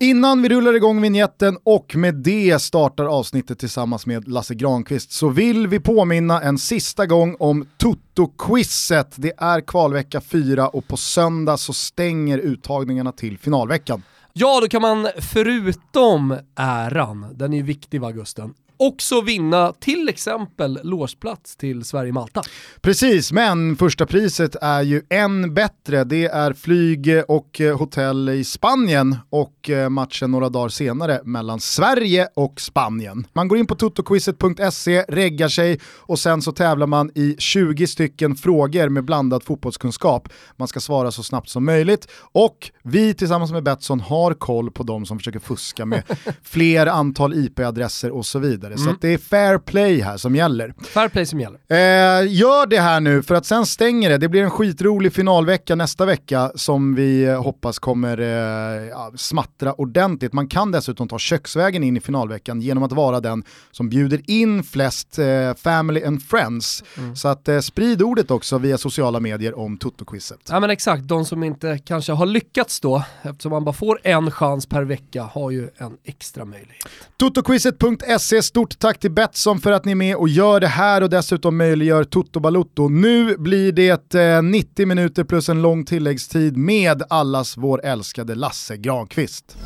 Innan vi rullar igång vignetten och med det startar avsnittet tillsammans med Lasse Granqvist så vill vi påminna en sista gång om Toto-quizet. Det är kvalvecka 4 och på söndag så stänger uttagningarna till finalveckan. Ja, då kan man förutom äran, den är ju viktig va Gusten, också vinna till exempel låsplats till Sverige-Malta. Precis, men första priset är ju än bättre. Det är flyg och hotell i Spanien och eh, matchen några dagar senare mellan Sverige och Spanien. Man går in på totoquizet.se, reggar sig och sen så tävlar man i 20 stycken frågor med blandad fotbollskunskap. Man ska svara så snabbt som möjligt och vi tillsammans med Betsson har koll på de som försöker fuska med fler antal IP-adresser och så vidare vidare. Mm. Så det är fair play här som gäller. Fair play som gäller. Eh, gör det här nu för att sen stänger det. Det blir en skitrolig finalvecka nästa vecka som vi eh, hoppas kommer eh, smattra ordentligt. Man kan dessutom ta köksvägen in i finalveckan genom att vara den som bjuder in flest eh, family and friends. Mm. Så att eh, sprid ordet också via sociala medier om Toto-quizet. Ja men exakt, de som inte kanske har lyckats då, eftersom man bara får en chans per vecka, har ju en extra möjlighet. Totoquizet.se Stort tack till Betsson för att ni är med och gör det här och dessutom möjliggör Toto Balutto. Nu blir det eh, 90 minuter plus en lång tilläggstid med allas vår älskade Lasse Granqvist.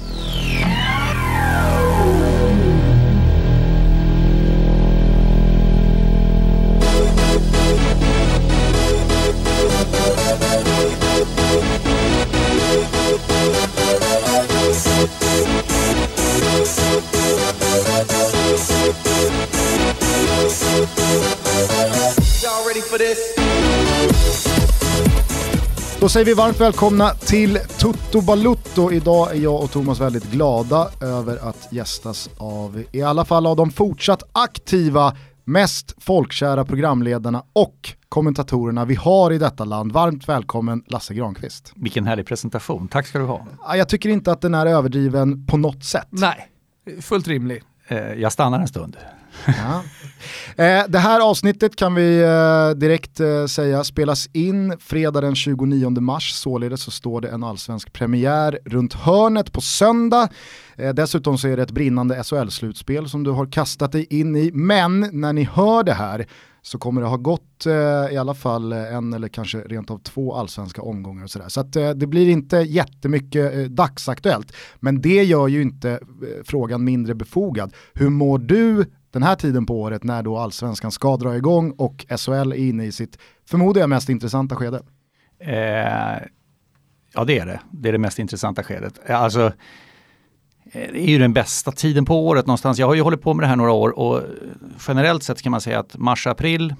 Då säger vi varmt välkomna till Tutto Balutto. Idag är jag och Thomas väldigt glada över att gästas av i alla fall av de fortsatt aktiva, mest folkkära programledarna och kommentatorerna vi har i detta land. Varmt välkommen Lasse Granqvist. Vilken härlig presentation, tack ska du ha. Jag tycker inte att den är överdriven på något sätt. Nej, fullt rimlig. Eh, jag stannar en stund. Ja. Eh, det här avsnittet kan vi eh, direkt eh, säga spelas in fredag den 29 mars, således så står det en allsvensk premiär runt hörnet på söndag. Eh, dessutom så är det ett brinnande SHL-slutspel som du har kastat dig in i, men när ni hör det här så kommer det ha gått eh, i alla fall en eller kanske rent av två allsvenska omgångar och sådär. Så att, eh, det blir inte jättemycket eh, dagsaktuellt. Men det gör ju inte frågan mindre befogad. Hur mår du den här tiden på året när då allsvenskan ska dra igång och SHL är inne i sitt, förmodar jag, mest intressanta skede? Eh, ja det är det, det är det mest intressanta skedet. Alltså, eh, det är ju den bästa tiden på året någonstans. Jag har ju hållit på med det här några år och generellt sett kan man säga att mars, april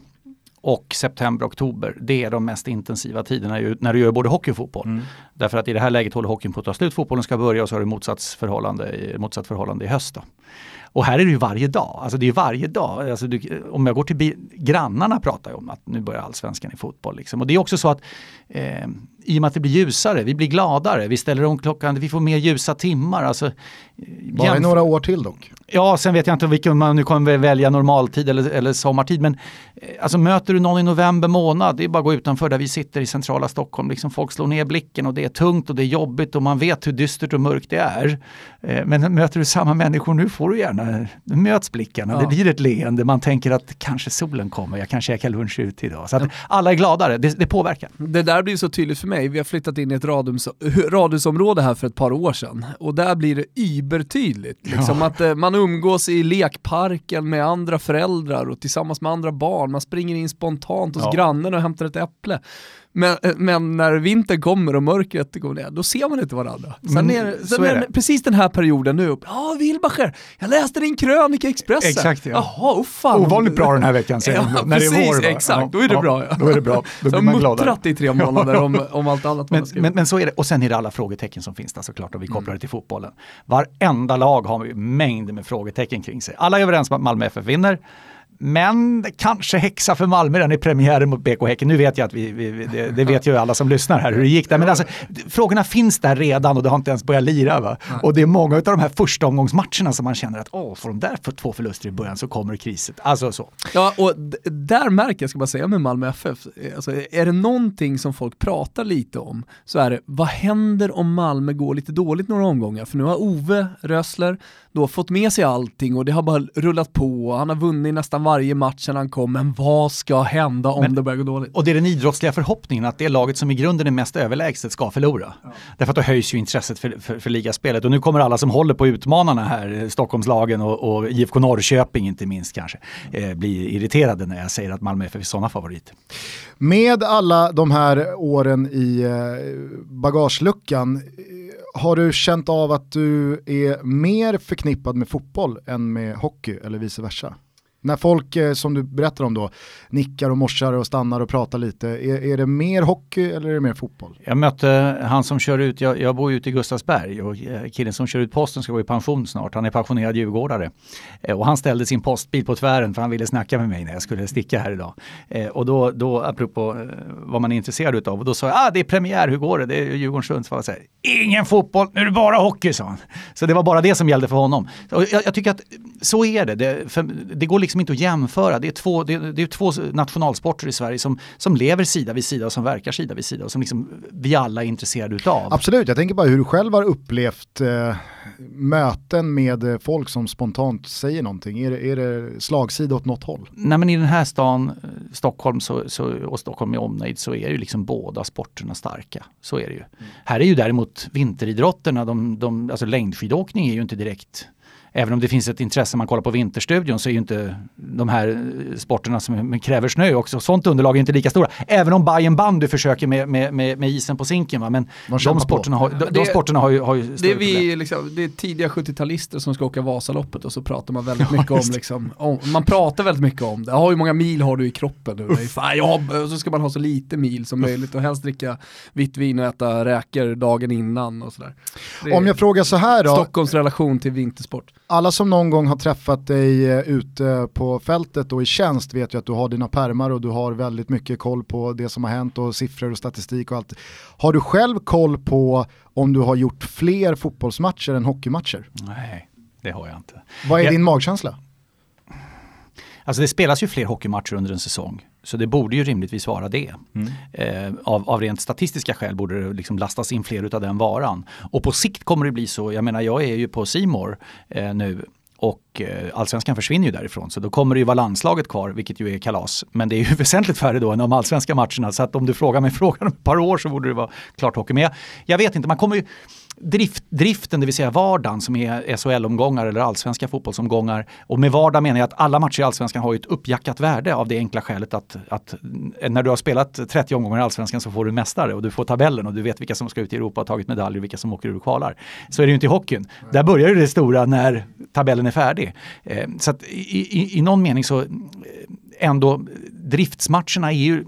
och september, oktober, det är de mest intensiva tiderna när du gör både hockey och fotboll. Mm. Därför att i det här läget håller hockeyn på att ta slut, fotbollen ska börja och så har du motsatt förhållande, motsatt förhållande i höst. Då. Och här är det ju varje dag. Alltså det är varje dag. Alltså du, om jag går till grannarna pratar jag om att nu börjar allsvenskan i fotboll. Liksom. Och det är också så att eh, i och med att det blir ljusare, vi blir gladare, vi ställer om klockan, vi får mer ljusa timmar. Alltså, Bara i några år till dock. Ja, sen vet jag inte vilken man nu kommer välja normaltid eller, eller sommartid. Men eh, alltså, möter du någon i november månad, det är bara att gå utanför där vi sitter i centrala Stockholm. Liksom, folk slår ner blicken och det är tungt och det är jobbigt och man vet hur dystert och mörkt det är. Eh, men möter du samma människor nu får du gärna, nu möts blickarna, ja. det blir ett leende, man tänker att kanske solen kommer, jag kan käka lunch ute idag. Så alla är gladare, det, det påverkar. Det där blir så tydligt för mig, vi har flyttat in i ett radhus, radhusområde här för ett par år sedan och där blir det übertydligt. Liksom ja. att eh, man umgås i lekparken med andra föräldrar och tillsammans med andra barn, man springer in spontant hos ja. grannen och hämtar ett äpple. Men, men när vintern kommer och mörkret går ner, då ser man inte varandra. Sen, mm, är, sen är, är precis den här perioden nu, ja Wilbacher, jag läste din krönika i Expressen. Exakt ja. Jaha, oh fan. Ovanligt bra den här veckan sen, ja, när precis, det är vår. Exakt, ja, då är det bra. Ja. Då är det bra, då blir man gladare. muttrat i tre månader om, om allt annat men, men, men, så är det, och sen är det alla frågetecken som finns där såklart och vi kopplar mm. det till fotbollen. Varenda lag har mängder med frågetecken kring sig. Alla är överens om att Malmö FF vinner. Men kanske häxa för Malmö den i premiären mot BK Häcken. Nu vet jag att vi, vi det, det, vet ju alla som lyssnar här hur det gick där. Men alltså, frågorna finns där redan och det har inte ens börjat lira. Va? Och det är många av de här första omgångsmatcherna som man känner att åh, får de där för två förluster i början så kommer kriset. Alltså så. Ja, och där märker jag, ska bara säga med Malmö FF, alltså, är det någonting som folk pratar lite om så är det vad händer om Malmö går lite dåligt några omgångar? För nu har Ove Rösler då fått med sig allting och det har bara rullat på. Han har vunnit nästan varje match sedan han kom, men vad ska hända om men, det börjar gå dåligt? Och det är den idrottsliga förhoppningen att det laget som i grunden är mest överlägset ska förlora. Ja. Därför att då höjs ju intresset för, för, för ligaspelet och nu kommer alla som håller på utmanarna här, Stockholmslagen och, och IFK Norrköping inte minst kanske, eh, bli irriterade när jag säger att Malmö FF är sådana favoriter. Med alla de här åren i eh, bagageluckan eh, har du känt av att du är mer förknippad med fotboll än med hockey eller vice versa? När folk, eh, som du berättar om då, nickar och morsar och stannar och pratar lite, är, är det mer hockey eller är det mer fotboll? Jag mötte han som kör ut, jag, jag bor ju ute i Gustavsberg och eh, killen som kör ut posten ska gå i pension snart, han är pensionerad djurgårdare. Eh, och han ställde sin postbil på tvären för han ville snacka med mig när jag skulle sticka här idag. Och då, då apropå vad man är intresserad utav, och då sa jag, ah det är premiär, hur går det? Det är Djurgården-Sundsvall. Ingen fotboll, nu är det bara hockey, sa han. Så det var bara det som gällde för honom. Jag, jag tycker att så är det, det, det går liksom inte att jämföra. Det är två, det, det är två nationalsporter i Sverige som, som lever sida vid sida och som verkar sida vid sida och som liksom vi alla är intresserade utav. Absolut, jag tänker bara hur du själv har upplevt eh, möten med folk som spontant säger någonting. Är det, är det slagsida åt något håll? Nej men i den här stan, eh, Stockholm så, så, och Stockholm med omnejd så är ju liksom båda sporterna starka. Så är det ju. Mm. Här är ju däremot vinteridrotterna, de, de, alltså längdskidåkning är ju inte direkt även om det finns ett intresse, man kollar på Vinterstudion så är ju inte de här sporterna som kräver snö också, sånt underlag är inte lika stora. Även om Bayern bandy försöker med, med, med, med, isen på sinken. Va? Men de sporterna, har, de, de sporterna har ju, har ju det är, vi, liksom, det är tidiga 70-talister som ska åka Vasaloppet och så pratar man väldigt mycket om, liksom, om, man pratar väldigt mycket om det. Hur många mil har du i kroppen nu? Fan, och så ska man ha så lite mil som möjligt och helst dricka vitt vin och äta räkor dagen innan och sådär. Om jag frågar så här då. Stockholms relation till vintersport alla som någon gång har träffat dig eh, ute på fältet och i tjänst vet ju att du har dina permar och du har väldigt mycket koll på det som har hänt och siffror och statistik och allt. Har du själv koll på om du har gjort fler fotbollsmatcher än hockeymatcher? Nej, det har jag inte. Vad är jag... din magkänsla? Alltså det spelas ju fler hockeymatcher under en säsong. Så det borde ju rimligtvis vara det. Mm. Eh, av, av rent statistiska skäl borde det liksom lastas in fler av den varan. Och på sikt kommer det bli så, jag menar jag är ju på Simor eh, nu och eh, allsvenskan försvinner ju därifrån så då kommer det ju vara landslaget kvar vilket ju är kalas. Men det är ju väsentligt färre då än de allsvenska matcherna så att om du frågar mig frågan om ett par år så borde det vara klart hockey. Men jag, jag vet inte, man kommer ju drift, driften, det vill säga vardagen som är SHL-omgångar eller allsvenska fotbollsomgångar. Och med vardag menar jag att alla matcher i allsvenskan har ett uppjackat värde av det enkla skälet att, att när du har spelat 30 omgångar i allsvenskan så får du mästare och du får tabellen och du vet vilka som ska ut i Europa och tagit medaljer och vilka som åker ur och kvalar. Så är det ju inte i hockeyn. Där börjar det stora när tabellen är färdig. Eh, så att i, i, i någon mening så eh, ändå driftsmatcherna är ju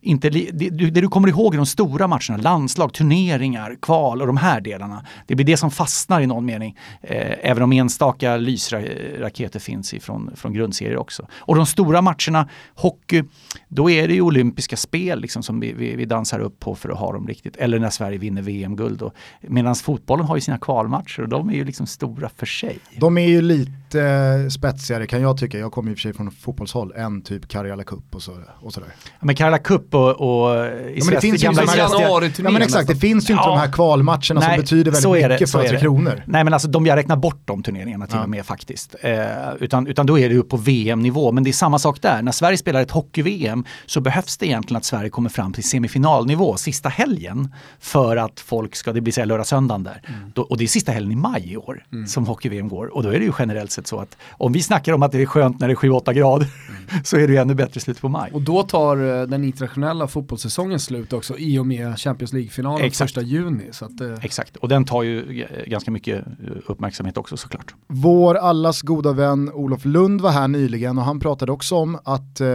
inte, det, det, du kommer ihåg i de stora matcherna, landslag, turneringar, kval och de här delarna. Det blir det som fastnar i någon mening. Eh, även om enstaka lysraketer finns ifrån, från grundserier också. Och de stora matcherna, hockey, då är det ju olympiska spel liksom som vi, vi, vi dansar upp på för att ha dem riktigt. Eller när Sverige vinner VM-guld. Medan fotbollen har ju sina kvalmatcher och de är ju liksom stora för sig. De är ju lite eh, spetsigare kan jag tycka, jag kommer i och för sig från fotbollshåll, än typ Karjala Cup och, så, och sådär. Ja, men Karjala Cup och, och ja, men det finns gamla ju ja, men exakt, det finns ju inte ja. de här kvalmatcherna nej, som betyder väldigt mycket för Tre Kronor. Nej men alltså de, jag räknar bort de turneringarna till ja. och med faktiskt. Eh, utan, utan då är det upp på VM-nivå. Men det är samma sak där, när Sverige spelar ett hockey-VM så behövs det egentligen att Sverige kommer fram till semifinalnivå sista helgen för att folk ska, det blir så lördag-söndagen där. Mm. Då, och det är sista helgen i maj i år mm. som hockey-VM går. Och då är det ju generellt sett så att om vi snackar om att det är skönt när det är 7-8 grader mm. så är det ju ännu bättre slut på maj. Och då tar eh, den internationella fotbollssäsongen slut också i och med Champions League-finalen första juni. Så att, eh. Exakt, och den tar ju ganska mycket eh, uppmärksamhet också såklart. Vår allas goda vän Olof Lund var här nyligen och han pratade också om att eh,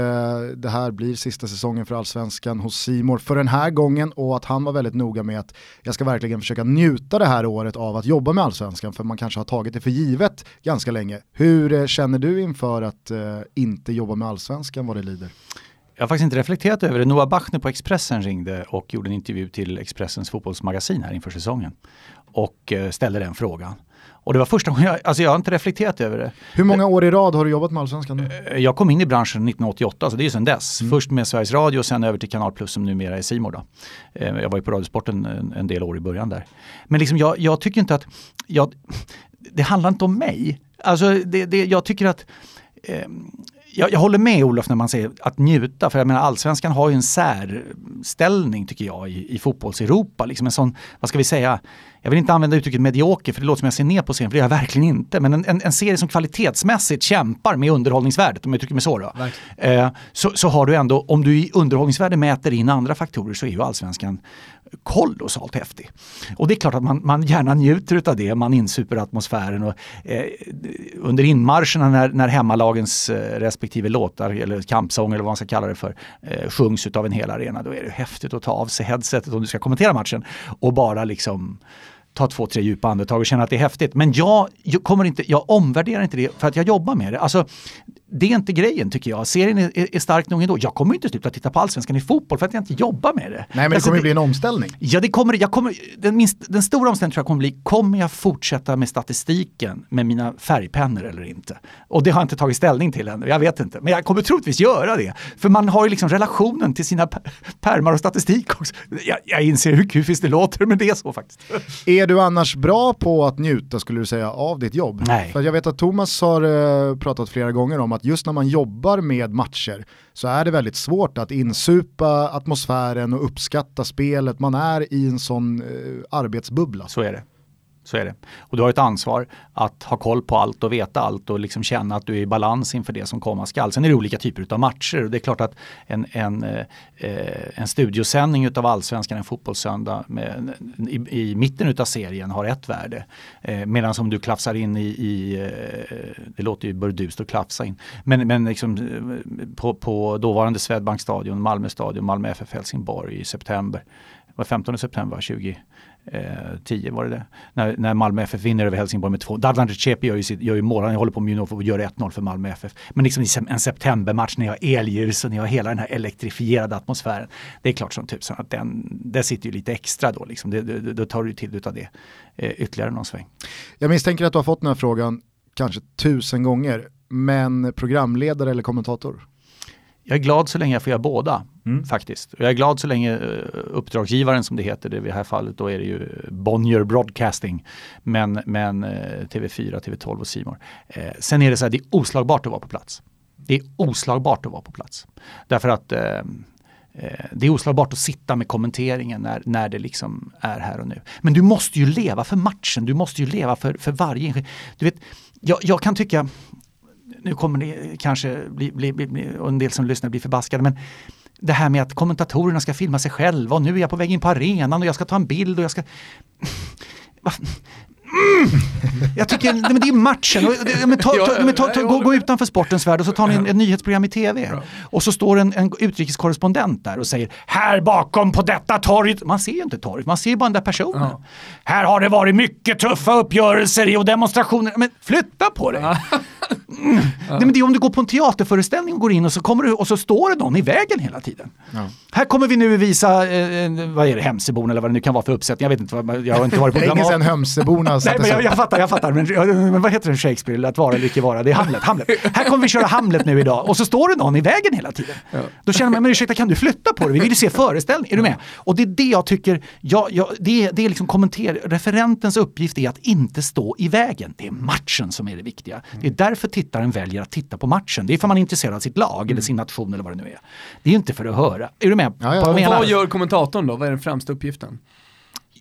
det här blir sista säsongen för allsvenskan hos Simor för den här gången och att han var väldigt noga med att jag ska verkligen försöka njuta det här året av att jobba med allsvenskan för man kanske har tagit det för givet ganska länge länge. Hur eh, känner du inför att eh, inte jobba med allsvenskan vad det lider? Jag har faktiskt inte reflekterat över det. Noah Bachner på Expressen ringde och gjorde en intervju till Expressens fotbollsmagasin här inför säsongen. Och eh, ställde den frågan. Och det var första gången jag, alltså jag har inte reflekterat över det. Hur många år i rad har du jobbat med Allsvenskan nu? Eh, jag kom in i branschen 1988, så det är ju sedan dess. Mm. Först med Sveriges Radio och sen över till Kanal Plus som numera är Simor. Eh, jag var ju på Radiosporten en, en del år i början där. Men liksom jag, jag tycker inte att, jag, det handlar inte om mig. Alltså det, det, jag tycker att eh, jag, jag, håller med Olof när man säger att njuta, för jag menar allsvenskan har ju en särställning tycker jag i, i fotbolls-Europa. Liksom en sån, vad ska vi säga, jag vill inte använda uttrycket medioker för det låter som jag ser ner på serien, för det gör jag verkligen inte. Men en, en, en serie som kvalitetsmässigt kämpar med underhållningsvärdet, om jag uttrycker mig så då. Eh, så, så har du ändå, om du i underhållningsvärde mäter in andra faktorer så är ju allsvenskan kolossalt häftig. Och det är klart att man, man gärna njuter av det, man insuper atmosfären och eh, under inmarscherna när, när hemmalagens eh, respektive låtar eller kampsånger eller vad man ska kalla det för eh, sjungs av en hel arena, då är det häftigt att ta av sig headsetet om du ska kommentera matchen och bara liksom ta två, tre djupa andetag och känna att det är häftigt. Men jag, jag, kommer inte, jag omvärderar inte det för att jag jobbar med det. Alltså, det är inte grejen tycker jag. Serien är, är, stark nog ändå. Jag kommer inte sluta titta på allsvenskan i fotboll för att jag inte jobbar med det. Nej men det alltså, kommer det, bli en omställning. Ja det kommer, jag kommer den, minst, den stora omställningen tror jag kommer bli, kommer jag fortsätta med statistiken med mina färgpennor eller inte? Och det har jag inte tagit ställning till ännu, jag vet inte. Men jag kommer troligtvis göra det. För man har ju liksom relationen till sina pärmar och statistik också. Jag, jag inser hur kufiskt det låter men det är så faktiskt. Är du annars bra på att njuta skulle du säga av ditt jobb? Nej. För jag vet att Thomas har uh, pratat flera gånger om att att just när man jobbar med matcher så är det väldigt svårt att insupa atmosfären och uppskatta spelet. Man är i en sån eh, arbetsbubbla. Så är det. Så är det. Och du har ett ansvar att ha koll på allt och veta allt och liksom känna att du är i balans inför det som komma skall. Sen är det olika typer av matcher och det är klart att en, en, eh, en studiosändning av allsvenskan en fotbollssöndag med, i, i mitten av serien har ett värde. Eh, Medan om du klafsar in i, i eh, det låter ju burdust att klafsa in, men, men liksom eh, på, på dåvarande Swedbank stadion, Malmö stadion, Malmö FF Helsingborg i september, var 15 september 20 10 var det det. När, när Malmö FF vinner över Helsingborg med två. Dadlan Recepi gör ju, sitt, gör ju mål, han håller på med och gör 1-0 för Malmö FF. Men liksom en septembermatch när jag har elljus och när jag har hela den här elektrifierade atmosfären. Det är klart som tusan att den, det sitter ju lite extra då liksom. Det, det, då tar du till av det eh, ytterligare någon sväng. Jag misstänker att du har fått den här frågan kanske tusen gånger. Men programledare eller kommentator? Jag är glad så länge jag får göra båda mm. faktiskt. Jag är glad så länge eh, uppdragsgivaren som det heter, det i det här fallet då är det ju Bonnier Broadcasting, men, men eh, TV4, TV12 och Simor. Eh, sen är det så här, det är oslagbart att vara på plats. Det är oslagbart att vara på plats. Därför att eh, det är oslagbart att sitta med kommenteringen när, när det liksom är här och nu. Men du måste ju leva för matchen, du måste ju leva för, för varje Du vet, jag, jag kan tycka, nu kommer det kanske bli, bli, bli, och en del som lyssnar blir förbaskade, men det här med att kommentatorerna ska filma sig själva och nu är jag på väg in på arenan och jag ska ta en bild och jag ska... Mm. Jag tycker, men det är matchen. Men ta, ta, men ta, ta, gå, gå utanför sportens värld och så tar ni ett nyhetsprogram i tv. Och så står en, en utrikeskorrespondent där och säger här bakom på detta torget. Man ser ju inte torget, man ser bara den där personen. Ja. Här har det varit mycket tuffa uppgörelser och demonstrationer. Men flytta på dig! Mm. Ja. Nej, men det är om du går på en teaterföreställning och går in och så, kommer du, och så står det någon i vägen hela tiden. Ja. Här kommer vi nu visa, eh, vad är det, Hemsöborna eller vad det nu kan vara för uppsättning. Jag vet inte, jag har inte varit på Länge sedan Hemsöborna Nej, men jag, jag fattar, jag fattar. Men, men vad heter det Shakespeare, att vara eller icke vara? Det är Hamlet, Hamlet. Här kommer vi köra Hamlet nu idag och så står det någon i vägen hela tiden. Ja. Då känner man, men ursäkta kan du flytta på dig? Vi vill ju se föreställning, är du med? Och det är det jag tycker, jag, jag, det, det är liksom kommenter, referentens uppgift är att inte stå i vägen. Det är matchen som är det viktiga. Det är därför tittaren väljer att titta på matchen. Det är för man är intresserad av sitt lag mm. eller sin nation eller vad det nu är. Det är inte för att höra. Är du med? Ja, ja. Vad, vad gör kommentatorn då? Vad är den främsta uppgiften?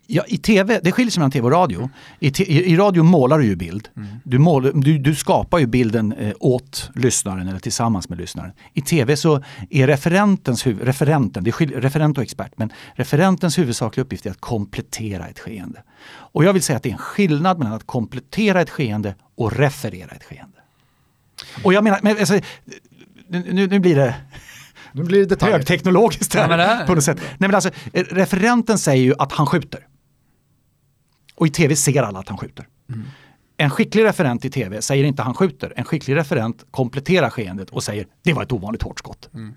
Ja, i tv, det skiljer sig mellan tv och radio. I, i, i radio målar du ju bild. Mm. Du, mål, du, du, skapar ju bilden eh, åt lyssnaren eller tillsammans med lyssnaren. I tv så är referentens huvud, referenten, det är skil, referent och expert, men referentens huvudsakliga uppgift är att komplettera ett skeende. Och jag vill säga att det är en skillnad mellan att komplettera ett skeende och referera ett skeende. Och jag menar, men, alltså, nu, nu blir det nu blir det högteknologiskt här ja, på något sätt. Nej, men alltså, referenten säger ju att han skjuter. Och i tv ser alla att han skjuter. Mm. En skicklig referent i tv säger inte han skjuter. En skicklig referent kompletterar skeendet och säger det var ett ovanligt hårt skott. Mm.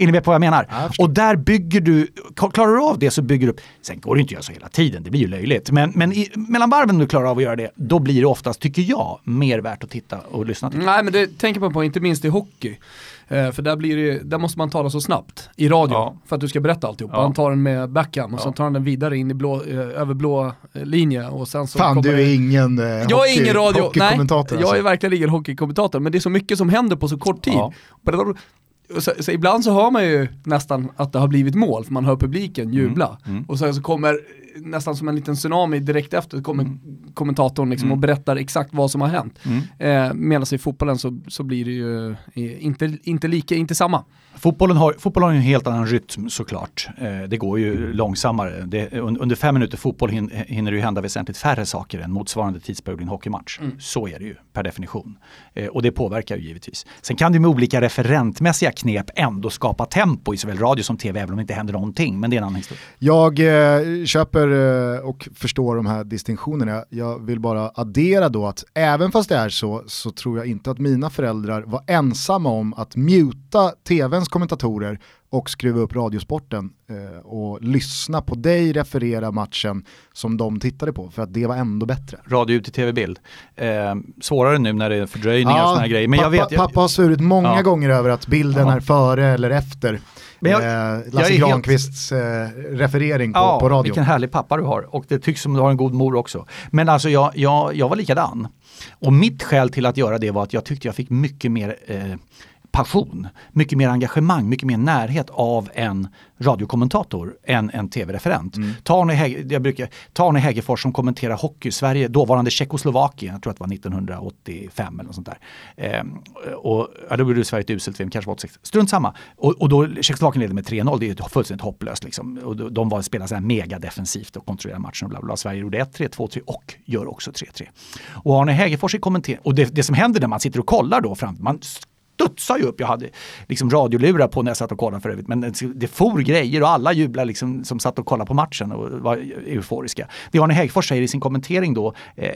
Är ni med på vad jag menar? Jag och där bygger du, klarar du av det så bygger du upp, sen går det inte att göra så hela tiden, det blir ju löjligt. Men, men i, mellan varven du klarar av att göra det, då blir det oftast, tycker jag, mer värt att titta och lyssna till. Nej men det tänker man på, inte minst i hockey. Eh, för där, blir det, där måste man tala så snabbt i radio ja. för att du ska berätta alltihop. Ja. Han tar den med backhand och ja. så tar han den vidare in i blå, eh, över blå eh, linje och sen så Fan du är ingen eh, Jag hockey, är ingen radio, nej, jag är alltså. verkligen ingen hockeykommentator men det är så mycket som händer på så kort tid. Ja. Så, så, ibland så hör man ju nästan att det har blivit mål, för man hör publiken jubla. Mm. Mm. Och sen så kommer nästan som en liten tsunami direkt efter kommer mm. kommentatorn liksom mm. och berättar exakt vad som har hänt. Mm. Eh, Medan i fotbollen så, så blir det ju eh, inte, inte lika, inte samma. Fotbollen har, fotbollen har en helt annan rytm såklart. Eh, det går ju långsammare. Det, under fem minuter fotboll hinner det ju hända väsentligt färre saker än motsvarande tidsperiod i en hockeymatch. Mm. Så är det ju per definition. Eh, och det påverkar ju givetvis. Sen kan det med olika referentmässiga knep ändå skapa tempo i såväl radio som tv även om det inte händer någonting. Men det är en annan historia. Jag eh, köper eh, och förstår de här distinktionerna. Jag vill bara addera då att även fast det är så så tror jag inte att mina föräldrar var ensamma om att muta tvns kommentatorer och skruva upp radiosporten eh, och lyssna på dig referera matchen som de tittade på för att det var ändå bättre. Radio ut i tv-bild. Eh, svårare nu när det är fördröjningar ja, och sådana grejer. Men pappa, jag vet, jag... pappa har svurit många ja. gånger över att bilden ja. är före eller efter. Men jag, eh, Lasse Granqvists helt... eh, referering på, ja, på radio. Vilken härlig pappa du har och det tycks som du har en god mor också. Men alltså jag, jag, jag var likadan. Och mitt skäl till att göra det var att jag tyckte jag fick mycket mer eh, passion, mycket mer engagemang, mycket mer närhet av en radiokommentator än en tv-referent. Mm. Ta Arne, Häge, Arne Hägerfors som kommenterar hockey i Sverige, dåvarande Tjeckoslovakien, jag tror att det var 1985 eller något sånt där. Eh, och, ja, då gjorde Sverige ett uselt VM, kanske var 86. Strunt samma. Och, och då Tjeckoslovakien leder med 3-0, det är fullständigt hopplöst. Liksom. Och de, de var, spelade så här mega defensivt och kontrollerade matchen och bla, bla. Sverige gjorde 1-3, 2-3 och gör också 3-3. Och Arne Hägerfors i kommenterar, och det, det som händer när man sitter och kollar då fram, man studsade ju upp. Jag hade liksom radiolurar på när jag satt och kollade för övrigt. Men det for grejer och alla jublade liksom som satt och kollade på matchen och var euforiska. Det Arne Hegerfors säger i sin kommentering då eh,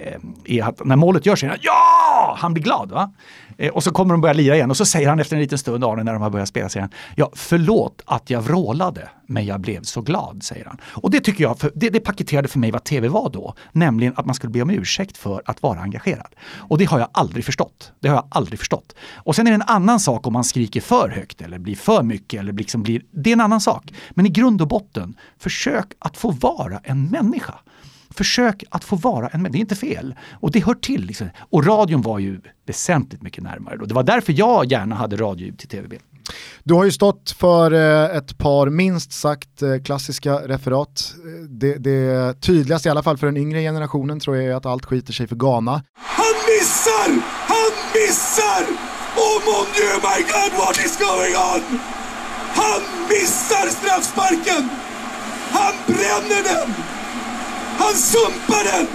är att när målet görs säger han ja! Han blir glad. va? Eh, och så kommer de börja lira igen och så säger han efter en liten stund, Arne, när de har börjat spela, säger han, ja förlåt att jag vrålade, men jag blev så glad, säger han. Och det tycker jag, för, det, det paketerade för mig vad tv var då, nämligen att man skulle be om ursäkt för att vara engagerad. Och det har jag aldrig förstått. Det har jag aldrig förstått. Och sen är det en annan sak om man skriker för högt eller blir för mycket eller liksom blir, det är en annan sak. Men i grund och botten, försök att få vara en människa. Försök att få vara en människa, det är inte fel. Och det hör till. Liksom. Och radion var ju väsentligt mycket närmare då. Det var därför jag gärna hade radio till tv-bild. Du har ju stått för eh, ett par minst sagt eh, klassiska referat. Det, det tydligaste, i alla fall för den yngre generationen, tror jag är att allt skiter sig för Ghana. Han missar! Han missar! Oh mon dieu, my god, what is going on? Han missar straffsparken! Han bränner den! Han sumpar den!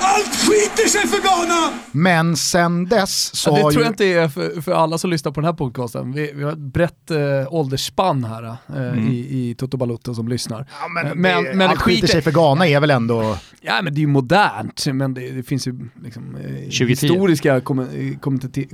Allt skiter sig för Ghana! Men sen dess så ja, Det har tror ju... jag inte är för, för, alla som lyssnar på den här podcasten. Vi, vi har ett brett äh, åldersspann här äh, mm. i, i Toto Balotto som lyssnar. Ja, men, äh, men, det, men allt skiter sig för Ghana är väl ändå... Ja men det är ju modernt, men det, det finns ju liksom, historiska kom,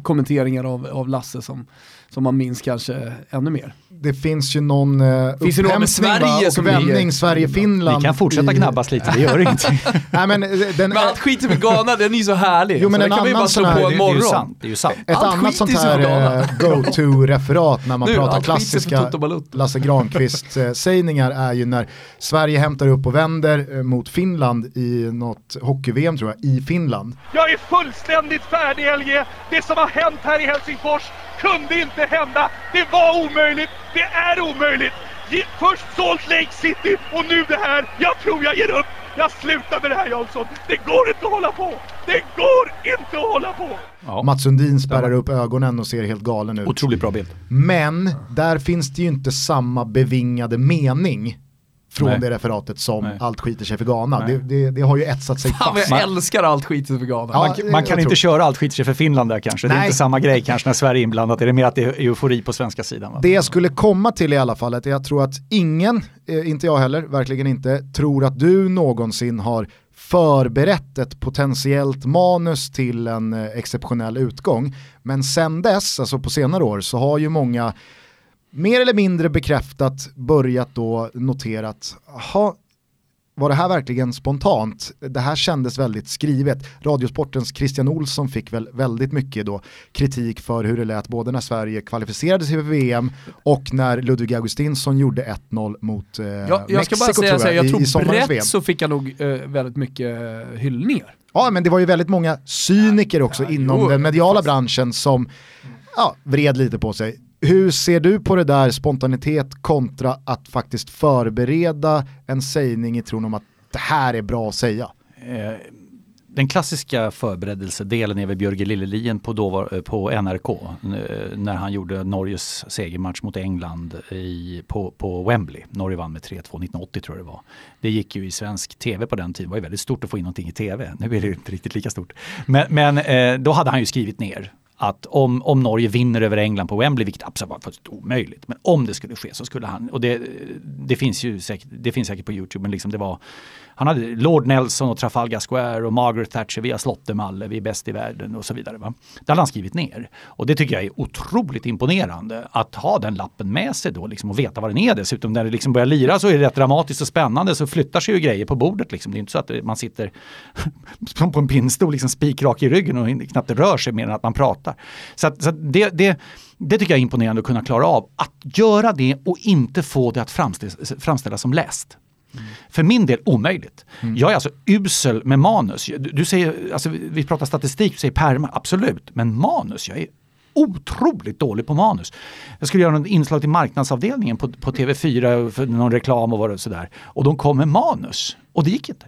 kommenteringar av, av Lasse som, som man minns kanske ännu mer det finns ju någon uh, finns upphämtning Sverige och vändning Sverige-Finland. Vi kan fortsätta i... gnabbas lite, det gör ingenting. Nej, men, eh, den, men allt skit med Ghana, den är ju så härlig. Jo, men så en kan vi bara slå här, på en morgon. Det är ju sant. Det är ju sant. Ett allt annat sånt här uh, go-to-referat när man nu, pratar klassiska Lasse Granqvist-sägningar är ju när Sverige hämtar upp och vänder mot Finland i något hockey-VM tror jag, i Finland. Jag är fullständigt färdig LG. Det som har hänt här i Helsingfors kunde inte hända. Det var omöjligt. Det är omöjligt. Först Salt Lake City och nu det här. Jag tror jag ger upp. Jag slutar med det här Jansson. Det går inte att hålla på. Det går inte att hålla på. Ja. Mats Sundin spärrar upp ögonen och ser helt galen ut. Otroligt bra bild. Men där finns det ju inte samma bevingade mening från Nej. det referatet som Nej. allt skiter sig för Ghana. Det, det, det, har ju etsat sig Fan, fast. Jag älskar allt skiter sig för Ghana. Ja, man, man kan inte köra allt skiter sig för Finland där kanske. Nej. Det är inte samma grej kanske när Sverige är inblandat. Det är mer att det är eufori på svenska sidan. Va? Det jag skulle komma till i alla fall är att jag tror att ingen, eh, inte jag heller, verkligen inte, tror att du någonsin har förberett ett potentiellt manus till en eh, exceptionell utgång. Men sen dess, alltså på senare år, så har ju många mer eller mindre bekräftat börjat då notera att aha, var det här verkligen spontant? Det här kändes väldigt skrivet. Radiosportens Christian Olsson fick väl väldigt mycket då kritik för hur det lät både när Sverige kvalificerade sig för VM och när Ludvig Augustinsson gjorde 1-0 mot eh, jag, jag Mexiko ska bara säga, tror jag, jag i, i tror VM. brett så fick han nog eh, väldigt mycket eh, hyllningar. Ja men det var ju väldigt många cyniker också Ja, inom jo, den mediala fast- branschen som ja, vred lite på sig. Hur ser du på det där spontanitet kontra att faktiskt förbereda en sägning i tron om att det här är bra att säga? Eh, den klassiska förberedelsedelen är väl Björge Lillelien på, då, eh, på NRK eh, när han gjorde Norges segermatch mot England i, på, på Wembley. Norge vann med 3-2 1980 tror jag det var. Det gick ju i svensk tv på den tiden. Det var ju väldigt stort att få in någonting i tv. Nu är det inte riktigt lika stort. Men, men då hade han ju skrivit ner att om, om Norge vinner över England på Wembley, vilket absolut var fullständigt omöjligt, men om det skulle ske så skulle han, och det, det finns ju säkert, det finns säkert på YouTube, men liksom det var, han hade Lord Nelson och Trafalgar Square och Margaret Thatcher, vi har slått vi är bäst i världen och så vidare. Va? Det hade han skrivit ner. Och det tycker jag är otroligt imponerande att ha den lappen med sig då liksom, och veta vad den är dessutom. När det liksom börjar lira så är det rätt dramatiskt och spännande så flyttar sig ju grejer på bordet. Liksom. Det är inte så att man sitter på en pinnstol liksom spikrak i ryggen och knappt rör sig mer än att man pratar. Så, att, så att det, det, det tycker jag är imponerande att kunna klara av. Att göra det och inte få det att framställas, framställas som läst. För min del omöjligt. Jag är alltså usel med manus. Du, du säger, alltså, vi pratar statistik, du säger pärmar, absolut. Men manus, jag är otroligt dålig på manus. Jag skulle göra något inslag till marknadsavdelningen på, på TV4 för någon reklam och vad det sådär. Och de kom med manus. Och det gick inte.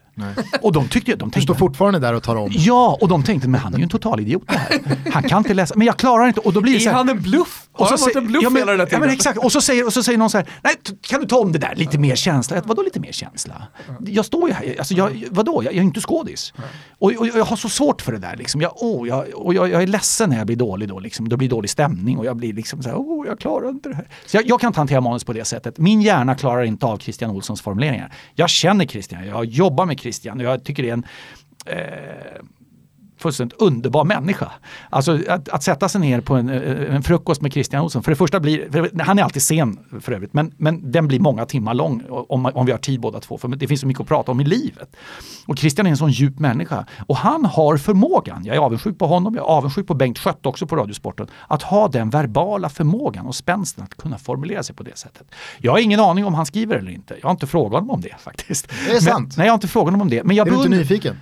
Och de tyckte, de Du står tänkte, fortfarande där och tar om. Ja, och de tänkte, men han är ju en total idiot det här. Han kan inte läsa, men jag klarar inte. Och då blir det så Är här, han en bluff? Har han varit en bluff ja, men, hela den här ja, tiden? men exakt, och så, säger, och så säger någon så här, nej kan du ta om det där, lite mer känsla. Jag, vadå lite mer känsla? Jag står ju här, alltså, jag, vadå, jag, jag är inte skådis. Och, och, jag har så svårt för det där. Liksom. Jag, oh, jag, och jag, jag är ledsen när jag blir dålig då, liksom. då blir dålig stämning och jag blir liksom så här, oh, jag klarar inte det här. Så jag, jag kan inte hantera manus på det sättet. Min hjärna klarar inte av Christian Olssons formuleringar. Jag känner Christian, jag jobbar med Christian och jag tycker det är en eh, fullständigt underbar människa. Alltså att, att sätta sig ner på en, eh, en frukost med Christian Olsson, för det första blir, för han är alltid sen för övrigt, men, men den blir många timmar lång om, om vi har tid båda två, för det finns så mycket att prata om i livet. Och Christian är en sån djup människa och han har förmågan, jag är avundsjuk på honom, jag är avundsjuk på Bengt Schött också på Radiosporten, att ha den verbala förmågan och spänsten att kunna formulera sig på det sättet. Jag har ingen aning om han skriver eller inte, jag har inte frågat honom om det faktiskt. Det är men, sant. Nej, jag har inte frågat honom om det. Men jag Är du inte nyfiken?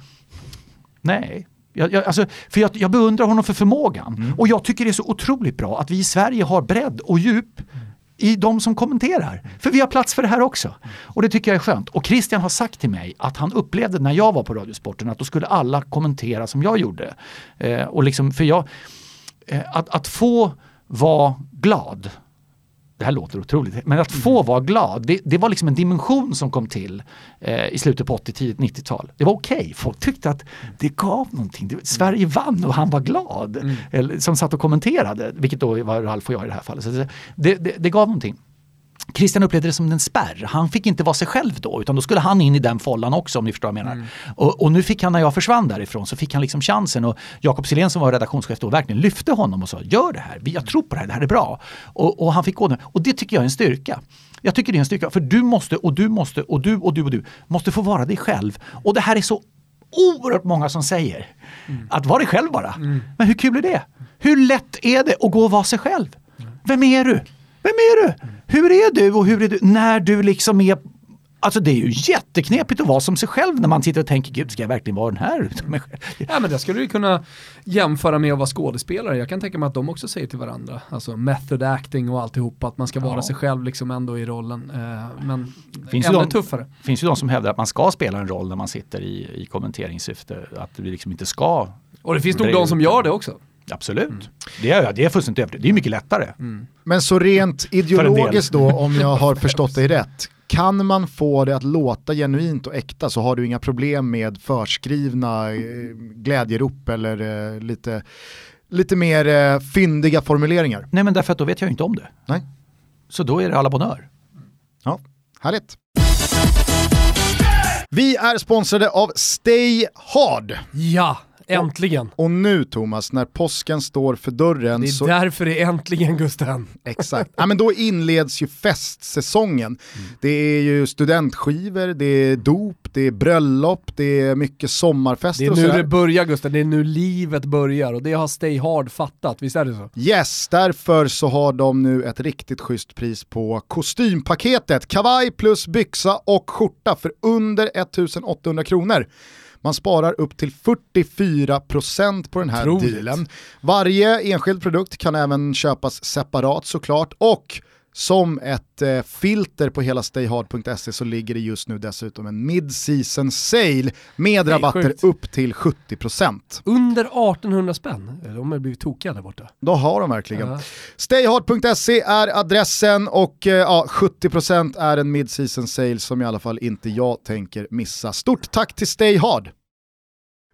Nej. Jag, jag, alltså, för jag, jag beundrar honom för förmågan. Och jag tycker det är så otroligt bra att vi i Sverige har bredd och djup i de som kommenterar. För vi har plats för det här också. Och det tycker jag är skönt. Och Christian har sagt till mig att han upplevde när jag var på Radiosporten att då skulle alla kommentera som jag gjorde. Eh, och liksom, för jag, eh, att, att få vara glad det här låter otroligt, men att få vara glad, det, det var liksom en dimension som kom till eh, i slutet på 80 tidigt 90-tal. Det var okej, folk tyckte att det gav någonting. Det, Sverige vann och han var glad. Eller, som satt och kommenterade, vilket då var Ralf och jag i det här fallet. Så det, det, det, det gav någonting. Christian upplevde det som en spärr. Han fick inte vara sig själv då utan då skulle han in i den follan också om ni förstår vad jag menar. Och, och nu fick han när jag försvann därifrån så fick han liksom chansen och Jakob Silén som var redaktionschef då verkligen lyfte honom och sa gör det här, Vi- jag tror på det här, det här är bra. Och, och han fick gå den. Och det tycker jag är en styrka. Jag tycker det är en styrka för du måste och du måste och du och du och du måste få vara dig själv. Och det här är så oerhört många som säger att vara dig själv bara. Men hur kul är det? Hur lätt är det att gå och vara sig själv? Vem är du? Vem är du? Hur är du och hur är du när du liksom är Alltså det är ju jätteknepigt att vara som sig själv när man sitter och tänker, gud ska jag verkligen vara den här? utav mig själv?" Ja men det skulle du kunna jämföra med att vara skådespelare. Jag kan tänka mig att de också säger till varandra, alltså method acting och alltihopa, att man ska vara Ja. sig själv liksom ändå i rollen. Eh, men Finns ännu de- tuffare. Det finns ju de som hävdar att man ska spela en roll när man sitter i, i kommenteringssyfte. Att vi liksom inte ska. Och det finns nog de som gör det också. Absolut. Det är, det är fullständigt övertygad. Det är mycket lättare. Men så rent ideologiskt då, om jag har förstått dig rätt, kan man få det att låta genuint och äkta så har du inga problem med förskrivna eh, glädjerop eller eh, lite, lite mer eh, fyndiga formuleringar. Nej men därför att då vet jag ju inte om det. Nej. Så då är det alla bonheur. Ja, härligt. Vi är sponsrade av Stay Hard. Ja, äntligen. Och nu Thomas, när påsken står för dörren Det är så... därför det är äntligen Gusten. Exakt. Ja, men då inleds ju festsäsongen. Mm. Det är ju studentskivor, det är dop, det är bröllop, det är mycket sommarfester Det är och nu sådär. det börjar Gusten, det är nu livet börjar och det har Stay Hard fattat, visst är det så? Yes, därför så har de nu ett riktigt schysst pris på kostympaketet. Kavaj plus byxa och skjorta för under 1800 kronor. Man sparar upp till 44% på den här Otroligt. dealen. Varje enskild produkt kan även köpas separat såklart och som ett eh, filter på hela stayhard.se så ligger det just nu dessutom en mid-season sale med Nej, rabatter sjukt. upp till 70%. Under 1800 spänn? De har blivit tokiga där borta. Då har de verkligen. Ja. Stayhard.se är adressen och eh, ja, 70% är en mid-season sale som i alla fall inte jag tänker missa. Stort tack till Stayhard!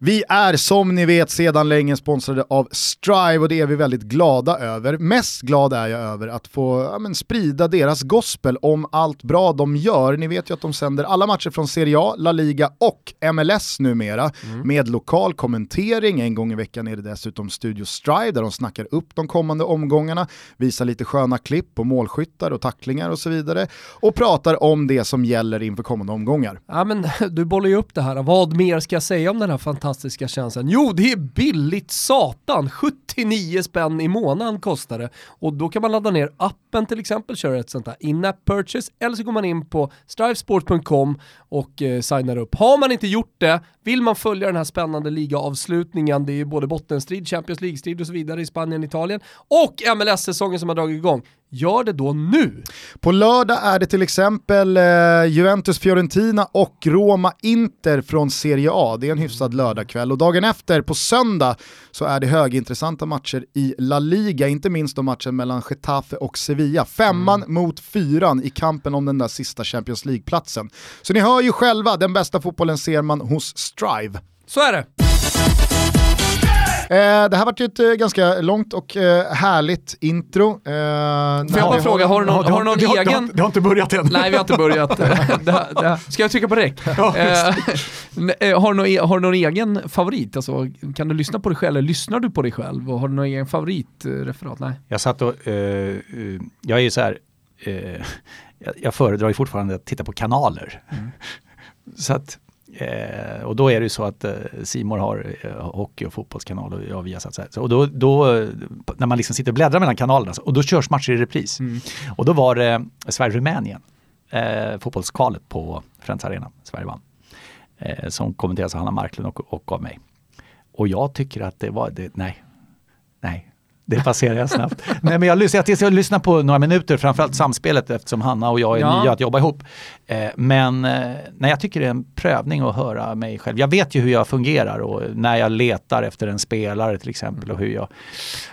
Vi är som ni vet sedan länge sponsrade av Strive och det är vi väldigt glada över. Mest glad är jag över att få ja, men, sprida deras gospel om allt bra de gör. Ni vet ju att de sänder alla matcher från Serie A, La Liga och MLS numera med lokal kommentering. En gång i veckan är det dessutom Studio Strive där de snackar upp de kommande omgångarna, visar lite sköna klipp på målskyttar och tacklingar och så vidare och pratar om det som gäller inför kommande omgångar. Ja men du bollar ju upp det här, vad mer ska jag säga om den här fantastiska tjänsten? Jo, det är billigt satan! 79 spänn i månaden kostar det. Och då kan man ladda ner appen till exempel, köra ett sånt där in-app purchase, eller så går man in på strivesport.com och eh, signar upp. Har man inte gjort det, vill man följa den här spännande ligaavslutningen, det är ju både bottenstrid, Champions League-strid och så vidare i Spanien, Italien, och MLS-säsongen som har dragit igång. Gör det då nu! På lördag är det till exempel eh, Juventus-Fiorentina och Roma-Inter från Serie A. Det är en hyfsad lördagkväll. Och dagen efter, på söndag, så är det högintressanta matcher i La Liga. Inte minst då matchen mellan Getafe och Sevilla. Femman mot fyran i kampen om den där sista Champions League-platsen. Så ni hör ju själva, den bästa fotbollen ser man hos Strive. Så är det! Eh, det här var ju ett eh, ganska långt och eh, härligt intro. Eh, Får jag bara fråga, har du någon, Ja, det har du någon det har, det har, egen... det har inte börjat än. Nej, vi har inte börjat. det här, det här. Ska jag trycka på räck? Eh, eh, har, du någon, e- har du någon egen favorit? Alltså, kan du lyssna på dig själv, eller lyssnar du på dig själv? Och har du någon egen favoritreferat? Nej. Jag satt och, jag är ju så här, eh, jag, jag föredrar ju fortfarande att titta på kanaler. Så att, eh, och då är det ju så att eh, Simor har eh, hockey och fotbollskanal och jag via så här. Så, och då, då, eh, när man liksom sitter och bläddrar mellan kanalerna och då körs matcher i repris. Och då var det Sverige-Rumänien, eh, fotbollskvalet på Friends Arena, Sverige vann. Eh, som kommenteras av Hanna Marklund och, och av mig. Och jag tycker att det var, det, nej, nej, det passerar jag snabbt. Nej, men jag, lyssnar, jag, jag lyssnar på några minuter, framförallt samspelet eftersom Hanna och jag är Ja. nya att jobba ihop. Eh, men eh, nej, jag tycker det är en prövning att höra mig själv. Jag vet ju hur jag fungerar och när jag letar efter en spelare till exempel och hur jag... Ja,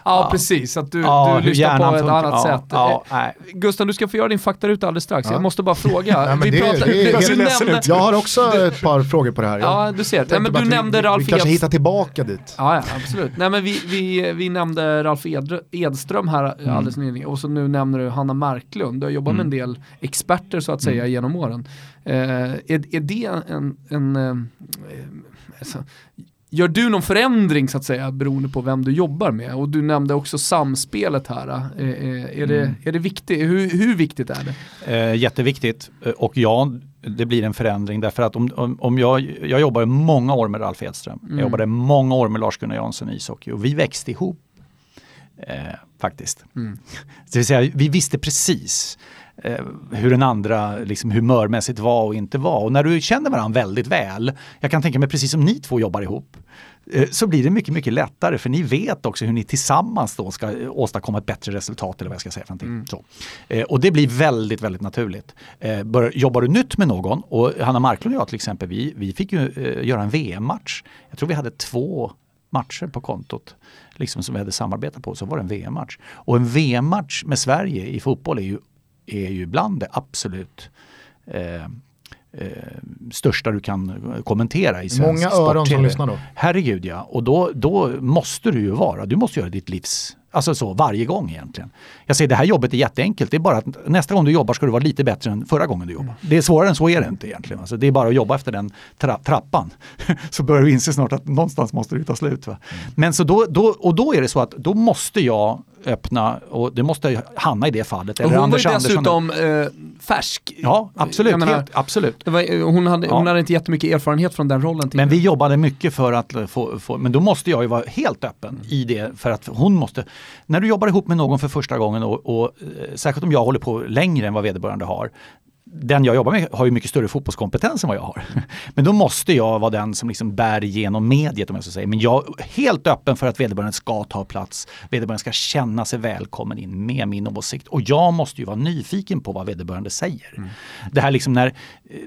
Ja. precis. Att du, Ja, du lyssnar på ett funkar. annat Ja, sätt. ja, Eh, nej. Gustav, du ska få göra din faktaruta alldeles strax. Ja. Jag måste bara fråga. Ja, men Vi det- pratar, det är- du, jag du nämnde, har också ett par frågor på det här. Ja, du ser. Nej, men du nämnde vi, Ralf vi kanske hittar tillbaka dit. Ja, ja, absolut. Nej, men vi, vi, vi nämnde Ralf Edr- Edström här Mm. alldeles nyligen och så nu nämner du Hanna Marklund. Du har jobbat med en del experter så att säga Mm. genom åren. Eh, är, är det en, en eh, alltså, Gör du någon förändring så att säga beroende på vem du jobbar med? Och du nämnde också samspelet här. Eh, eh, är, det, Mm. är det viktigt? Hur, hur viktigt är det? Eh, jätteviktigt Eh, och ja, det blir en förändring därför att om, om, om jag, jag jobbade många år med Ralf Edström. Mm. Jag jobbade många år med Lars-Gunnar Jansson i ishockey och vi växte ihop. Eh, faktiskt. Mm. Det vill säga, vi visste precis eh, hur den andra liksom, humörmässigt var och inte var. Och när du känner varandra väldigt väl, jag kan tänka mig precis som ni två jobbar ihop, eh, så blir det mycket, mycket lättare för ni vet också hur ni tillsammans då ska eh, åstadkomma ett bättre resultat eller vad jag ska säga för någonting. Så. Eh, och det blir väldigt, väldigt naturligt. Eh, bör, jobbar du nytt med någon, och Hanna Marklund och jag till exempel, vi, vi fick ju göra en VM-match. Jag tror vi hade två matcher på kontot liksom som vi hade samarbetat på så var det en VM-match. Och en VM-match med Sverige i fotboll är ju, är ju bland det absolut eh, eh, största du kan kommentera i svensk Många öron som lyssnar då. Herregud ja, och då, då måste du ju vara, du måste göra ditt livs Alltså så varje gång egentligen. Jag säger det här jobbet är jätteenkelt. Det är bara att nästa gång du jobbar ska du vara lite bättre än förra gången du jobbar. Det är svårare än så är det inte egentligen. Alltså det är bara att jobba efter den tra trappan. så börjar du inse snart att någonstans måste det ta slut. Va? Men så då, då, och då är det så att då måste jag öppna och det måste Hanna i det fallet. Eller hon Anders var ju dessutom eh, färsk. Ja, absolut. Menar, helt, absolut. Var, hon, hade, ja. hon hade inte jättemycket erfarenhet från den rollen. Men vi jobbade mycket för att få, få, men då måste jag ju vara helt öppen i det för att hon måste, när du jobbar ihop med någon för första gången och, och eh, särskilt om jag håller på längre än vad vederbörande har, den jag jobbar med har ju mycket större fotbollskompetens än vad jag har. Men då måste jag vara den som liksom bär igenom mediet om jag så säger. Men jag är helt öppen för att vederbörande ska ta plats. Vederbörande ska känna sig välkommen in med min åsikt. Och jag måste ju vara nyfiken på vad vederbörande säger. Mm. Det här liksom när,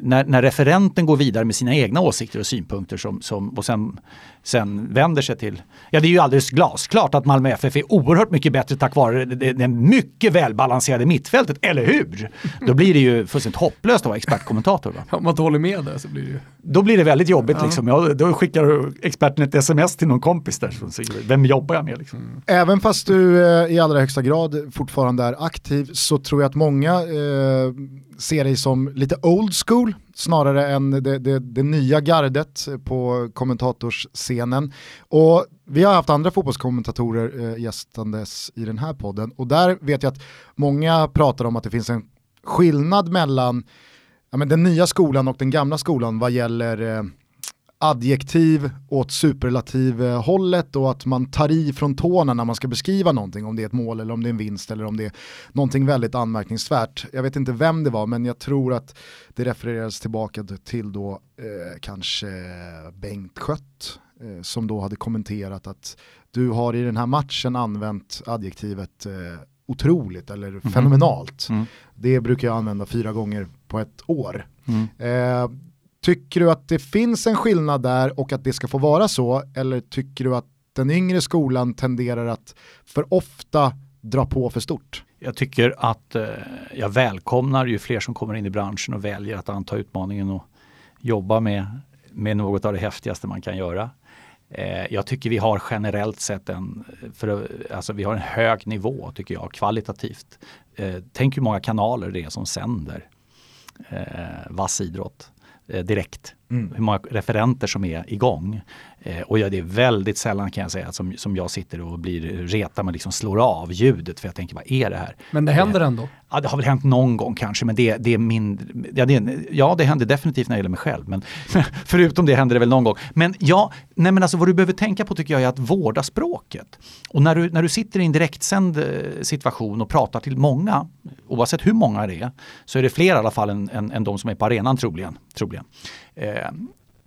när, när referenten går vidare med sina egna åsikter och synpunkter som, som, och sen sen vänder sig till... Ja, det är ju alldeles glasklart att Malmö FF är oerhört mycket bättre tack vare det, det mycket välbalanserade mittfältet, eller hur? Då blir det ju fullständigt hopplöst att vara expertkommentator. Va? Om man inte håller med där så blir det ju... Då blir det väldigt jobbigt. Ja. Liksom. Ja, då skickar experten ett sms till någon kompis där. Så, vem jobbar jag med? Liksom? Mm. Även fast du eh, i allra högsta grad fortfarande är aktiv så tror jag att många eh, ser dig som lite old school snarare än det, det, det, nya gardet på kommentatorsscenen. Och vi har haft andra fotbollskommentatorer eh, gästandes i den här podden och där vet jag att många pratar om att det finns en skillnad mellan ja, men den nya skolan och den gamla skolan vad gäller eh, adjektiv åt superlativ-hållet och att man tar i från tårna när man ska beskriva någonting, om det är ett mål eller om det är en vinst eller om det är någonting väldigt anmärkningsvärt. Jag vet inte vem det var, men jag tror att det refererades tillbaka till då eh, kanske Bengt Skött eh, som då hade kommenterat att du har i den här matchen använt adjektivet eh, otroligt eller mm -hmm. fenomenalt. Mm. Det brukar jag använda fyra gånger på ett år. Mm. Eh, Tycker du att det finns en skillnad där och att det ska få vara så? Eller tycker du att den yngre skolan tenderar att för ofta dra på för stort? Jag tycker att eh, jag välkomnar ju fler som kommer in i branschen och väljer att anta utmaningen och jobba med, med något av det häftigaste man kan göra. Eh, jag tycker vi har generellt sett en, för, alltså vi har en hög nivå tycker jag kvalitativt. Eh, tänk hur många kanaler det är som sänder eh, vass idrott. Eh, direkt. Mm. Hur många referenter som är igång. Eh, och ja, det är väldigt sällan kan jag säga som, som jag sitter och blir retad men liksom slår av ljudet för jag tänker vad är det här? Men det händer eh, ändå? Ja det har väl hänt någon gång kanske men det, det är min, ja det, ja det händer definitivt när det gäller mig själv men förutom det händer det väl någon gång. Men ja, nej men alltså vad du behöver tänka på tycker jag är att vårda språket. Och när du, när du sitter i en direktsänd eh, situation och pratar till många, oavsett hur många det är, så är det fler i alla fall än, än, än de som är på arenan troligen. troligen. Eh,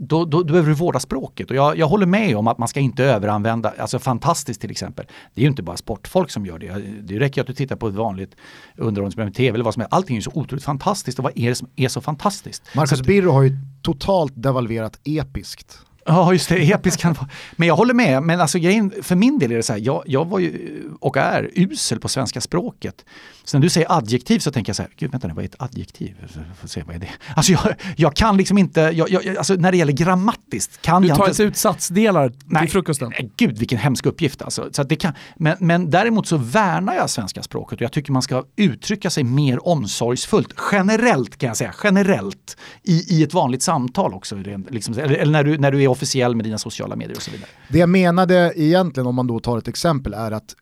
då, då, då, behöver du vårda språket. Och jag, jag, håller med om att man ska inte överanvända, alltså fantastiskt till exempel. Det är ju inte bara sportfolk som gör det. Det räcker att du tittar på ett vanligt underhållningsprogram, tv eller vad som helst. Allting är så otroligt fantastiskt och vad är det som är så fantastiskt? Marcus Birro har ju totalt devalverat episkt. Ja, just det, episk kan vara. Men jag håller med, men alltså grejen, för min del är det så här, jag, jag var ju och är usel på svenska språket. Så när du säger adjektiv så tänker jag så här, gud vänta nu, vad är ett adjektiv? Får se, vad är det? Alltså jag, jag kan liksom inte, jag, jag, alltså när det gäller grammatiskt kan du jag inte... Du tar inte ut satsdelar nej, till frukosten? Nej, gud vilken hemsk uppgift alltså. Så det kan, men, men däremot så värnar jag svenska språket och jag tycker man ska uttrycka sig mer omsorgsfullt. Generellt kan jag säga, generellt. I, i ett vanligt samtal också. Liksom, eller, eller när, du, när du är officiell med dina sociala medier och så vidare. Det jag menade egentligen, om man då tar ett exempel, är att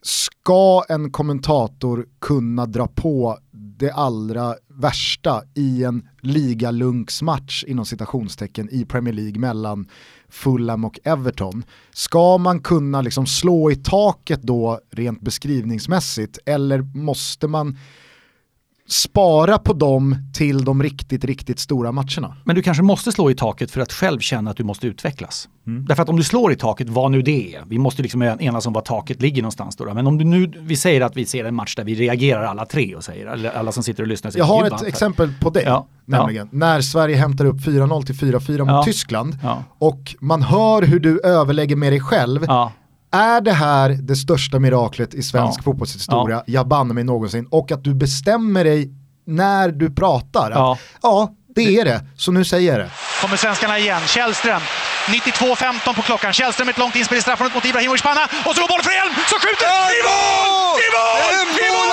ska en kommentator kunna dra på det allra värsta i en ligalunksmatch inom citationstecken i Premier League mellan Fulham och Everton. Ska man kunna liksom slå i taket då rent beskrivningsmässigt eller måste man spara på dem till de riktigt, riktigt stora matcherna. Men du kanske måste slå i taket för att själv känna att du måste utvecklas. Mm. Därför att om du slår i taket, vad nu det är, vi måste liksom enas om var taket ligger någonstans då. Men om du nu, vi säger att vi ser en match där vi reagerar alla tre och säger, eller alla som sitter och lyssnar. Säger, Jag har ett exempel på det, ja. nämligen ja. när Sverige hämtar upp 4-0 till 4-4 mot ja. Tyskland och man hör hur du överlägger med dig själv är det här det största miraklet i svensk ja. fotbollshistoria, ja. jag banne mig någonsin, och att du bestämmer dig när du pratar. Att, ja. ja, det är det, så nu säger jag det. Kommer svenskarna igen, Källström 92.15 på klockan. Källström ett långt inspel i straffområdet mot Ibrahimovic panna. Och så går bollen för Elm som skjuter! I mål! I mål! I mål!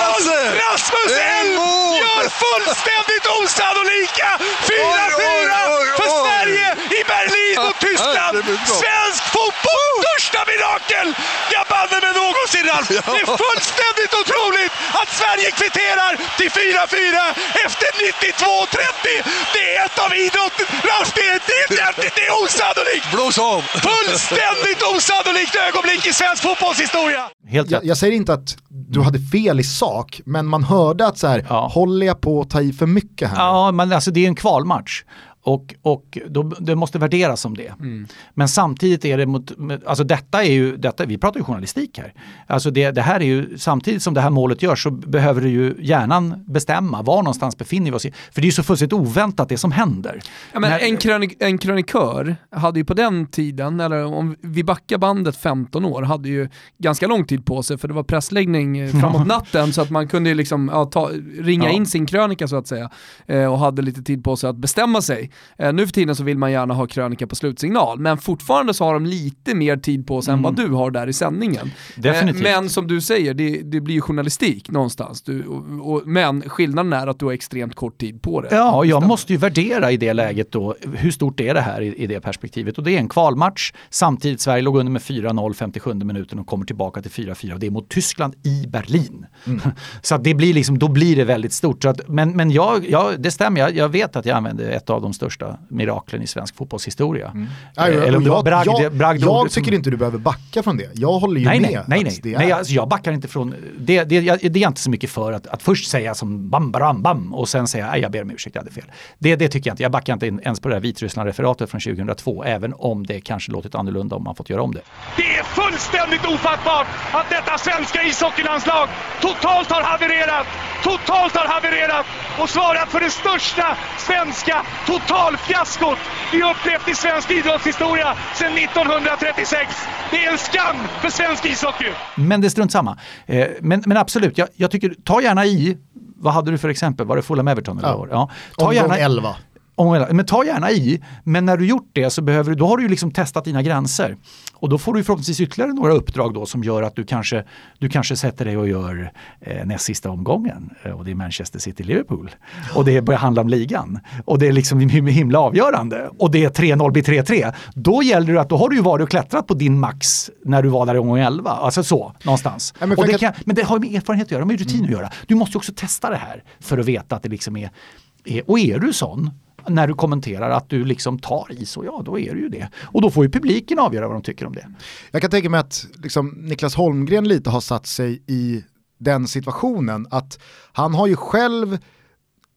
Rasmus Elm gör fullständigt osannolika 4-4 för Sverige i Berlin mot Tyskland! Svensk fotbolls största mirakel! Jag banne mig någonsin Ralf! Det är fullständigt otroligt att Sverige kvitterar till 4-4 efter 92-30! Det är ett av idrotten... Ralf, det är, det är, det är osannolikt! Blås av! Fullständigt osannolikt ögonblick i svensk fotbollshistoria! Helt Jag, jag säger inte att du hade fel i sak, men man hörde att så här, Ja. håller jag på att ta i för mycket här? Ja, men alltså det är en kvalmatch. Och, och då, det måste värderas som det. Men samtidigt är det mot, alltså detta är ju, detta, vi pratar ju journalistik här. Alltså det, det här är ju, samtidigt som det här målet görs så behöver du ju hjärnan bestämma var någonstans befinner vi oss i. För det är ju så fullständigt oväntat det som händer. Ja, men När- en, krönik en krönikör hade ju på den tiden, eller om vi backar bandet 15 år, hade ju ganska lång tid på sig för det var pressläggning eh, framåt natten så att man kunde ju liksom, ja, ta, ringa Ja. in sin krönika så att säga eh, och hade lite tid på sig att bestämma sig. Eh, nu för tiden så vill man gärna ha krönika på slutsignal, men fortfarande så har de lite mer tid på sig än vad du har där i sändningen. Eh, men som du säger, det, det blir ju journalistik någonstans. Du, och, och, men skillnaden är att du har extremt kort tid på det. Ja, jag måste ju värdera i det läget då, hur stort är det här i, i det perspektivet? Och det är en kvalmatch, samtidigt Sverige låg under med 4-0 57 minuten och kommer tillbaka till 4-4 och det är mot Tyskland i Berlin. Så att det blir liksom, då blir det väldigt stort. Så att, men men jag, jag, det stämmer, jag, jag vet att jag använde ett av de största miraklen i svensk fotbollshistoria. Nej, Eh, Eller om det var jag, bragd, jag, bragd jag tycker inte du behöver backa från det. Jag håller ju Nej, med. nej, nej, nej. det nej är- alltså jag backar inte från, det, det, jag, det är jag inte så mycket för att, att först säga som bam, bam, bam och sen säga nej jag ber om ursäkt, jag hade fel. Det, det tycker jag inte, jag backar inte ens på det här Vitryssland-referatet från 2002, även om det kanske låtit annorlunda om man fått göra om det. Det är fullständigt ofattbart att detta svenska ishockeylandslag totalt har havererat, totalt har havererat och svarat för det största svenska totalfiaskot vi upplevt i svensk idrottshistoria sedan 1936. Det är en skam för svensk ishockey! Men det är strunt samma. Eh, men, men absolut, jag, jag tycker, ta gärna i, vad hade du för exempel, var det Fulham Everton? Eller Ja. vad? ja. Ta Omgång gärna, 11. Men ta gärna i, men när du gjort det så behöver du, då har du ju liksom testat dina gränser. Och då får du förhoppningsvis ytterligare några uppdrag då som gör att du kanske, du kanske sätter dig och gör eh, näst sista omgången. Eh, och det är Manchester City-Liverpool. Och det börjar handla om ligan. Och det är liksom him- himla avgörande. Och det är 3-0 blir 3-3. Då gäller det att då har du ju varit och klättrat på din max när du var där i omgång 11. Alltså så, någonstans. Ja, men och det kan, men det har ju med erfarenhet att göra, med rutin att göra. Du måste ju också testa det här för att veta att det liksom är, är och är du sån när du kommenterar att du liksom tar i så, ja då är du ju det. Och då får ju publiken avgöra vad de tycker om det. Jag kan tänka mig att liksom, Niklas Holmgren lite har satt sig i den situationen att han har ju själv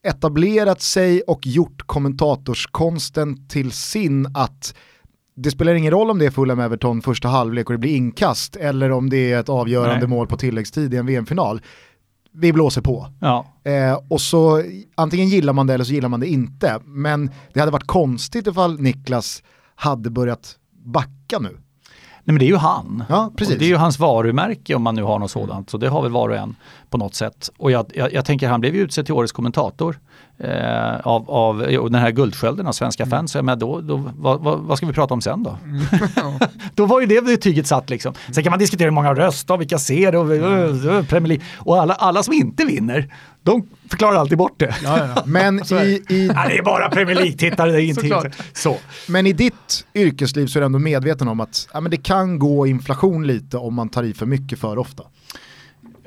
etablerat sig och gjort kommentatorskonsten till sin att det spelar ingen roll om det är Fulham Everton första halvlek och det blir inkast eller om det är ett avgörande Nej. mål på tilläggstid i en VM-final. Vi blåser på. Ja. Eh, och så antingen gillar man det eller så gillar man det inte. Men det hade varit konstigt ifall Niklas hade börjat backa nu. Nej men det är ju han. Ja, precis. Och det är ju hans varumärke om man nu har något sådant. Så det har väl var och en på något sätt. Och jag, jag, jag tänker han blev ju utsedd till årets kommentator eh, av, av den här guldskölden av svenska Mm. fans. Menar, då, då, vad, vad, vad ska vi prata om sen då? då var ju det betyget satt liksom. Sen kan man diskutera hur många röster, vilka ser och uh, Premier League. Och alla, alla som inte vinner, de förklarar alltid bort det. Men i, i, Ja, det är bara Premier League-tittare, det är ingenting. Så. men i ditt yrkesliv så är du ändå medveten om att ja, men det kan gå inflation lite om man tar i för mycket för ofta.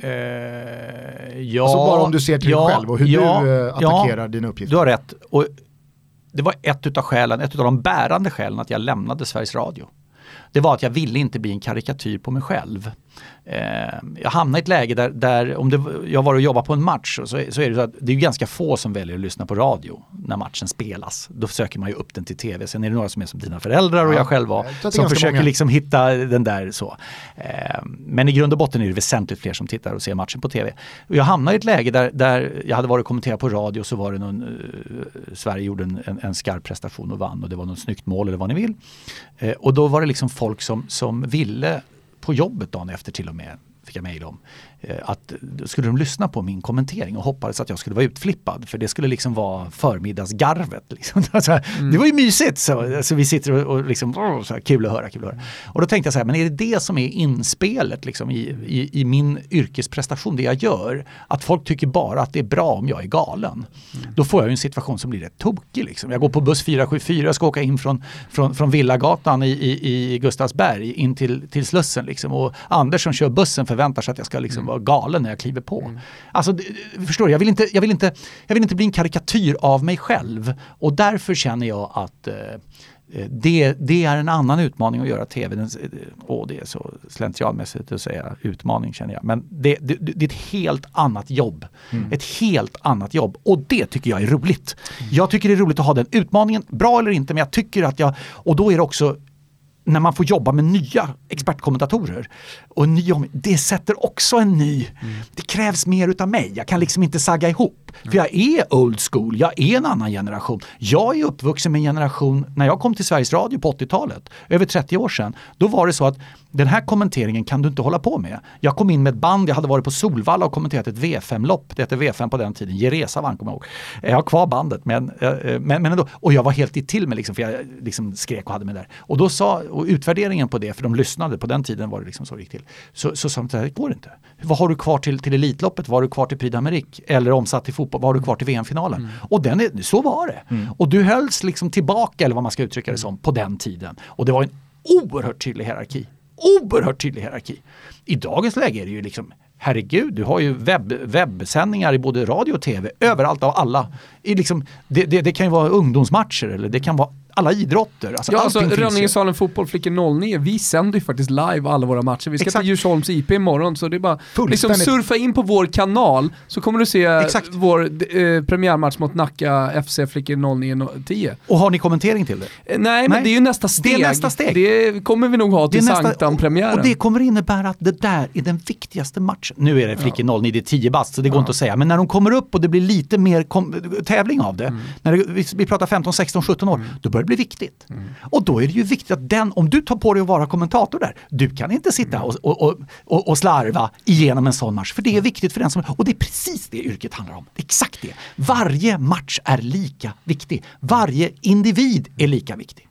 Eh, ja, Alltså bara om du ser till ja, dig själv och hur ja, du eh, attackerar ja, dina uppgifter. Du har rätt. Och det var ett utav skälen, ett utav de bärande skälen att jag lämnade Sveriges Radio. Det var att jag ville inte bli en karikatyr på mig själv. Eh, jag hamnade i ett läge där, där om det, jag var och jobbade på en match så, så är det så att det är ganska få som väljer att lyssna på radio när matchen spelas. Då söker man ju upp den till tv. Sen är det några som är som dina föräldrar och Ja, jag själv var jag som försöker många. liksom hitta den där så. Eh, men i grund och botten är det väsentligt fler som tittar och ser matchen på tv. Jag hamnade i ett läge där, där jag hade varit och kommenterat på radio så var det någon, eh, Sverige gjorde en, en, en skarp prestation och vann och det var något snyggt mål eller vad ni vill. Eh, och då var det liksom folk som, som ville på jobbet dagen efter till och med fick jag mejl om. Eh, att skulle de lyssna på min kommentering och hoppades att jag skulle vara utflippad för det skulle liksom vara förmiddagsgarvet. Liksom. Mm. Det var ju mysigt! Så, så vi sitter och, och liksom, så här, kul att höra, kul att höra. Och då tänkte jag så här, men är det det som är inspelet liksom, i, i, i, min yrkesprestation, det jag gör? Att folk tycker bara att det är bra om jag är galen. Mm. Då får jag ju en situation som blir rätt tokig. Liksom. Jag går på buss 474, ska åka in från, från, från Villagatan i, i, i Gustavsberg in till, till Slussen. Liksom. Och Anders som kör bussen förväntar sig att jag ska liksom, vara galen när jag kliver på. Mm. Alltså, förstår du, jag vill, inte, jag, vill inte, jag vill inte bli en karikatyr av mig själv. Och därför känner jag att eh, eh det, det, är en annan utmaning att göra tv. Den, åh, det är så slentrianmässigt att säga utmaning känner jag. Men det, det, det är ett helt annat jobb. Mm. Ett helt annat jobb. Och det tycker jag är roligt. Mm. Jag tycker det är roligt att ha den utmaningen. Bra eller inte, men jag tycker att jag... Och då är det också när man får jobba med nya expertkommentatorer. Och ny, det sätter också en ny, mm. det krävs mer utav mig. Jag kan liksom inte sagga ihop. Mm. För jag är old school, jag är en annan generation. Jag är uppvuxen med en generation, när jag kom till Sveriges Radio på 80-talet, över 30 år sedan, då var det så att den här kommenteringen kan du inte hålla på med. Jag kom in med ett band, jag hade varit på Solvalla och kommenterat ett V5-lopp. Det hette V5 på den tiden, Geresa vann kommer jag ihåg. Jag har kvar bandet men, eh, men, men ändå. Och jag var helt i till mig liksom, för jag liksom skrek och hade mig där. Och då sa, och utvärderingen på det, för de lyssnade, på den tiden var det liksom så det gick till. Så, så sa de, det går inte. Vad har du kvar till, till Elitloppet? Vad har du kvar till Prix d'Amérique? Eller omsatt till fotboll, vad har du kvar till VM-finalen? Mm. Och den är, så var det. Mm. Och du hölls liksom tillbaka, eller vad man ska uttrycka det som, på den tiden. Och det var en oerhört tydlig hierarki oerhört tydlig hierarki. I dagens läge är det ju liksom herregud, du har ju webb, webbsändningar i både radio och tv överallt av alla. I liksom, det, det, det, kan ju vara ungdomsmatcher eller det kan vara alla idrotter. Alltså ja, alltså Rönningesalen Fotboll Flickor 09, vi sänder ju faktiskt live alla våra matcher. Vi ska Exakt. till Djursholms IP imorgon, så det är bara liksom surfa in på vår kanal så kommer du se Exakt. vår eh, premiärmatch mot Nacka FC Flickor 09 10. Och har ni kommentering till det? Eh, nej, men det är ju nästa steg. Det är nästa steg. Det kommer vi nog ha till Sanktan-premiären. Och det kommer innebära att det där är den viktigaste matchen. Nu är det Flickor ja. 09, det är 10 bast, så det går ja. inte att säga. Men när de kommer upp och det blir lite mer tävling av det, mm. när det, vi, vi pratar 15, 16, 17 år, mm. då börjar det bli viktigt. Mm. Och då är det ju viktigt att den, om du tar på dig att vara kommentator där, du kan inte sitta mm. och, och, och, och, slarva igenom en sån match. För det är viktigt för den som, och det är precis det yrket handlar om. Exakt det. Varje match är lika viktig. Varje individ är lika viktig.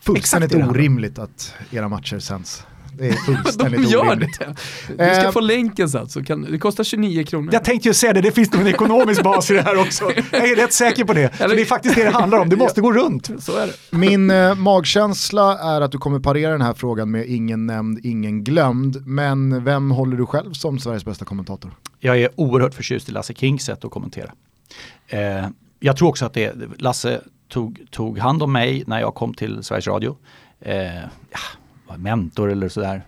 Fullständigt orimligt att era matcher sänds. Det är fullständigt De gör orimligt. det. Du ska eh, få länken sen, så kan, det kostar 29 kronor. Jag tänkte ju säga det, det finns nog en ekonomisk bas i det här också. Jag är rätt säker på det. Eller, det är faktiskt det det handlar om, det måste gå runt. Så är det. Min eh, magkänsla är att du kommer parera den här frågan med ingen nämnd, ingen glömd. Men vem håller du själv som Sveriges bästa kommentator? Jag är oerhört förtjust i Lasse Kings sätt att kommentera. Eh, jag tror också att det, Lasse tog, tog hand om mig när jag kom till Sveriges Radio. Eh, ja, mentor eller sådär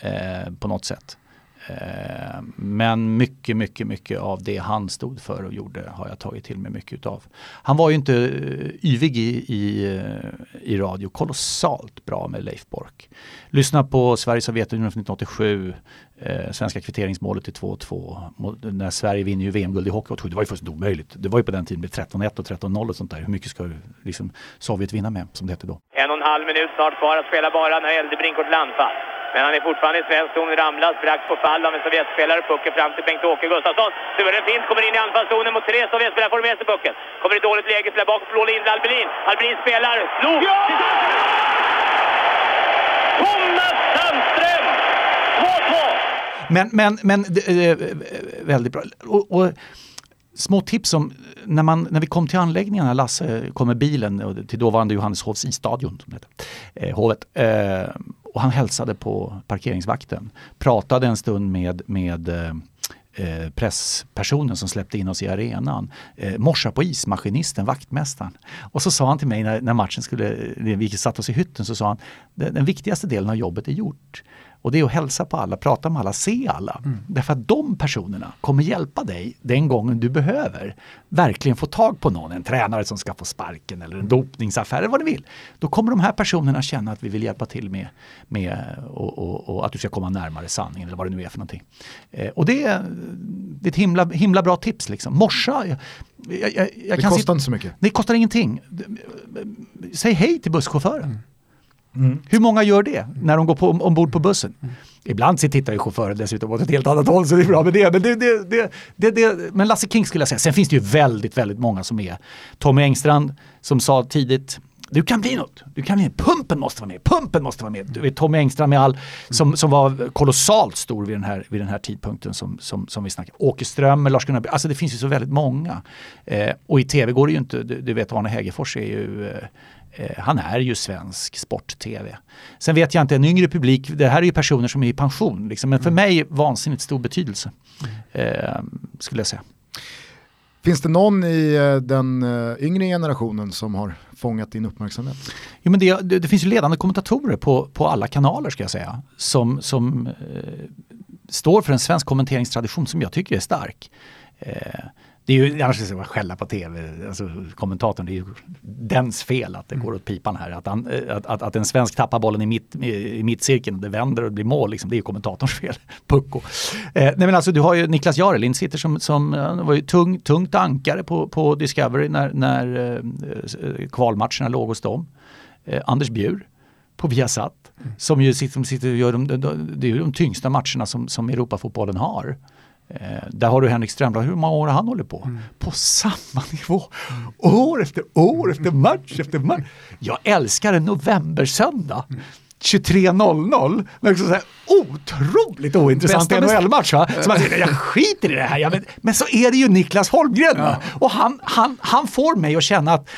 eh, på något sätt. Eh, men mycket, mycket, mycket av det han stod för och gjorde har jag tagit till mig mycket utav. Han var ju inte eh, yvig i, i, eh, i radio, kolossalt bra med Leif Bork. Lyssna på Sverige-Sovjetunionen 1987, eh, svenska kvitteringsmålet till 2-2. När Sverige vinner ju VM-guld i hockey 87, det var ju fullständigt omöjligt. Det var ju på den tiden med 13-1 och 13-0 och sånt där. Hur mycket ska liksom, Sovjet vinna med, som det hette då? En och en halv minut snart kvar att spela bara när Eldebrink går till anfall. Men han är fortfarande i svensk zon, ramlar strax på fall av en Sovjetspelare. Pucken fram till Bengt-Åke Gustafsson. Sture fint, kommer in i anfallszonen mot tre Sovjetspelare, får med sig pucken. Kommer i dåligt läge, spelar bakåt för Lindell Albelin. Albelin spelar, slog! Ja! Thomas Sandström! Men, men, men eh, eh, väldigt bra. Och, och, små tips om när, man, när vi kom till anläggningen, när Lasse kom med bilen till dåvarande Johanneshovs isstadion, som heter, eh, hovet, eh, och han hälsade på parkeringsvakten. Pratade en stund med, med eh, eh, presspersonen som släppte in oss i arenan. Eh, morsa på ismaskinisten, vaktmästaren. Och så sa han till mig när, när matchen skulle, vi satt oss i hytten, så sa han den, den viktigaste delen av jobbet är gjort. Och det är att hälsa på alla, prata med alla, se alla. Mm. Därför att de personerna kommer hjälpa dig den gången du behöver verkligen få tag på någon, en tränare som ska få sparken eller en dopningsaffär eller vad du vill. Då kommer de här personerna känna att vi vill hjälpa till med, med och, och, och att du ska komma närmare sanningen eller vad det nu är för någonting. Eh, och det är, det är ett himla, himla bra tips. Liksom. Morsa, jag, jag, jag, det kostar inte så mycket. Det kostar ingenting. Säg hej till busschauffören. Mm. Mm. Hur många gör det när de går på, ombord på bussen? Mm. Ibland så tittar ju chauffören dessutom åt ett helt annat håll så det är bra med det. Men, det, det, det, det, men Lasse King skulle jag säga. Sen finns det ju väldigt, väldigt många som är. Tommy Engstrand som sa tidigt du kan bli något. Du kan bli, pumpen måste vara med. Pumpen måste vara med. Du vet Tommy Engström med all, som, som var kolossalt stor vid den här, vid den här tidpunkten som, som, som vi snackade. Åke Ström, Lars-Gunnar Alltså det finns ju så väldigt många. Eh, och i tv går det ju inte, du, du vet Arne Hägerfors är ju eh han är ju svensk sport-tv. Sen vet jag inte, en yngre publik, det här är ju personer som är i pension. Liksom, men för mm. mig vansinnigt stor betydelse. Eh, skulle jag säga. Finns det någon i eh, den eh, yngre generationen som har fångat din uppmärksamhet? Jo, men det, det, det finns ju ledande kommentatorer på, på alla kanaler ska jag säga. Som, som eh, står för en svensk kommenteringstradition som jag tycker är stark. Eh, det är ju, annars ska jag skälla på tv, alltså kommentatorn, det är ju dens fel att det går åt pipan här. Att, han, att, att, att en svensk tappar bollen i, mitt, i mittcirkeln det vänder och det blir mål, liksom, det är ju kommentatorns fel. Pucko. Eh, nej men alltså du har ju Niklas Jarelind sitter som, som var ju tung, tungt ankare på, på Discovery när, när eh, kvalmatcherna låg hos dem. Eh, Anders Bjur på Viasat mm. som ju sitter, sitter och gör de, det är ju de tyngsta matcherna som, som Europafotbollen har. Eh, där har du Henrik Strömblad, hur många år har han hållit på? Mm. På samma nivå. Mm. År efter år efter match efter match. Jag älskar en novembersöndag. Mm. 23.00. Liksom så här, otroligt ointressant NHL-match. Va? Så man säger, jag skiter i det här. Men, men så är det ju Niklas Holmgren. Ja. Och han, han, han får mig att känna att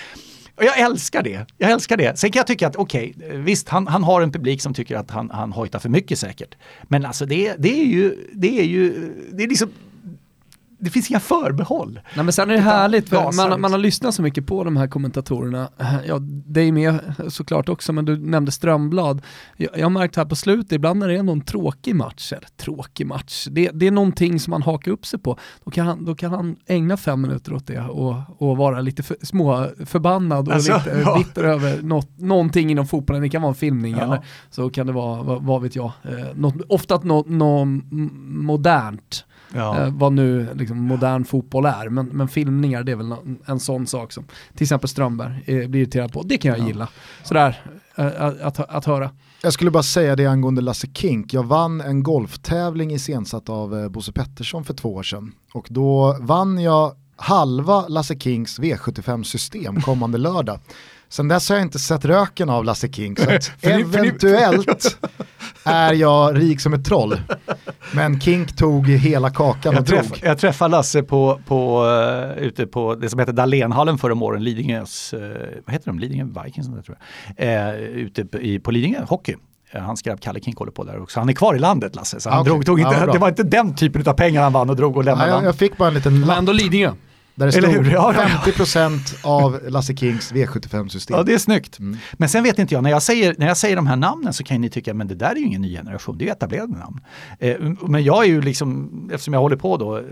och jag älskar det. Jag älskar det. Sen kan jag tycka att okej, okay, visst han, han har en publik som tycker att han, han hojtar för mycket säkert. Men alltså det, det är ju, det är ju, det är liksom det finns inga förbehåll. Nej men sen är det härligt, för man, man har lyssnat så mycket på de här kommentatorerna, ja dig med såklart också, men du nämnde Strömblad. Jag, jag har märkt här på slutet, ibland när det är någon tråkig match, eller tråkig match, det, det är någonting som man hakar upp sig på, då kan han, då kan han ägna fem minuter åt det och, och vara lite för, små förbannad och alltså, lite ja. bitter över något, någonting inom fotbollen, det kan vara en filmning ja. eller så kan det vara, vad, vad vet jag, eh, något, ofta något, något modernt ja. eh, vad nu liksom, modern fotboll är. Men, men filmningar det är väl en, en sån sak som till exempel Strömberg eh, blir irriterad på. Det kan jag ja. gilla. Sådär, eh, att, att, att höra. Jag skulle bara säga det angående Lasse Kink. Jag vann en golftävling iscensatt av eh, Bosse Pettersson för två år sedan. Och då vann jag halva Lasse Kings V75-system kommande lördag. Sen dess har jag inte sett röken av Lasse King, så eventuellt är jag rik som ett troll. Men Kink tog hela kakan jag och träff, drog. Jag träffade Lasse på, på, uh, ute på det som heter Dahlénhallen förra åren, Lidingös, uh, vad heter de, Lidingö Vikings tror jag. Uh, ute i, på Lidingö, hockey. Hans grabb Kalle Kink håller på där också. Han är kvar i landet Lasse. Så han okay. drog, tog inte, ja, det var inte den typen av pengar han vann och drog och lämnade. Ja, jag, jag fick bara en liten lapp. Men ändå Lidingö. Där det stod ja, 50% av Lasse Kings V75-system. Ja det är snyggt. Mm. Men sen vet inte jag, när jag, säger, när jag säger de här namnen så kan ni tycka, men det där är ju ingen ny generation, det är ju etablerade namn. Eh, men jag är ju liksom, eftersom jag håller på då eh,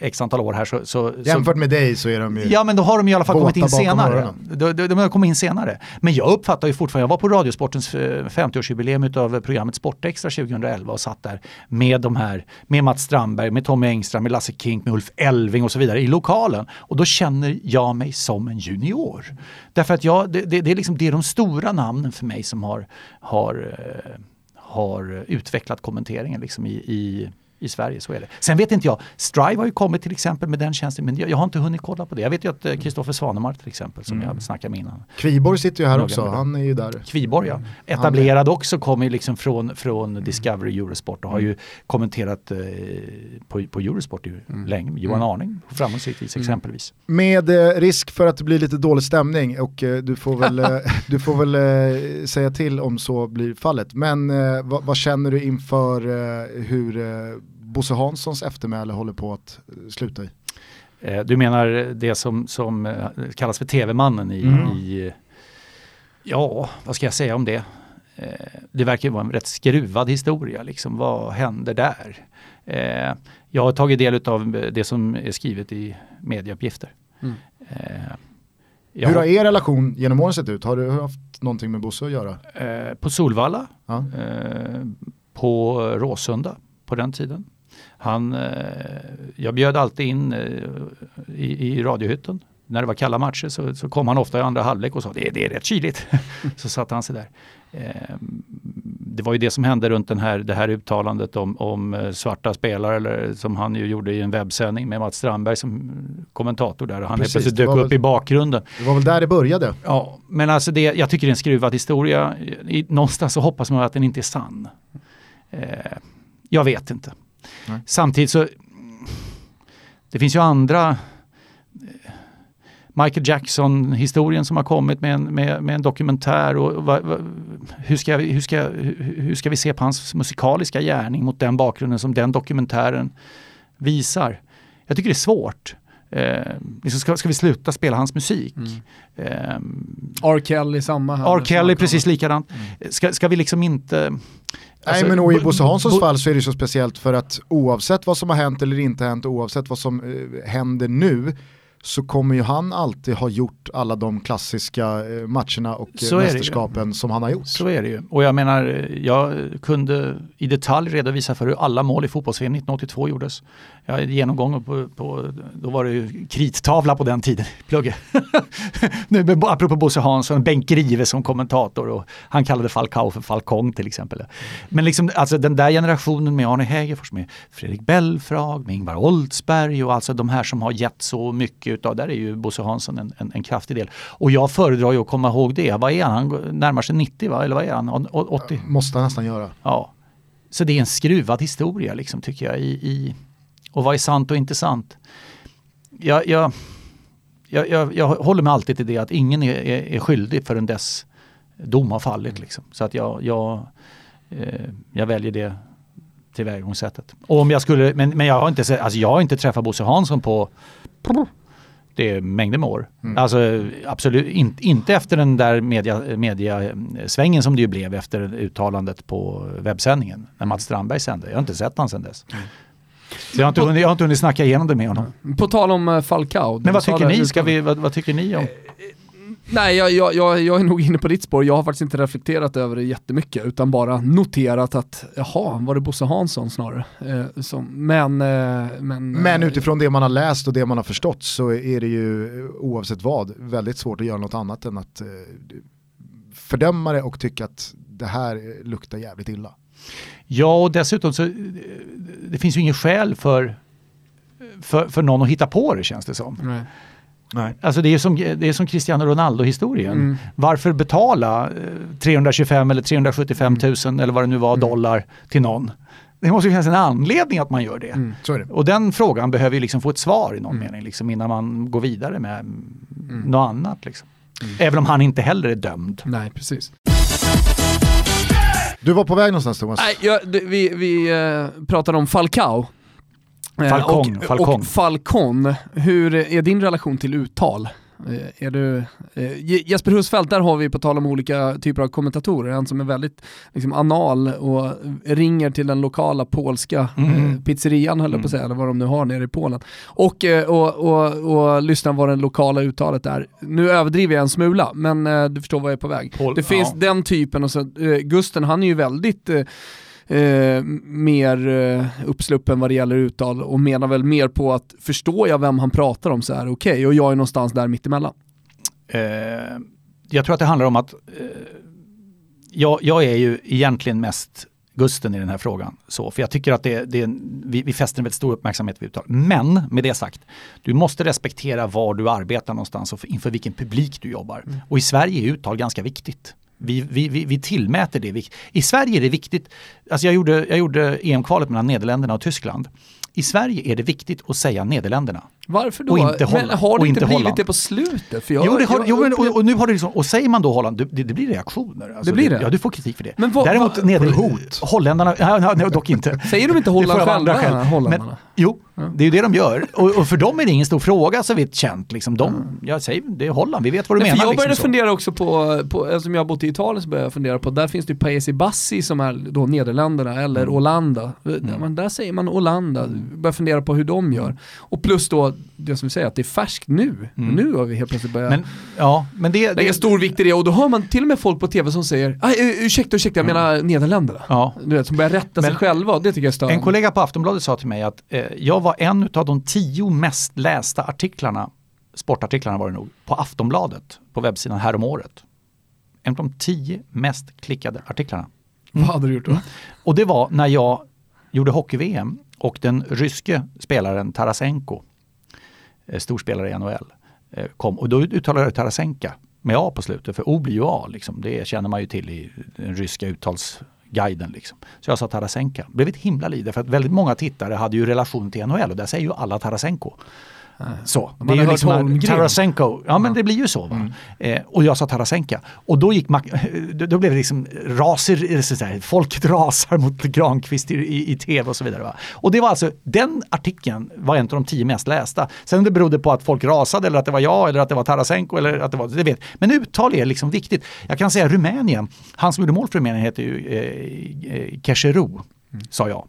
x antal år här så, så Jämfört så, med dig så är de ju Ja men då har de i alla fall kommit in senare. De, de, de, har kommit in senare. Men jag uppfattar ju fortfarande, jag var på Radiosportens 50-årsjubileum av programmet Sportextra 2011 och satt där med de här, med Mats Strandberg, med Tommy Engström, med Lasse Kink, med Ulf Elving och så vidare i lokal finalen. Och då känner jag mig som en junior. Därför att jag, det, det, det, är, liksom, det är de stora namnen för mig som har, har, eh, har utvecklat kommenteringen liksom i, i i Sverige, så är det. Sen vet inte jag, Strive har ju kommit till exempel med den tjänsten, men jag, jag har inte hunnit kolla på det. Jag vet ju att eh, Kristoffer Svanemar till exempel, som mm. jag snackade med innan. Kviborg sitter ju här också, han är ju där. Kviborg ja. Mm. Etablerad också, kommer liksom från, från mm. Discovery Eurosport och har ju mm. kommenterat eh, på, på Eurosport ju mm. länge. Johan mm. Arning, framgångsrikt exempelvis. Med eh, risk för att det blir lite dålig stämning och eh, du får väl, eh, du får väl eh, säga till om så blir fallet. Men vad, vad, känner du inför hur Bosse Hanssons eftermäle håller på att eh, sluta i. Eh, du menar det som, som eh, kallas för tv-mannen i, mm. i, ja, vad ska jag säga om det? Det verkar vara en rätt skruvad historia, liksom. vad händer där? Jag har tagit del av det som är skrivet i medieuppgifter. Mm. Hur har er relation genom åren sett ut? Har du haft någonting med Bosse att göra? På Solvalla, ja. på Råsunda på den tiden. Han, eh, jag bjöd alltid in eh, i, i radiohytten. När det var kalla matcher så, så kom han ofta i andra halvlek och sa det, det är rätt kyligt. så satte han sig där. Eh, det var ju det som hände runt den här, det här uttalandet om, om eh, svarta spelare, eller som han ju gjorde i en webbsändning med Mats Strandberg som kommentator där. Och han Precis, plötsligt dök var upp väl- i bakgrunden. Det var väl där det började. Ja, men alltså det, jag tycker det är en skruvad historia. I, någonstans så hoppas man att den inte är sann. Eh, jag vet inte. Nej. Samtidigt så, det finns ju andra eh, Michael Jackson-historien som har kommit med en, med, med en dokumentär. Och, va, va, hur, ska, hur, ska, hur, ska vi se på hans musikaliska gärning mot den bakgrunden som den dokumentären visar? Jag tycker det är svårt. Eh, liksom ska, ska vi sluta spela hans musik? Eh, R. Kelly samma här. R. Kelly precis likadant. Ska, ska vi liksom inte... alltså, Nej men och i bo- Bosse Hanssons fall så är det så speciellt för att oavsett vad som har hänt eller inte hänt, oavsett vad som eh, händer nu, så kommer ju han alltid ha gjort alla de klassiska eh, matcherna och eh, Så mästerskapen som han har gjort. Så är det ju. Och jag menar, jag kunde i detalj redovisa för hur alla mål i fotbolls-VM 1982 gjordes. Jag hade genomgång på, på, då var det ju krittavla på den tiden, plugge. nu, apropå Bosse Hansson, Bengt Grive som kommentator och han kallade Falcao för Falcong till exempel. Men liksom, alltså den där generationen med Arne Hägerfors, med Fredrik Belfrag, med Ingvar Oldsberg och alltså de här som har gett så mycket utav, där är ju Bosse Hansson en, en, en kraftig del. Och jag föredrar ju att komma ihåg det. Vad är han? Han närmar sig 90 va? Eller vad är han? Å- å- 80? Måste han nästan göra. Ja. Så det är en skruvad historia liksom tycker jag. I, i, och vad är sant och inte sant? Jag, jag, jag, jag, håller mig alltid till det att ingen är, är, är skyldig förrän dess dom har fallit. Liksom. Så att jag, jag, eh, jag väljer det tillvägagångssättet. Och om jag skulle, men, men jag, har inte, alltså jag har inte träffat Bosse Hansson på det är mängder med år. Alltså absolut in, inte efter den där media, mediasvängen som det ju blev efter uttalandet på webbsändningen när Mats Strandberg sände. Jag har inte sett han sedan dess. Så jag har, inte hunnit, jag har inte hunnit snacka igenom det med honom. På tal om eh, Falcao. Men vad tycker ni? Ska vi, vad, vad tycker ni om? Nej, jag, jag, jag, jag är nog inne på ditt spår. Jag har faktiskt inte reflekterat över det jättemycket, utan bara noterat att, jaha, var det Bosse Hansson snarare? Eh, som, men, eh, men, Men eh, utifrån det man har läst och det man har förstått så är det ju eh, oavsett vad väldigt svårt att göra något annat än att eh, fördöma det och tycka att det här eh, luktar jävligt illa. Ja, och dessutom så eh, det finns ju ingen skäl för, för, för någon att hitta på det känns det som. Nej. Nej. Alltså det är som, det är som Cristiano Ronaldo-historien. Mm. Varför betala eh, 325 eller 375 000 eller vad det nu var dollar till någon? Det måste ju finnas en anledning att man gör det. Mm. Så är det. Och den frågan behöver ju liksom få ett svar i någon mening liksom, innan man går vidare med mm. något annat. Liksom. Även om han inte heller är dömd. Nej, precis. Du var på väg någonstans Thomas. Nej, jag, det, vi vi eh, pratade om Falcao. Eh, Falcon, och, Falcon. Och Falcon. Hur är din relation till uttal? Eh, Är du, eh, Je- Jesper Husfeldt, där har vi på tal om olika typer av kommentatorer, en som är väldigt liksom, anal och ringer till den lokala polska Mm. eh, pizzerian höll jag på att säga, eller vad de nu har nere i Polen. Och, eh, och, och, och lyssnar vad det lokala uttalet är. Nu överdriver jag en smula, men eh, du förstår vad jag är på väg. Pol- det finns ja. den typen, och så, eh, Gusten han är ju väldigt eh, mer eh, uppsluppen vad det gäller uttal och menar väl mer på att förstår jag vem han pratar om så är det okej och jag är någonstans där mittemellan. Eh, jag tror att det handlar om att eh, jag, jag är ju egentligen mest Gusten i den här frågan. Så, för jag tycker att det, det, vi, vi fäster en väldigt stor uppmärksamhet vid uttal. Men med det sagt, du måste respektera var du arbetar någonstans och för, inför vilken publik du jobbar. Och i Sverige är uttal ganska viktigt. Vi, vi, vi, vi tillmäter det. I Sverige är det viktigt, alltså jag gjorde, jag gjorde EM-kvalet mellan Nederländerna och Tyskland. I Sverige är det viktigt att säga Nederländerna. Varför då? Och inte men Holland. har det Och inte inte blivit Holland. det på slutet? För jag, Jo, det har, jag jo men, och, och nu har det liksom, och säger man då Holland, det, det blir reaktioner. Alltså, Det blir det? Ja, du får kritik för det. Men vad- Däremot vad- Neder- hot? Holländarna, ja, nej, dock inte. Säger de inte Holland själva, skäl. holländarna? Men, jo, det är ju det de gör. Och, och för dem är det ingen stor fråga så vitt känt. Liksom. De, jag säger, det är Holland, vi vet vad du Nej, menar. för jag började liksom, fundera också på, på, eftersom jag har bott i Italien så började jag fundera på, där finns det ju Paesi Bassi som är då Nederländerna, eller Mm. Olanda. Men där säger man Olanda, börjar fundera på hur de gör. Och plus då, det som vi säger, att det är färskt nu. Mm. Nu har vi helt plötsligt börjat Men, ja, men det, lägga det, stor vikt i det och då hör man till och med folk på tv som säger "Aj, eh, ursäkta, ursäkta, jag menar Nederländerna. ja. Du vet, som börjar rätta sig Men- själva och det tycker jag är En störande. kollega på Aftonbladet sa till mig att eh, jag var en av de tio mest lästa artiklarna, sportartiklarna var det nog, på Aftonbladet på webbsidan häromåret. En av de tio mest klickade artiklarna. Vad hade du gjort då? Och det var när jag gjorde hockey-VM och den ryske spelaren Tarasenko, Eh, storspelare i NHL, eh, kom. Och då uttalade jag Tarasenka med A på slutet, för O blir ju A. Liksom. Det känner man ju till i den ryska uttalsguiden. Liksom. Så jag sa Tarasenka. Det blev ett himla liv, för att väldigt många tittare hade ju relation till NHL och där säger ju alla Tarasenko. Så. Man Det är ju liksom Holmgren. Tarasenko. Ja men det blir ju så. Va? Eh, och jag sa Tarasenka. Och då gick Mac- då, blev det liksom raser, eller så folket rasar mot Granqvist i, i, i tv och så vidare. Va? Och det var alltså, den artikeln var en av de tio mest lästa. Sen det berodde på att folk rasade eller att det var jag eller att det var Tarasenko eller att det var, det vet. Men uttal är liksom viktigt. Jag kan säga Rumänien, han som gjorde mål för Rumänien heter ju eh, eh, Kecheru, sa jag.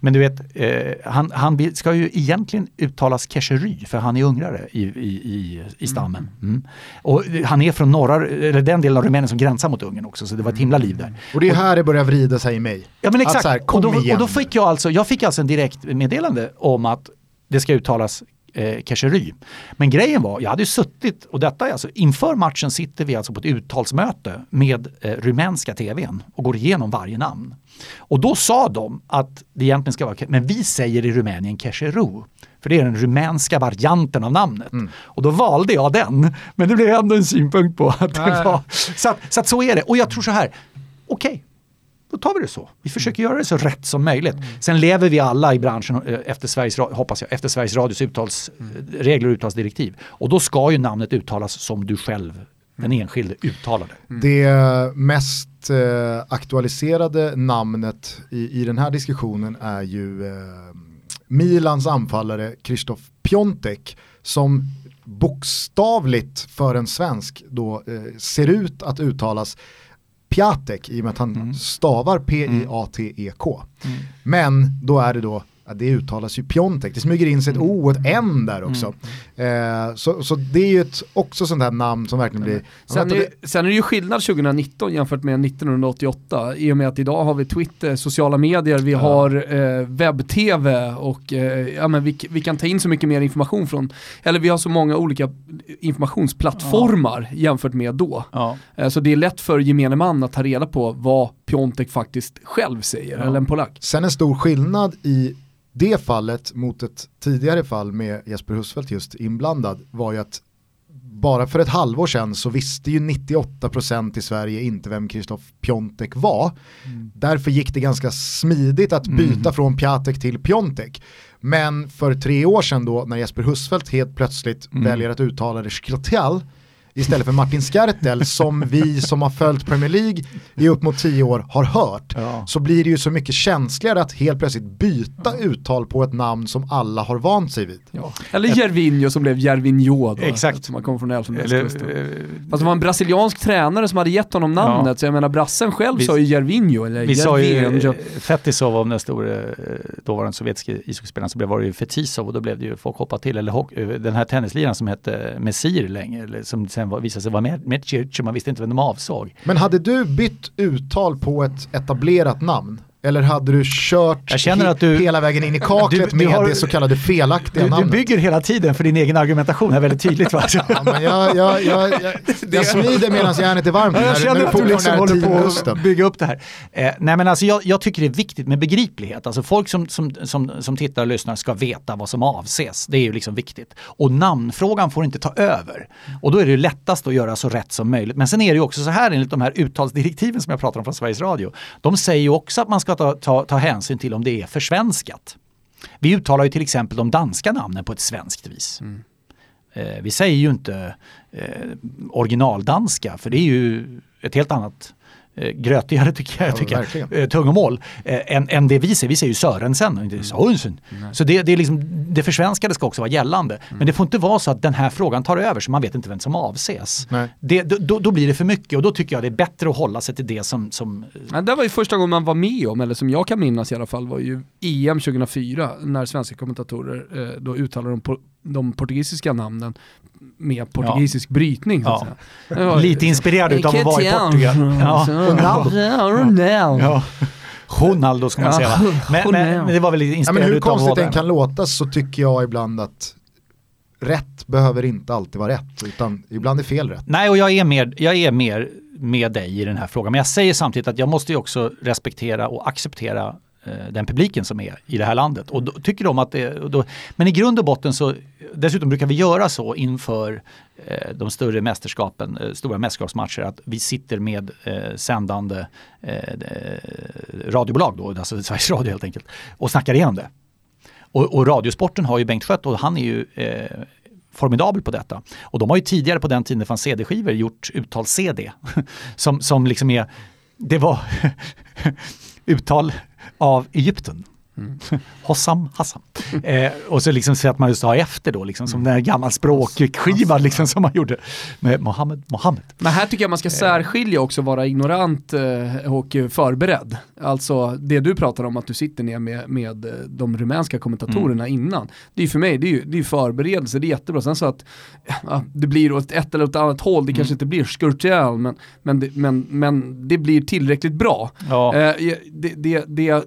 Men du vet, eh, han, han ska ju egentligen uttalas Keshery för han är ungrare i, i, i, i stammen. Mm. Och han är från norra, eller den delen av Rumänien som gränsar mot Ungern också, så det var ett himla liv där. Och det är här det börjar vrida sig i mig. Ja men exakt, här, och, då, och då fick jag alltså, jag fick alltså en direkt meddelande om att det ska uttalas eh, Keshery. Men grejen var, jag hade ju suttit, och detta är alltså, inför matchen sitter vi alltså på ett uttalsmöte med eh, rumänska tvn och går igenom varje namn. Och då sa de att det egentligen ska vara, men vi säger i Rumänien Kesheru. För det är den rumänska varianten av namnet. Och då valde jag den. Men det blev ändå en synpunkt på att det var... Så att, så att så är det. Och jag tror så här, okej, då tar vi det så. Vi försöker göra det så rätt som möjligt. Sen lever vi alla i branschen eh, efter Sveriges, hoppas jag, efter Sveriges Radios uttalsregler och uttalsdirektiv. Och då ska ju namnet uttalas som du själv, den enskilde, uttalar det. Det mest eh, aktualiserade namnet i, i den här diskussionen är ju eh, Milans anfallare Krzysztof Piontek som bokstavligt för en svensk då eh, ser ut att uttalas Piatek i och med att han stavar P-I-A-T-E-K. Men då är det då det uttalas ju Piontek, det smyger in sig ett O och ett N där också. Eh, så, så det är ju ett, också sånt här namn som verkligen blir... Sen Ja, är, sen är det ju skillnad 2019 jämfört med 1988 i och med att idag har vi Twitter, sociala medier, vi har eh, webb-tv och eh, ja, men vi, vi kan ta in så mycket mer information från, eller vi har så många olika informationsplattformar jämfört med då. Ja. Eh, så det är lätt för gemene man att ta reda på vad Piontek faktiskt själv säger, eller en polack. Sen en stor skillnad i det fallet mot ett tidigare fall med Jesper Husfeldt just inblandad var ju att bara för ett halvår sedan så visste ju 98% i Sverige inte vem Krzysztof Piontek var. Därför gick det ganska smidigt att byta från Piatek till Piontek. Men för tre år sedan då när Jesper Husfeldt helt plötsligt väljer att uttala det Skrotel istället för Martin Skertel som vi som har följt Premier League i upp mot tio år har hört Ja. så blir det ju så mycket känsligare att helt plötsligt byta uttal på ett namn som alla har vant sig vid. Ja. Eller Jervinho som blev Jervinho då, Exakt. som han kom från Elfenbenskusten. eh, Fast det var en brasiliansk tränare som hade gett honom namnet, så jag menar brassen själv Vi- sa ju Jervinho eller vi sa ju eh, Fetisov om den store eh, dåvarande sovjetiske ishockeyspelaren så blev var det ju Fetisov och då blev det ju folk hoppa till. Eller den här tennisliraren som hette Messir länge, eller som sen var, visade sig vara med, med och man visste inte vem de avsåg. Men hade du bytt uttal på ett etablerat namn? Eller hade du kört Jag känner att du- hela vägen in i kaklet Du- du med har- det så kallade felaktiga Du, du namnet? bygger hela tiden för din egen argumentation här väldigt tydligt va? Ja, men jag, jag, jag, jag, jag smider medan järnet är varmt. Ja, jag känner att du liksom är håller på att bygga upp det här. Eh, nej men alltså jag, jag tycker det är viktigt med begriplighet. Alltså folk som, som, som, som tittar och lyssnar ska veta vad som avses. Det är ju liksom viktigt. Och namnfrågan får inte ta över. Och då är det lättast att göra så rätt som möjligt. Men sen är det ju också så här enligt de här uttalsdirektiven som jag pratar om från Sveriges Radio. De säger ju också att man ska ta, ta, ta hänsyn till om det är försvenskat. Vi uttalar ju till exempel de danska namnen på ett svenskt vis. Eh, vi säger ju inte eh, originaldanska för det är ju ett helt annat eh, grötigare tycker jag, Ja, tycker jag eh, tungomål eh, än, än det vi säger. Vi säger ju Sörensen och inte Sörensen. Så det, det, är liksom, det försvenskade ska också vara gällande. Men det får inte vara så att den här frågan tar över så man vet inte vem som avses. Det, då, då blir det för mycket och då tycker jag det är bättre att hålla sig till det som, som Men det var ju första gången man var med om, eller som jag kan minnas i alla fall, var ju EM 2004 när svenska kommentatorer eh, då uttalade de, po- de portugisiska namnen med portugisisk brytning. Så att Ja. säga. Det lite inspirerad utav att vara i Portugal. Ja. Ronaldo. Ronaldo. Ja. Ronaldo ska man Ja, säga? Men, men, Ronaldo. men det var väl lite Ja, inspirerad men hur konstigt den där. kan låta så tycker jag ibland att rätt behöver inte alltid vara rätt utan ibland är fel rätt. Nej, och jag är mer, jag är mer med dig i den här frågan. Men jag säger samtidigt att jag måste ju också respektera och acceptera Eh, den publiken som är i det här landet. Och då, tycker de att det, då, men i grund och botten så, dessutom brukar vi göra så inför eh, de större mästerskapen, eh, stora mästerskapsmatcher, att vi sitter med eh, sändande eh, radiobolag då, alltså Sveriges Radio helt enkelt, och snackar igenom det. Och, och radiosporten har ju Bengt Schött och han är ju eh, formidabel på detta. Och de har ju tidigare på den tiden det fanns CD-skivor gjort uttal-CD. som, som liksom är, det var uttal av Egypten. Mm. Hossam Hassam. Eh, och så liksom så att man just har efter då, liksom, som mm. den gammal språkskiva liksom, som man gjorde med Mohammed Mohammed. Men här tycker jag man ska särskilja också vara ignorant eh, och förberedd. Alltså det du pratar om att du sitter ner med, med eh, de rumänska kommentatorerna mm. innan. Det är för mig, det är ju det är förberedelse, det är jättebra. Sen så att ja, det blir åt ett eller åt annat håll, det mm. kanske inte blir skurtial, men, men, det, men, men det blir tillräckligt bra. Ja. Eh, det, det, det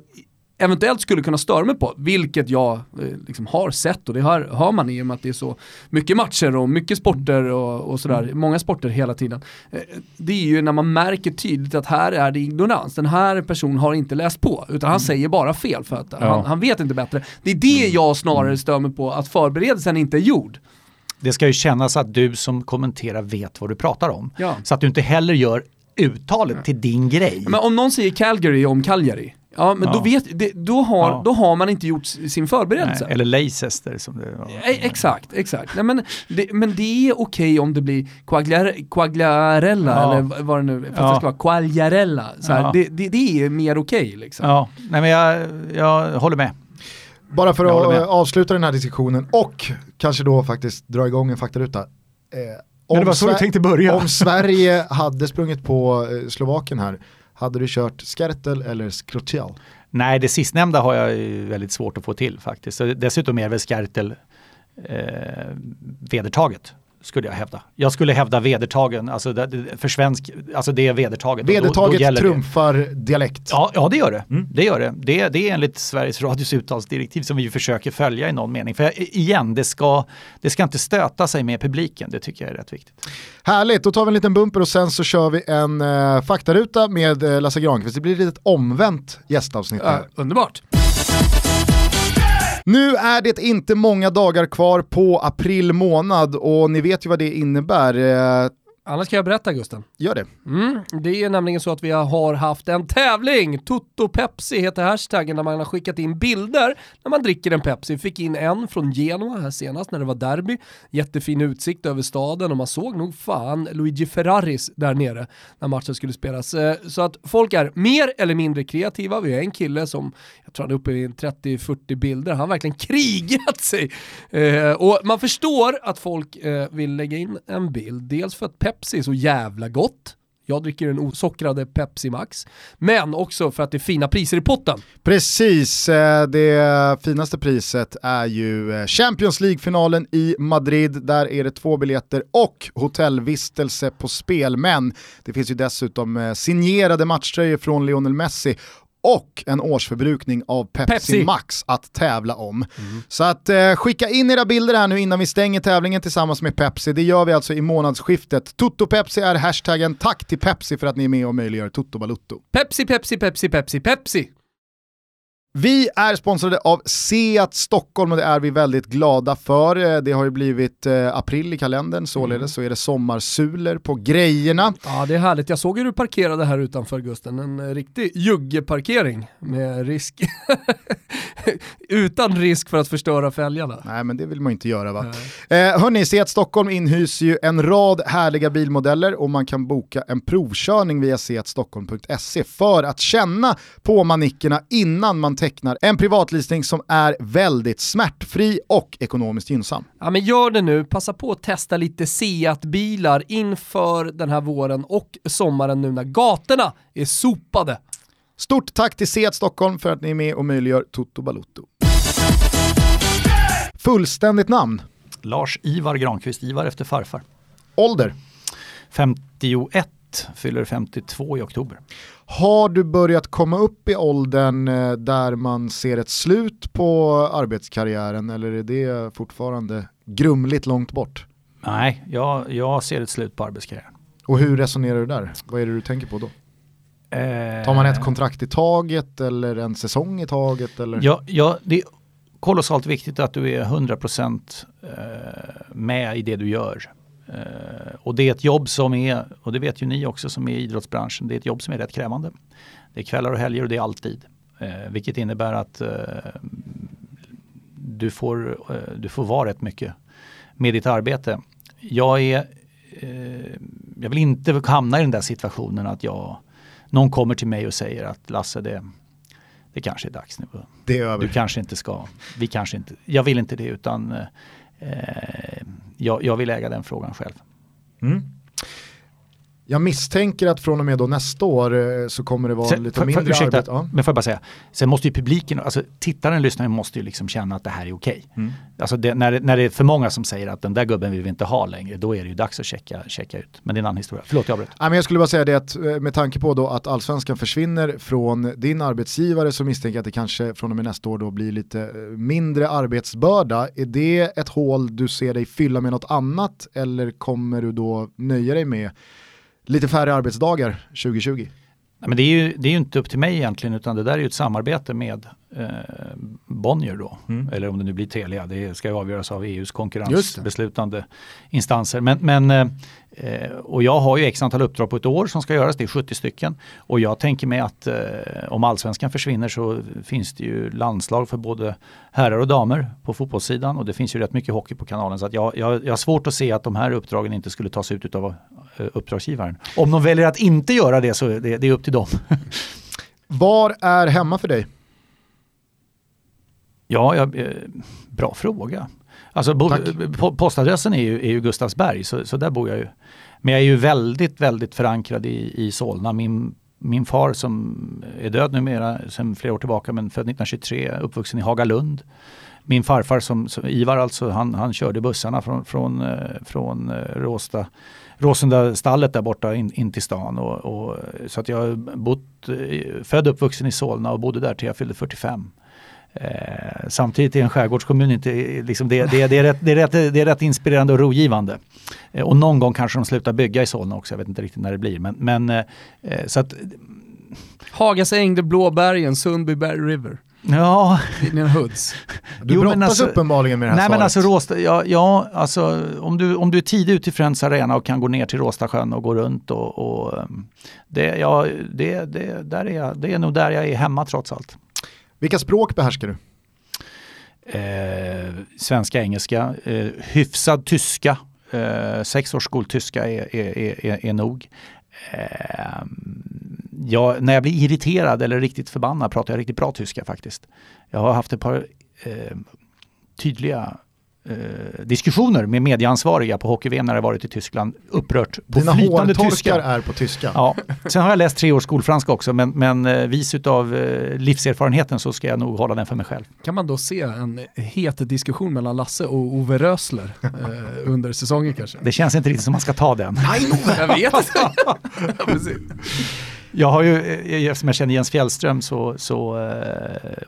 eventuellt skulle kunna störa mig på, vilket jag eh, liksom har sett och det har, hör man i och med att det är så mycket matcher och mycket sporter och, och sådär, mm. många sporter hela tiden. Eh, det är ju när man märker tydligt att här är det ignorans, den här personen har inte läst på, utan han mm. säger bara fel för att ja. han, han, vet inte bättre. Det är det mm. jag snarare mm. stör mig på, att förberedelsen inte är gjord. Det ska ju kännas att du som kommenterar vet vad du pratar om. Ja. Så att du inte heller gör uttalet till din grej. Men om någon säger Calgary om Cagliari, Ja, men ja. Då, vet, det, då, har, ja. då har man inte gjort sin förberedelse. Nej, eller Leicester som det var. E exakt, exakt. Nej, men, det, men det är okej om det blir Quagliarella, ja. eller vad det nu ja. det ska vara, Quagliarella. Så här, det, det, det, är mer okej liksom. Ja, nej men jag, jag håller med. Bara för att avsluta den här diskussionen och kanske då faktiskt dra igång en faktaruta. Eh, men det var så du tänkte börja. Om Sverige hade sprungit på eh, Slovakien här, hade du kört Skertel eller Skrotial? Nej, det sistnämnda har jag väldigt svårt att få till faktiskt. Dessutom är väl Skertel eh, vedertaget skulle jag hävda. Jag skulle hävda vedertagen, alltså för svensk, alltså det är vedertaget. Vedertaget då, då trumfar det. dialekt. Ja, ja, det gör det. Mm. Det gör det. det. Det är enligt Sveriges Radios uttalsdirektiv som vi försöker följa i någon mening. För igen, det ska, det ska inte stöta sig med publiken, det tycker jag är rätt viktigt. Härligt, då tar vi en liten bumper och sen så kör vi en eh, faktaruta med eh, Lasse Granqvist. Det blir ett litet omvänt gästavsnitt. Äh, underbart. Nu är det inte många dagar kvar på april månad och ni vet ju vad det innebär. Eh, Annars kan jag berätta Gusten. Gör det. Mm, det är nämligen så att vi har haft en tävling. Toto Pepsi heter hashtaggen där man har skickat in bilder när man dricker en Pepsi. Fick in en från Genoa här senast när det var derby. Jättefin utsikt över staden och man såg nog fan Luigi Ferraris där nere när matchen skulle spelas. Eh, så att folk är mer eller mindre kreativa. Vi har en kille som, jag tror han är uppe i 30-40 bilder, han har verkligen krigat sig. Eh, och man förstår att folk eh, vill lägga in en bild, dels för att Pepsi Pepsi är så jävla gott. Jag dricker den osockrade Pepsi Max. Men också för att det är fina priser i potten. Precis, eh, det finaste priset är ju eh, Champions League-finalen i Madrid. Där är det två biljetter och hotellvistelse på spel. Men det finns ju dessutom eh, signerade matchtröjor från Lionel Messi och en årsförbrukning av Pepsi, Pepsi. Max att tävla om. Mm. Så att eh, skicka in era bilder här nu innan vi stänger tävlingen tillsammans med Pepsi. Det gör vi alltså i månadsskiftet. Toto Pepsi är hashtaggen. Tack till Pepsi för att ni är med och möjliggör Toto Balutto. Pepsi, Pepsi, Pepsi, Pepsi, Pepsi. Vi är sponsrade av Seat Stockholm och det är vi väldigt glada för. Eh, det har ju blivit eh, april i kalendern, således mm. så är det sommarsuler på grejerna. Ja det är härligt, jag såg hur du parkerade här utanför Gusten, en eh, riktig juggeparkering med risk. Utan risk för att förstöra fälgarna. Nej men det vill man inte göra va. Eh, hörni, Seat Stockholm inhyser ju en rad härliga bilmodeller och man kan boka en provkörning via seatstockholm.se för att känna på manickerna innan man tecknar en privatleasing som är väldigt smärtfri och ekonomiskt gynnsam. Ja men gör det nu, passa på att testa lite Seat-bilar inför den här våren och sommaren nu när gatorna är sopade. Stort tack till Seat Stockholm för att ni är med och möjliggör Toto Balutto. Fullständigt namn? Lars-Ivar Granqvist, Ivar efter farfar. Ålder? 51 fyller 52 i oktober. Har du börjat komma upp i åldern eh, där man ser ett slut på arbetskarriären eller är det fortfarande grumligt långt bort? Nej, jag, jag ser ett slut på arbetskarriären. Och hur resonerar du där? Vad är det du tänker på då? Eh, Tar man ett kontrakt i taget eller en säsong i taget? Eller? Ja, ja, det är kolossalt viktigt att du är 100% eh, med i det du gör. Eh, och det är ett jobb som är, och det vet ju ni också som är i idrottsbranschen, det är ett jobb som är rätt krävande. Det är kvällar och helger och det är alltid. Eh, vilket innebär att eh, du, får, eh, du får vara rätt mycket med ditt arbete. Jag är eh, jag vill inte hamna i den där situationen att jag, någon kommer till mig och säger att Lasse det, det kanske är dags nu. Det är över. Du kanske inte ska, vi kanske inte, jag vill inte det utan eh, jag, jag vill äga den frågan själv. Mm. Jag misstänker att från och med då nästa år eh, så kommer det vara Sen, lite för, mindre ursäkta, arbete. Ja. Men får jag bara säga, sen måste ju publiken, alltså tittaren, lyssnaren måste ju liksom känna att det här är okej. Mm. Alltså det, när, det, när det är för många som säger att den där gubben vill vi inte ha längre, då är det ju dags att checka, checka ut. Men det är en annan historia. Förlåt, jag avbröt. Men jag skulle bara säga det att eh, med tanke på då att allsvenskan försvinner från din arbetsgivare så misstänker jag att det kanske från och med nästa år då blir lite eh, mindre arbetsbörda. Är det ett hål du ser dig fylla med något annat eller kommer du då nöja dig med lite färre arbetsdagar 2020? Nej, men det är, ju, det är ju inte upp till mig egentligen utan det där är ju ett samarbete med eh, Bonnier då. Mm. Eller om det nu blir Telia, det ska ju avgöras av EUs konkurrensbeslutande instanser. Men, men eh, och jag har ju x antal uppdrag på ett år som ska göras, det är 70 stycken. Och jag tänker mig att eh, om allsvenskan försvinner så finns det ju landslag för både herrar och damer på fotbollssidan och det finns ju rätt mycket hockey på kanalen. Så att jag, jag, jag har svårt att se att de här uppdragen inte skulle tas ut av eh, uppdragsgivaren. Om de väljer att inte göra det så är det, det är upp till dem. Var är hemma för dig? Ja, jag, eh, bra fråga. Alltså bo, postadressen är ju, är ju Gustavsberg så, så där bor jag ju. Men jag är ju väldigt, väldigt förankrad i, i Solna. Min, min far som är död numera sedan flera år tillbaka men född 1923, uppvuxen i Hagalund. Min farfar som, som Ivar alltså, han, han körde bussarna från, från, eh, från eh, Råsta, Råsunda-stallet där borta in, in till stan. Och, och, så att jag bott, eh, född och uppvuxen i Solna och bodde där till jag fyllde 45. Eh, samtidigt är en skärgårdskommun inte, liksom det, det, det, är rätt, det, är rätt, det är rätt inspirerande och rogivande. Eh, och någon gång kanske de slutar bygga i Solna också, jag vet inte riktigt när det blir. Men, men eh, eh, så att, Hagas Ängde, Blåbergen, Sundbyberg River. ja, Dina hoods. Du Jo, brottas alltså- uppenbarligen med det här Nej svaret. men alltså Råsta, ja, ja alltså om du, om du är tidig ute i Friends Arena och kan gå ner till Råstasjön och gå runt och, och um, det, ja, det, det, där är jag, det är nog där jag är hemma trots allt. Vilka språk behärskar du? Eh, svenska, engelska, eh, hyfsad tyska, eh, sex års skoltyska är, är, är, är, nog. Eh, jag, när jag blir irriterad eller riktigt förbannad pratar jag riktigt bra tyska faktiskt. Jag har haft ett par eh, tydliga eh, diskussioner med medieansvariga på hockey-VM när jag varit i Tyskland. Upprört på Dina flytande tyska. är på tyska. Ja. Sen har jag läst tre års skolfranska också men, men eh, vis utav eh, livserfarenheten så ska jag nog hålla den för mig själv. Kan man då se en het diskussion mellan Lasse och Ove Rösler eh, under säsongen kanske? Det känns inte riktigt som man ska ta den. Jag vet inte. Ja. Jag har ju, eh, eftersom jag känner Jens Fjällström så, så uh,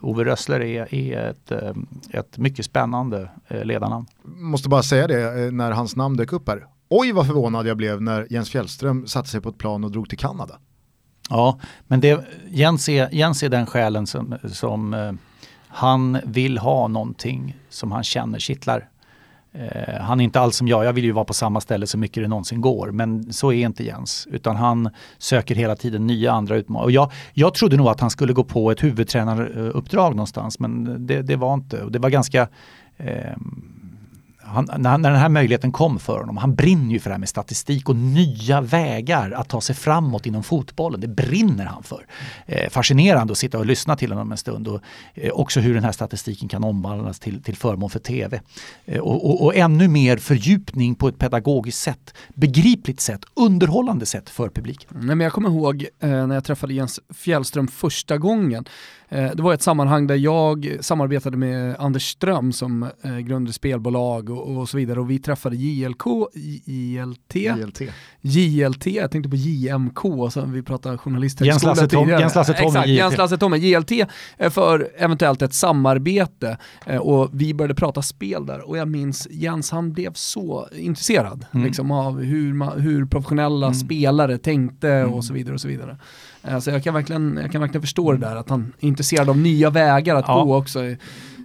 Ove Rössler är, är ett, eh, ett mycket spännande uh, ledarnamn. Måste bara säga det när hans namn dök upp här. Oj vad förvånad jag blev när Jens Fjällström satte sig på ett plan och drog till Kanada. Ja, men det, Jens, är, Jens är den själen som, som eh, han vill ha någonting som han känner kittlar. Eh, han är inte alls som jag, jag vill ju vara på samma ställe så mycket det någonsin går. Men så är inte Jens, utan han söker hela tiden nya andra utmaningar. Och jag, jag trodde nog att han skulle gå på ett huvudtränaruppdrag någonstans, men det, det var inte. Och det var ganska eh, han, när, när den här möjligheten kom för honom, han brinner ju för det här med statistik och nya vägar att ta sig framåt inom fotbollen. Det brinner han för. Eh, fascinerande att sitta och lyssna till honom en stund och eh, också hur den här statistiken kan omvandlas till, till förmån för tv. Eh, och, och, och ännu mer fördjupning på ett pedagogiskt sätt, begripligt sätt, underhållande sätt för publiken. Nej, men jag kommer ihåg eh, när jag träffade Jens Fjällström första gången. Eh, det var ett sammanhang där jag samarbetade med Anders Ström som eh, grundade spelbolag och, och, så vidare och vi träffade JLK, ILT, JLT. JLT, jag tänkte på JMK, så vi pratade journalister. Tom- Jens Lasse Tommy, JLT. Jens Lasse Tommy, JLT eh, för eventuellt ett samarbete och vi började prata spel där och jag minns Jens han blev så intresserad Mm. liksom, av hur, man, hur professionella spelare tänkte och så vidare och så vidare. Eh, Så jag kan verkligen, jag kan verkligen förstå det där att han är intresserad av nya vägar att Ja. gå också i,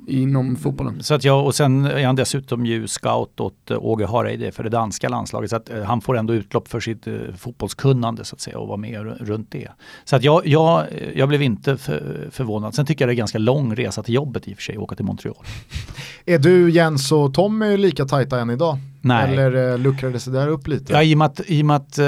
inom fotbollen. Så att jag, och sen är han dessutom ju scout åt eh, Åge Hareide för det danska landslaget. Så att eh, han får ändå utlopp för sitt fotbollskunnande så att säga och vara med ru- runt det. Så att jag, jag, jag blev inte för, förvånad. Sen tycker jag det är ganska lång resa till jobbet i och för sig, åka till Montreal. Är du Jens och Tommy lika tajta än idag? Nej. Eller eh, luckrades det där upp lite? Ja, i och med att, i och med att eh,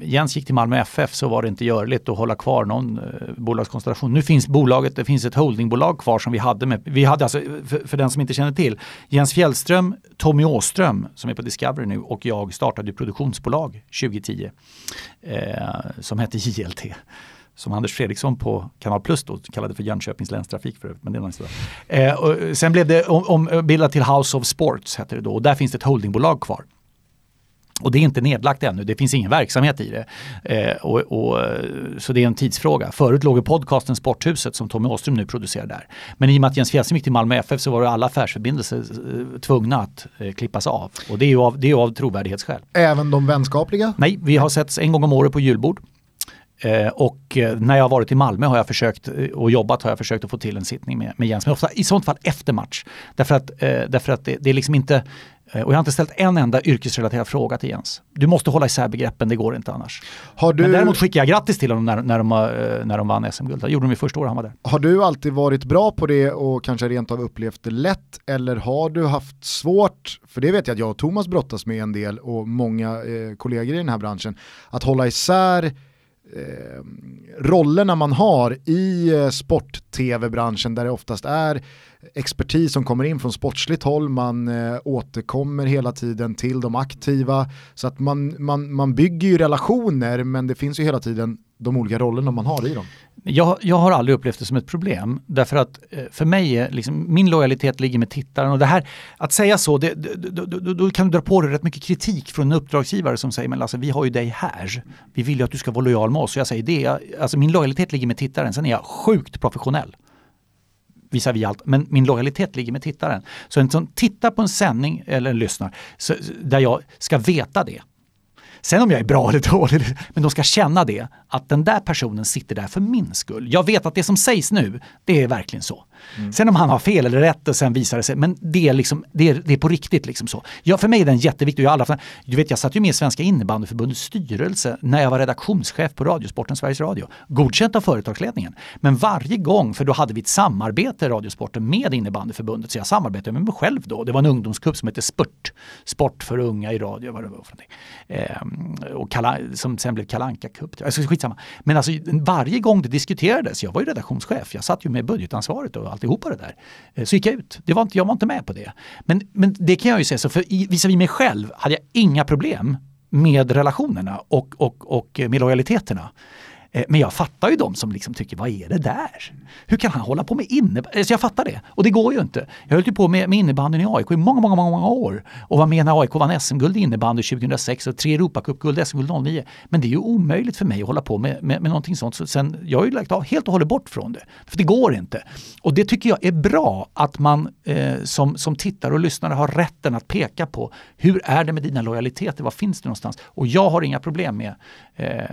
Jens gick till Malmö FF så var det inte görligt att hålla kvar någon eh, bolagskonstellation. Nu finns bolaget, det finns ett holdingbolag kvar som vi hade med, vi hade alltså, för, för den som inte känner till, Jens Fjällström, Tommy Åström som är på Discovery nu och jag startade produktionsbolag 2010 eh, som hette JLT. Som Anders Fredriksson på Kanal Plus då kallade för Jönköpings länstrafik för övrigt. Men det är sådär. eh, och sen blev det ombildat om, till House of Sports hette det då och där finns det ett holdingbolag kvar. Och det är inte nedlagt ännu, det finns ingen verksamhet i det. Eh, och, och, så det är en tidsfråga. Förut låg ju podcasten Sporthuset som Tommy Åström nu producerar där. Men i och med att Jens Fjällström gick till Malmö FF så var det alla affärsförbindelser eh, tvungna att eh, klippas av. Och det är ju av, det är av trovärdighetsskäl. Även de vänskapliga? Nej, vi har setts en gång om året på julbord. Eh, och eh, när jag har varit i Malmö har jag försökt eh, och jobbat har jag försökt att få till en sittning med, med Jens. Men ofta i sånt fall efter match. Därför att, därför att det, det är liksom inte och jag har inte ställt en enda yrkesrelaterad fråga till Jens. Du måste hålla isär begreppen, det går inte annars. Har du, Men däremot skickar jag grattis till honom när, när, de, eh, när de vann SM-guld. Det gjorde de ju första året han var där. har du alltid varit bra på det och kanske rent av upplevt det lätt? Eller har du haft svårt, för det vet jag att jag och Thomas brottas med en del och många eh, kollegor i den här branschen, att hålla isär eh, rollerna man har i eh, sport-tv-branschen där det oftast är expertis som kommer in från sportsligt håll, man eh, återkommer hela tiden till de aktiva. Så att man, man, man bygger ju relationer men det finns ju hela tiden de olika rollerna man har i dem. Jag, jag har aldrig upplevt det som ett problem därför att eh, för mig är liksom, min lojalitet ligger med tittaren och det här att säga så, det, då, då, då, då kan du dra på dig rätt mycket kritik från en uppdragsgivare som säger men Lasse vi har ju dig här. Vi vill ju att du ska vara lojal med oss Så jag säger det, alltså min lojalitet ligger med tittaren, sen är jag sjukt professionell visar vi allt, men min lojalitet ligger med tittaren. Så en som tittar på en sändning eller lyssnar så, där jag ska veta det. Sen om jag är bra eller dålig, men de ska känna det, att den där personen sitter där för min skull. Jag vet att det som sägs nu, det är verkligen så. Mm. Sen om han har fel eller rätt och sen visar det sig, men det är, liksom, det är, det är på riktigt. Liksom så. Ja, för mig är den jätteviktig. Jag, alla, du vet, jag satt ju med i Svenska innebandyförbundets styrelse när jag var redaktionschef på Radiosporten Sveriges Radio. Godkänt av företagsledningen. Men varje gång, för då hade vi ett samarbete i Radiosporten med innebandyförbundet, så jag samarbetade med mig själv då. Det var en ungdomskupp som hette Spurt, Sport för unga i radio, vad det var för någonting. Ehm, och Kala, som sen blev Kalanka Cup. Alltså, skitsamma. Men alltså, varje gång det diskuterades, jag var ju redaktionschef, jag satt ju med budgetansvaret och alltihopa det där. Eh, så gick jag ut. Det var inte, jag var inte med på det. Men, men det kan jag ju säga, så för visavi mig själv hade jag inga problem med relationerna och, och, och eh, med lojaliteterna. Eh, men jag fattar ju de som liksom tycker, vad är det där? Hur kan han hålla på med innebandy? Så alltså jag fattar det. Och det går ju inte. Jag höll ju på med, med innebandyn i AIK i många, många, många, många år. Och var med när AIK vann SM-guld i innebandy 2006 och tre Europacupguld, SM-guld 09. Men det är ju omöjligt för mig att hålla på med, med, med någonting sånt. Så sen, jag har ju lagt av helt och hållet bort från det. För det går inte. Och det tycker jag är bra att man eh, som, som tittare och lyssnare har rätten att peka på hur är det med dina lojaliteter, var finns det någonstans? Och jag har inga problem med, Eh,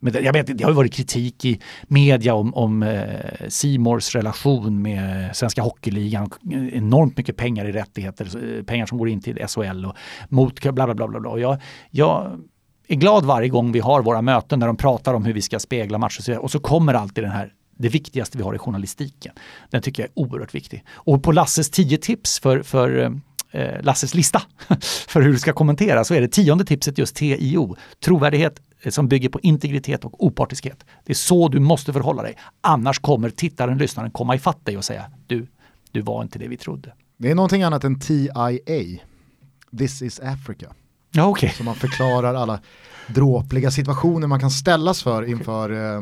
men det. Jag vet, det har ju varit kritik i media om, om eh, Simors relation med Svenska Hockeyligan. Eh, enormt mycket pengar i rättigheter, pengar som går in till SHL och mot bla bla bla. bla, bla. Och jag, jag är glad varje gång vi har våra möten där de pratar om hur vi ska spegla matcher och så, kommer alltid den här det viktigaste vi har i journalistiken. Den tycker jag är oerhört viktig. Och på Lasses 10 tips för, för eh, Lasses lista för hur du ska kommentera så är det tionde tipset just TIO. Trovärdighet som bygger på integritet och opartiskhet. Det är så du måste förhålla dig. Annars kommer tittaren, lyssnaren komma ifatt dig och säga du, du var inte det vi trodde. Det är någonting annat än TIA, This is Africa. Ja, okej. Så man förklarar alla dråpliga situationer man kan ställas för inför eh,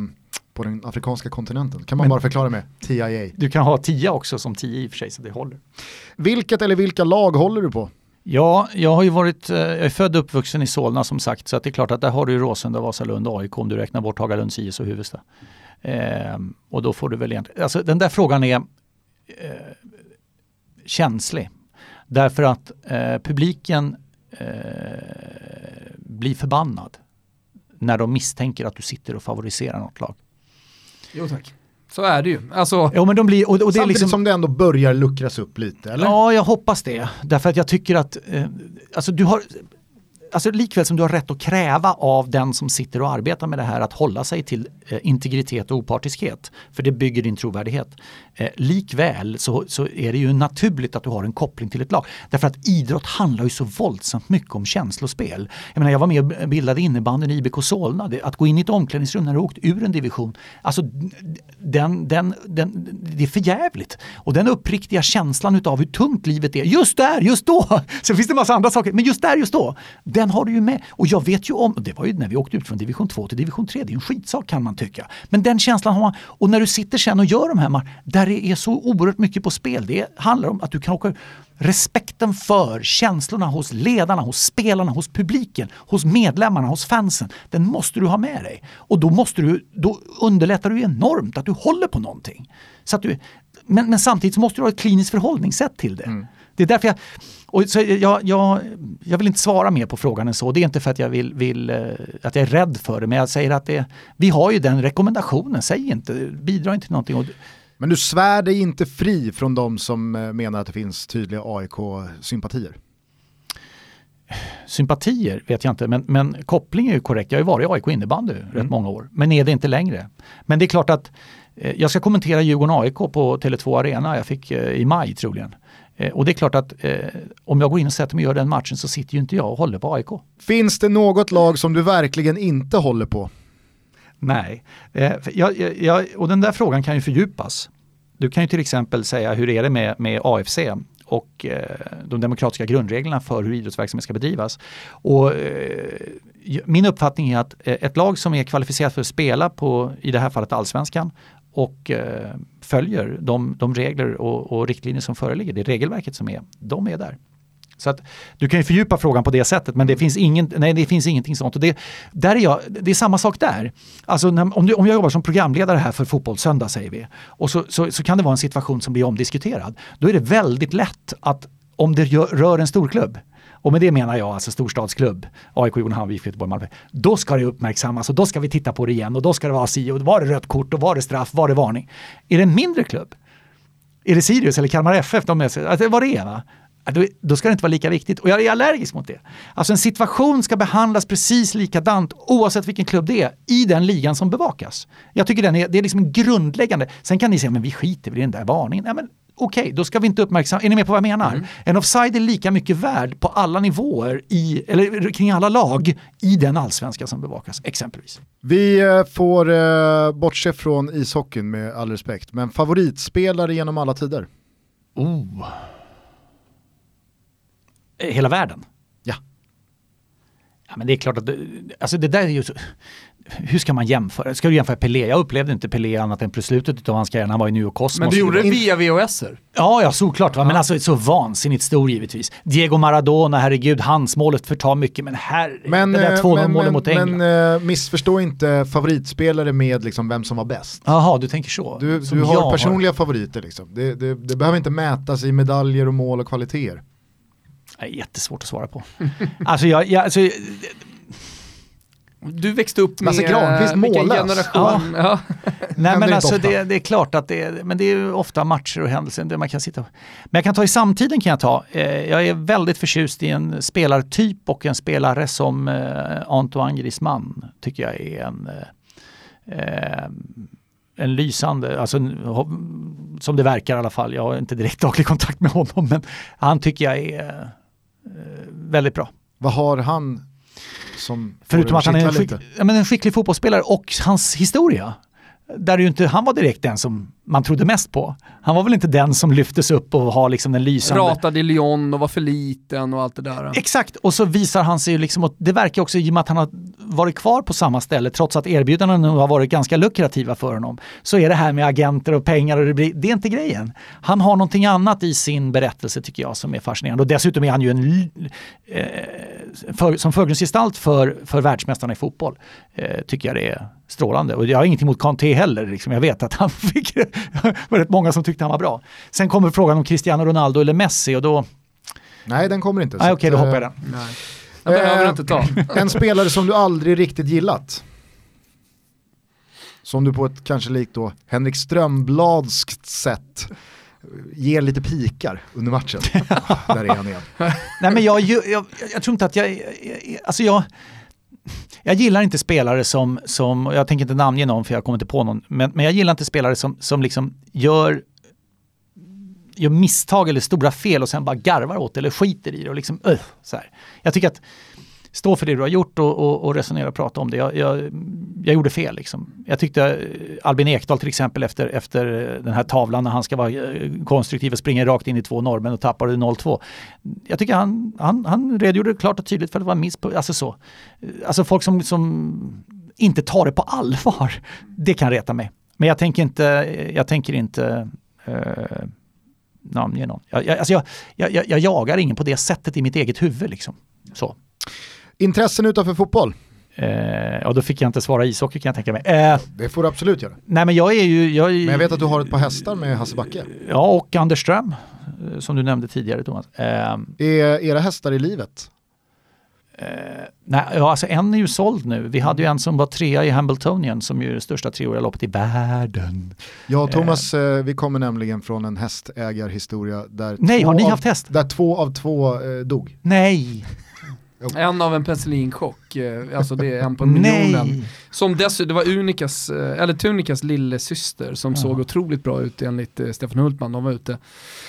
på den afrikanska kontinenten. Kan man bara förklara med TIA. Du kan ha 10 också som 10 i och för sig så det håller. Vilket eller vilka lag håller du på? Ja, jag har ju varit, eh, jag är född och uppvuxen i Solna som sagt så att det är klart att där har du ju Råsunda, Vasalund, AIK om du räknar bort Hagalunds IS och Huvudsta. Eh, och då får du väl egentligen, alltså den där frågan är eh, känslig. Därför att eh, publiken eh, blir förbannad när de misstänker att du sitter och favoriserar något lag. Jo tack. Så är det ju. Alltså, Ja, men de blir, och, och det är Samtidigt liksom, som det ändå börjar luckras upp lite, eller? Ja, jag hoppas det. Därför att jag tycker att eh, alltså du har, alltså likväl som du har rätt att kräva av den som sitter och arbetar med det här att hålla sig till eh, integritet och opartiskhet. För det bygger din trovärdighet. Eh, likväl så, så är det ju naturligt att du har en koppling till ett lag. Därför att idrott handlar ju så våldsamt mycket om känslospel. Jag menar jag var med och bildade innebandyn i IBK Solna. Det, att gå in i ett omklädningsrum när du åkt ur en division. Alltså den, den, den, det är förjävligt. Och den uppriktiga känslan utav hur tungt livet är just där, just då. Sen finns det en massa andra saker, men just där, just då. Den den har du ju med. Och jag vet ju om, och det var ju när vi åkte ut från division 2 till division 3, det är en skitsak kan man tycka. Men den känslan har man. Och när du sitter sen och gör de här matcherna, där det är så oerhört mycket på spel. Det handlar om att du kan åka Respekten för känslorna hos ledarna, hos spelarna, hos publiken, hos medlemmarna, hos fansen. Den måste du ha med dig. Och då, måste du, då underlättar du enormt att du håller på någonting. Så att du, men, men samtidigt så måste du ha ett kliniskt förhållningssätt till det. Mm. Det är därför jag, och så jag, jag, jag vill inte svara mer på frågan än så. Det är inte för att jag vill, vill eh, att jag är rädd för det, men jag säger att det, vi har ju den rekommendationen. Säg inte, bidra inte till någonting. Men du svär dig inte fri från de som eh, menar att det finns tydliga AIK-sympatier. sympatier vet jag inte, men, men koppling är ju korrekt. Jag har ju varit i AIK innebandy rätt många år, men är det inte längre. Men det är klart att eh, jag ska kommentera Djurgården-AIK på Tele2 Arena, jag fick eh, i maj troligen. Eh, och det är klart att eh, om jag går in och sätter mig och gör den matchen så sitter ju inte jag och håller på AIK. Finns det något lag som du verkligen inte håller på? Nej, eh, jag, jag, och den där frågan kan ju fördjupas. Du kan ju till exempel säga hur är det med, med AFC och eh, de demokratiska grundreglerna för hur idrottsverksamhet ska bedrivas. Och, eh, min uppfattning är att eh, ett lag som är kvalificerat för att spela på, i det här fallet allsvenskan, och eh, följer de, de regler och, och riktlinjer som föreligger, det är regelverket som är, de är där. Så att du kan ju fördjupa frågan på det sättet men det finns, ingen, nej, det finns ingenting sånt. Och det, där är jag, det är samma sak där. Alltså när, om, du, om jag jobbar som programledare här för Fotbollssöndag säger vi och så, så, så kan det vara en situation som blir omdiskuterad. Då är det väldigt lätt att om det rör en storklubb och med det menar jag alltså storstadsklubb, AIK, Djurgården, Hammarby, Göteborg, Malmö. Då ska det uppmärksammas och då ska vi titta på det igen och då ska det vara si och var det rött kort och var det straff, var det varning. Är det en mindre klubb? Är det Sirius eller Kalmar FF? De är, alltså, vad det är va? Då, då ska det inte vara lika viktigt. Och jag är allergisk mot det. Alltså en situation ska behandlas precis likadant oavsett vilken klubb det är i den ligan som bevakas. Jag tycker den är, det är liksom grundläggande. Sen kan ni säga, men vi skiter i den där varningen. Nej, men Okej, då ska vi inte uppmärksamma, är ni med på vad jag menar? En offside är lika mycket värd på alla nivåer, i, eller kring alla lag, i den allsvenska som bevakas, exempelvis. Vi eh, får eh, bortse från ishockeyn med all respekt, men favoritspelare genom alla tider? Oh. Hela världen? Ja. Men det är klart att, alltså det där är ju så, hur ska man jämföra? Ska du jämföra Pelé? Jag upplevde inte Pelé annat än på slutet av hans karriär när han var i New York Cosmos. men du gjorde det via VHSer. Ja, ja såklart. Va? Men alltså så vansinnigt stor givetvis. Diego Maradona, herregud, hans målet förtar mycket. Men här, Men, det där eh, 2-0 men, målet men, mot England. men eh, missförstå inte favoritspelare med liksom vem som var bäst. Jaha, du tänker så. Du, du har personliga favoriter liksom. Det, det, det behöver inte mätas i medaljer och mål och kvaliteter. Är jättesvårt att svara på. alltså, jag, jag, alltså, Du växte upp med Lasse Granqvist mållös. generation. Ja. Nej men alltså det, det är klart att det är, men det är ju ofta matcher och händelser där man kan sitta. Men jag kan ta i samtiden kan jag ta. Eh, jag är väldigt förtjust i en spelartyp och en spelare som eh, Antoine Griezmann tycker jag är en eh, en lysande, alltså som det verkar i alla fall. Jag har inte direkt daglig kontakt med honom men han tycker jag är väldigt bra. Vad har han som Förutom att han är en, skick, ja, en skicklig fotbollsspelare och hans historia. Där ju inte, han var direkt den som man trodde mest på. Han var väl inte den som lyftes upp och har liksom den lysande... Ratade i Lyon och var för liten och allt det där. Exakt, och så visar han sig liksom, och det verkar också i och med att han har varit kvar på samma ställe trots att erbjudandena nu har varit ganska lukrativa för honom. Så är det här med agenter och pengar och det, blir, det är inte grejen. Han har någonting annat i sin berättelse tycker jag som är fascinerande och dessutom är han ju en eh, för, som förgrundsgestalt för, för världsmästarna i fotboll. Eh, tycker jag det är strålande. Och jag har ingenting emot Kanté heller. Liksom. Jag vet att han fick, var rätt många som tyckte han var bra. Sen kommer frågan om Cristiano Ronaldo eller Messi och då... Nej, den kommer inte. Nej, okej, då hoppar jag den. Nej. Den behöver du inte ta. en spelare som du aldrig riktigt gillat. Som du på ett kanske likt då Henrik Strömbladskt sätt ger lite pikar under matchen. Där är han igen. Nej men jag, jag, jag, jag tror inte att jag, alltså jag, jag gillar inte spelare som, som, jag tänker inte namnge någon för jag kommer inte på någon, men, men jag gillar inte spelare som, som liksom gör gör misstag eller stora fel och sen bara garvar åt det eller skiter i det. Och liksom, uh, så här. Jag tycker att stå för det du har gjort och, och, och resonera och prata om det. Jag, jag, jag, gjorde fel liksom. Jag tyckte eh, Albin Ekdal till exempel efter, efter eh, den här tavlan när han ska vara eh, konstruktiv och springa rakt in i två norrmän och tappar 0-2. Jag tycker han, han, han redogjorde klart och tydligt för att det var en miss på, alltså så. Alltså folk som, som inte tar det på allvar, det kan reta mig. Men jag tänker inte, jag tänker inte uh, namnge någon. Jag, jag, alltså jag, jag, jag, jagar ingen på det sättet i mitt eget huvud. Liksom. Så. Intressen utanför fotboll? Eh, ja, då fick jag inte svara ishockey kan jag tänka mig. Eh, det får du absolut göra. Nej, men jag är ju... Jag är, men jag vet att du har ett par hästar med Hasse Backe. Ja, och Anders Ström, eh, som du nämnde tidigare Thomas. Eh, är era hästar i livet? Eh, nej, ja, alltså en är ju såld nu. Vi hade ju en som var trea i Hambletonian som ju är det största treåriga loppet i världen. Ja, Thomas, eh, vi kommer nämligen från en hästägarhistoria där, nej, har ni av, haft häst? där två av två eh, dog. Nej, en av en penicillinchock, eh, alltså det är en på miljonen. Nej. Som dessutom, det var Unikas, eh, eller Tunikas lillasyster som ja. såg otroligt bra ut enligt eh, Stefan Hultman. De var ute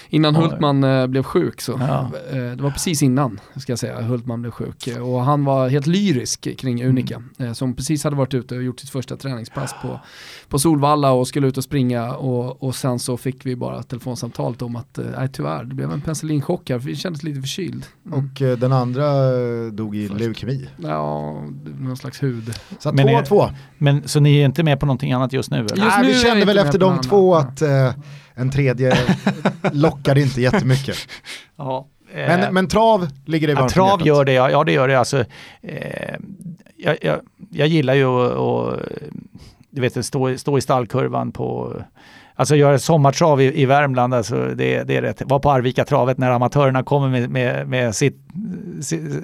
innan ja. Hultman blev sjuk. Så. Ja. det var precis innan, ska jag säga, Hultman blev sjuk. Och han var helt lyrisk kring Unika, mm. som precis hade varit ute och gjort sitt första träningspass på, på Solvalla och skulle ut och springa. Och, och sen så fick vi bara telefonsamtalet om att, nej tyvärr, det blev en penicillinchock här, för vi kändes lite förkyld. Mm. Och den andra dog i Först. leukemi. Ja, någon slags hud. Så två av två. Men så ni är inte med på någonting annat just nu? Eller? Just Nej, vi kände väl efter de två att eh, en tredje lockade inte jättemycket. Ja. Men, eh, men trav ligger det varmt ja, Trav gör det, ja, ja det gör det. Alltså, eh, jag, jag, jag, gillar ju att stå, stå i stallkurvan på Alltså göra sommartrav i, i Värmland, alltså det, det är rätt. Var på Arvika travet när amatörerna kommer med, med, med sitt,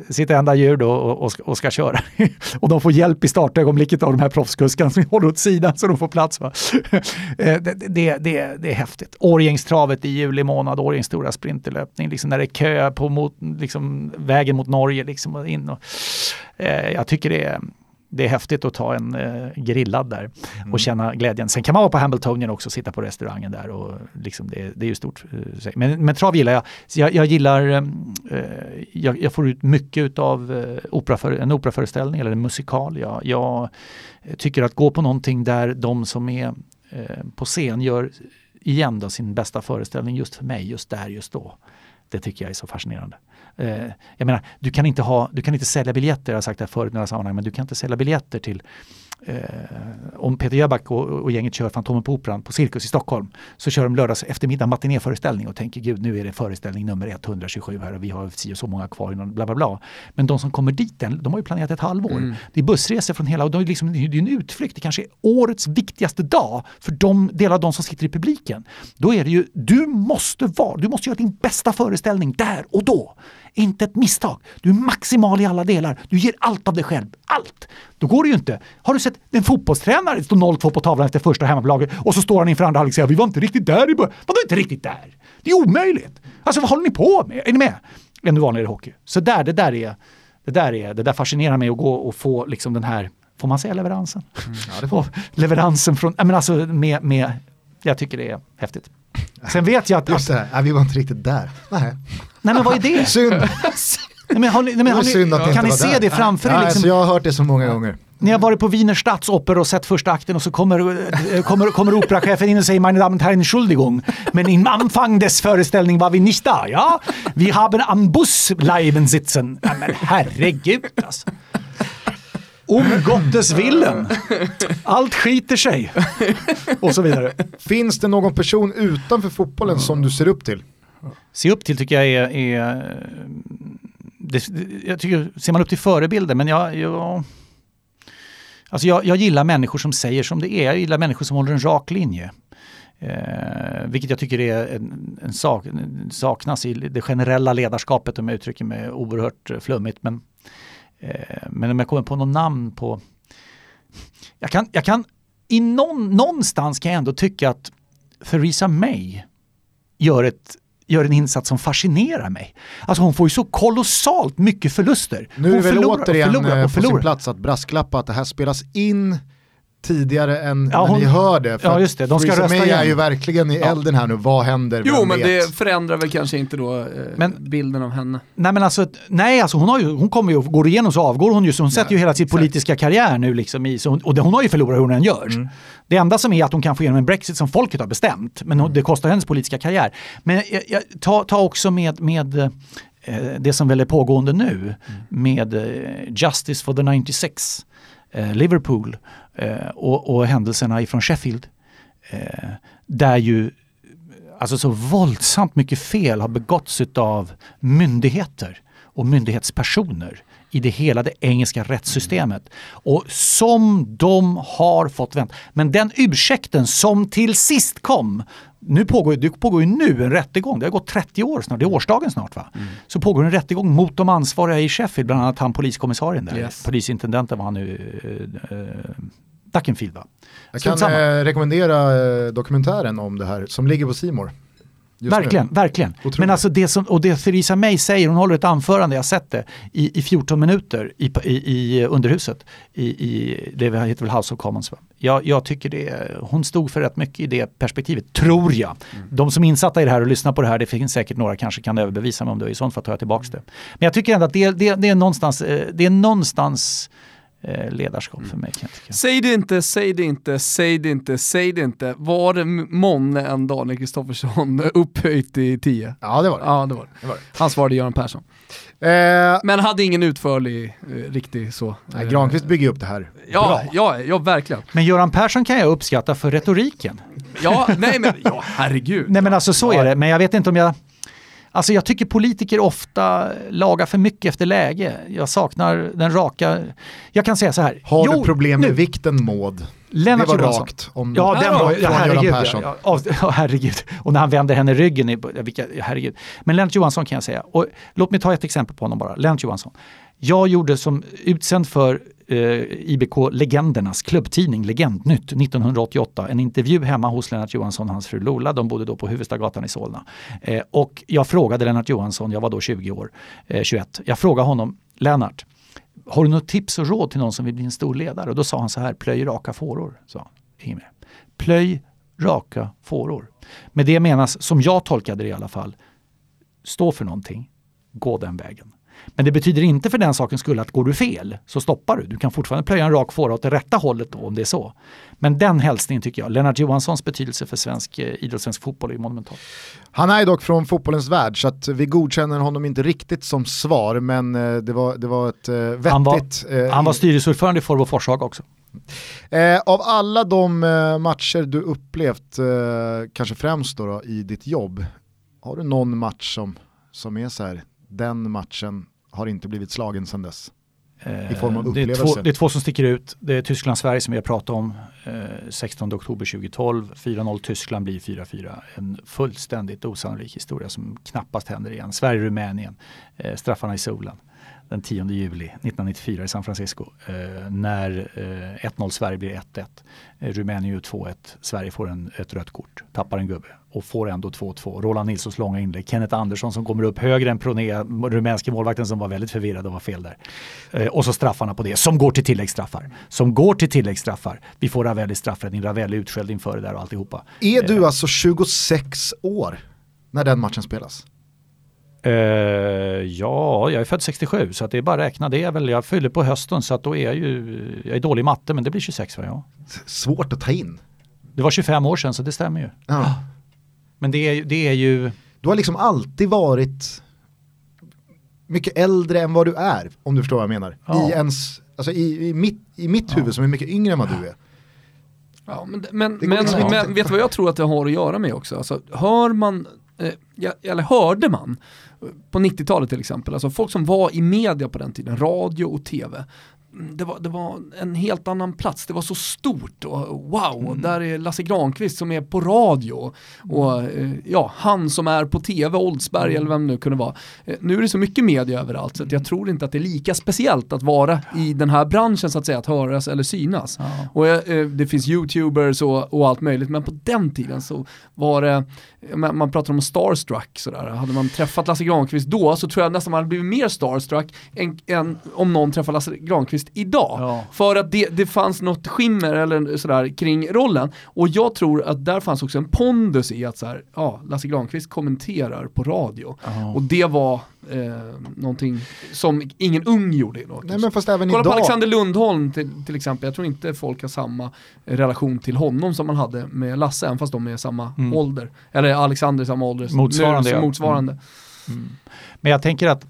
sitt, enda djur då och, och, ska, och ska köra. och de får hjälp i startögonblicket av de här proffskuskarna som håller åt sidan så de får plats. Va? Eh, det, det, det, det är häftigt. Årgängstravet i juli månad, Årjängs stora sprinterlöpning, liksom när det är kö på mot, liksom, vägen mot Norge. Liksom, in och, eh, jag tycker det är det är häftigt att ta en eh, grillad där mm. och känna glädjen. Sen kan man vara på Hambletonian också och sitta på restaurangen där. Och liksom det, det är ju stort. Eh, men, men trav gillar jag. jag. Jag, gillar, eh, jag, jag, får ut mycket av eh, operaför, en operaföreställning eller en musikal. Jag, jag, tycker att gå på någonting där de som är eh, på scen gör igen då sin bästa föreställning just för mig, just där, just då. Det tycker jag är så fascinerande. Eh, jag menar, du kan, inte ha, du kan inte sälja biljetter, jag har sagt det här förut i några sammanhang, men du kan inte sälja biljetter till eh, om Peter Jöback och, och, gänget kör Fantomen på Operan på Cirkus i Stockholm så kör de lördags eftermiddag matinéföreställning och tänker gud nu är det föreställning nummer 127 här och vi har si och så många kvar innan bla bla bla. Men de som kommer dit, de har ju planerat ett halvår. Mm. Det är bussresor från hela, och de är liksom, det är en utflykt, det kanske är årets viktigaste dag för de delar av de som sitter i publiken. Då är det ju, du måste vara, du måste göra din bästa föreställning där och då. Inte ett misstag. Du är maximal i alla delar. Du ger allt av dig själv. Allt! Då går det ju inte. Har du sett en fotbollstränare står 0-2 på tavlan efter första hemmabolaget och så står han inför andra halvlek och säger vi var inte riktigt där i början. Vadå inte riktigt där? Det är omöjligt! Alltså vad håller ni på med? Är ni med? Ännu vanligare i hockey. Så där, det där är, det där är, det där fascinerar mig att gå och få liksom den här, får man säga leveransen? Mm, ja, leveransen från, men alltså med, med, jag tycker det är häftigt. Sen vet jag att... Just det, nej, vi var inte riktigt där. Nej. Nej men vad är det? Synd. Nej, men har ni, nej, men har ni, kan ni se där. det framför er? Liksom? jag har hört det så många gånger. Ni har varit på Wiener Staatsoper och sett första akten och så kommer, eh, kommer, kommer operachefen in och säger meine Damen und Herren, Entschuldigung, men im Anfang des Föreställning var vi nicht da, ja? Vi haben am Bus bleiben sitzen. Ja, men herregud alltså. Om Gottes villen. Allt skiter sig. Och så vidare. Finns det någon person utanför fotbollen som du ser upp till? Se upp till tycker jag är... är det, jag tycker, ser man upp till förebilder, men jag... jag alltså jag, jag gillar människor som säger som det är. Jag gillar människor som håller en rak linje. Eh, vilket jag tycker är en, en sak, saknas i det generella ledarskapet om jag uttrycker mig oerhört flummigt. Men, men om jag kommer på något namn på... Jag kan, jag kan i någon, någonstans kan jag ändå tycka att Theresa May gör ett gör en insats som fascinerar mig. Alltså hon får ju så kolossalt mycket förluster. Nu är det väl förlorar och återigen förlorar eh, och på sin förlorar. plats att brasklappa att det här spelas in tidigare än Ja, när hon- ni hör det. För ja, just det. De ska rösta May är igen. ju verkligen i elden här nu, vad händer? Jo men vet? det förändrar väl kanske inte då eh, Men- bilden av henne. Nej men alltså, nej alltså hon, har ju, hon kommer ju, går igenom så avgår hon ju, så hon sätter ju hela sin politiska karriär nu liksom i, så hon, och det, hon har ju förlorat hur hon än gör. Mm. Det enda som är att hon kan få igenom en Brexit som folket har bestämt, men Mm. hon, det kostar hennes politiska karriär. Men jag, jag, ta, ta också med, med eh, det som väl är pågående nu, Mm. med eh, Justice for the 96, eh, Liverpool eh, och, och händelserna ifrån Sheffield. Eh, där ju alltså så våldsamt mycket fel har begåtts av myndigheter och myndighetspersoner i det hela det engelska rättssystemet. Och som de har fått vänta. Men den ursäkten som till sist kom, nu pågår, det pågår ju nu en rättegång, det har gått 30 år snart, det är årsdagen snart va? Så pågår en rättegång mot de ansvariga i Sheffield, bland annat han poliskommissarien där, Yes. polisintendenten var han nu, eh, eh, Duckenfield va? Jag kan samma. eh, rekommendera eh, dokumentären om det här som ligger på Simor. Verkligen, verkligen. Otroligt. Men alltså det som, och det Theresa May säger, hon håller ett anförande, jag har sett det, i, i 14 minuter i, i, i underhuset. I, i, det heter väl House of Commons. Va? Jag, jag tycker det, hon stod för rätt mycket i det perspektivet, tror jag. De som är insatta i det här och lyssnar på det här, det finns säkert några kanske kan överbevisa mig om det, i sånt fall tar jag tillbaka det. Men jag tycker ändå att det, det, det är någonstans, eh, det är någonstans ledarskap för mig. Kan jag. Säg det inte, säg det inte, säg det inte, säg det inte. Var det månne en Daniel Kristoffersson upphöjt i 10? Ja det var det. Ja, det var det. det, var det. Han svarade Göran Persson. Eh, Men hade ingen utförlig, eh, riktig så. nej, eh, Granqvist bygger upp det här. Ja, Bra. ja, ja, verkligen. Men Göran Persson kan jag uppskatta för retoriken. Ja, nej men, ja herregud. Nej men alltså så är det, men jag vet inte om jag... Alltså jag tycker politiker ofta lagar för mycket efter läge. Jag saknar den raka... Jag kan säga så här. Har Jo, du problem med nu. vikten Maud? Lennart det var Johansson. rakt. Om, Ja, den var, ja, herregud. Ja, ja, herregud. Och när han vänder henne ryggen, i, vilka, herregud. Men Lennart Johansson kan jag säga. Och låt mig ta ett exempel på honom bara. Lennart Johansson. Jag gjorde som utsänd för eh, IBK Legendernas klubbtidning Legendnytt 1988 en intervju hemma hos Lennart Johansson och hans fru Lola. De bodde då på Huvudstagatan i Solna. Eh, och jag frågade Lennart Johansson, jag var då 20 år, eh, 21. Jag frågade honom, Lennart, har du något tips och råd till någon som vill bli en stor ledare? Och då sa han så här, plöj raka fåror. Sa han. Inget mer. Plöj raka fåror. Med det menas, som jag tolkade det i alla fall, stå för någonting, gå den vägen. Men det betyder inte för den sakens skull att går du fel så stoppar du. Du kan fortfarande plöja en rak fåra åt det rätta hållet då om det är så. Men den hälsningen tycker jag, Lennart Johanssons betydelse för svensk eh, idrott, svensk fotboll är monumental. Han är dock från fotbollens värld så att vi godkänner honom inte riktigt som svar men eh, det var, det var ett eh, vettigt... Han var, eh, han var styrelseordförande i Forvo Forshaga också. Eh, av alla de matcher du upplevt, eh, kanske främst då, då i ditt jobb, har du någon match som, som är så här, den matchen har inte blivit slagen sedan dess? I form av Eh, det, är två, upplevelse. det är två som sticker ut. Det är Tyskland-Sverige som vi har pratat om. Eh, 16 oktober 2012. 4-0 Tyskland blir 4-4. En fullständigt osannolik historia som knappast händer igen. Sverige-Rumänien. Eh, straffarna i solen. Den 10 juli 1994 i San Francisco. Eh, när eh, 1-0 Sverige blir 1-1. Eh, Rumänien gör 2-1. Sverige får en, ett rött kort. Tappar en gubbe och får ändå 2-2. Roland Nilssons långa inlägg. Kenneth Andersson som kommer upp högre än Proné, rumänske målvakten som var väldigt förvirrad och var fel där. Eh, och så straffarna på det, som går till tilläggsstraffar. Som går till tilläggsstraffar. Vi får Ravelli straffräddning, Ravelli utskälld inför det där och alltihopa. Är du alltså 26 år när den matchen spelas? Eh, ja, jag är född 67 så att det är bara att räkna det. Är väl, jag fyller på hösten så att då är jag ju, jag är dålig i matte men det blir 26 va? Ja. Svårt att ta in. Det var 25 år sedan så det stämmer ju. Ja. Men det är, det är ju, Du har liksom alltid varit mycket äldre än vad du är, om du förstår vad jag menar. Ja. I, ens, alltså i, i mitt, i mitt huvud som är mycket yngre än vad du är. Ja, men men, men, liksom men vet du vad jag tror att det har att göra med också? Alltså, hör man, eh, eller hörde man, på 90-talet till exempel, alltså folk som var i media på den tiden, radio och tv, det var, det var en helt annan plats, det var så stort och wow, Mm. där är Lasse Granqvist som är på radio och eh, ja, han som är på tv, Oldsberg eller vem det nu kunde vara. Eh, nu är det så mycket media överallt så jag tror inte att det är lika speciellt att vara i den här branschen så att säga, att höras eller synas. ja. Och eh, det finns youtubers och, och allt möjligt, men på den tiden så var det, man, man pratar om starstruck sådär, hade man träffat Lasse Granqvist då så tror jag nästan man hade blivit mer starstruck än, än om någon träffar Lasse Granqvist idag. Ja. För att det, det fanns något skimmer eller sådär kring rollen. Och jag tror att där fanns också en pondus i att såhär, ja, Lasse Granqvist kommenterar på radio. Ja. Och det var eh, någonting som ingen ung gjorde. Då, Nej men fast även Kolla på idag. Alexander Lundholm till, till exempel, jag tror inte folk har samma relation till honom som man hade med Lasse, även fast de är samma Mm. ålder. Eller Alexander är samma ålder. Motsvarande, Nu, ja. motsvarande. Men jag tänker att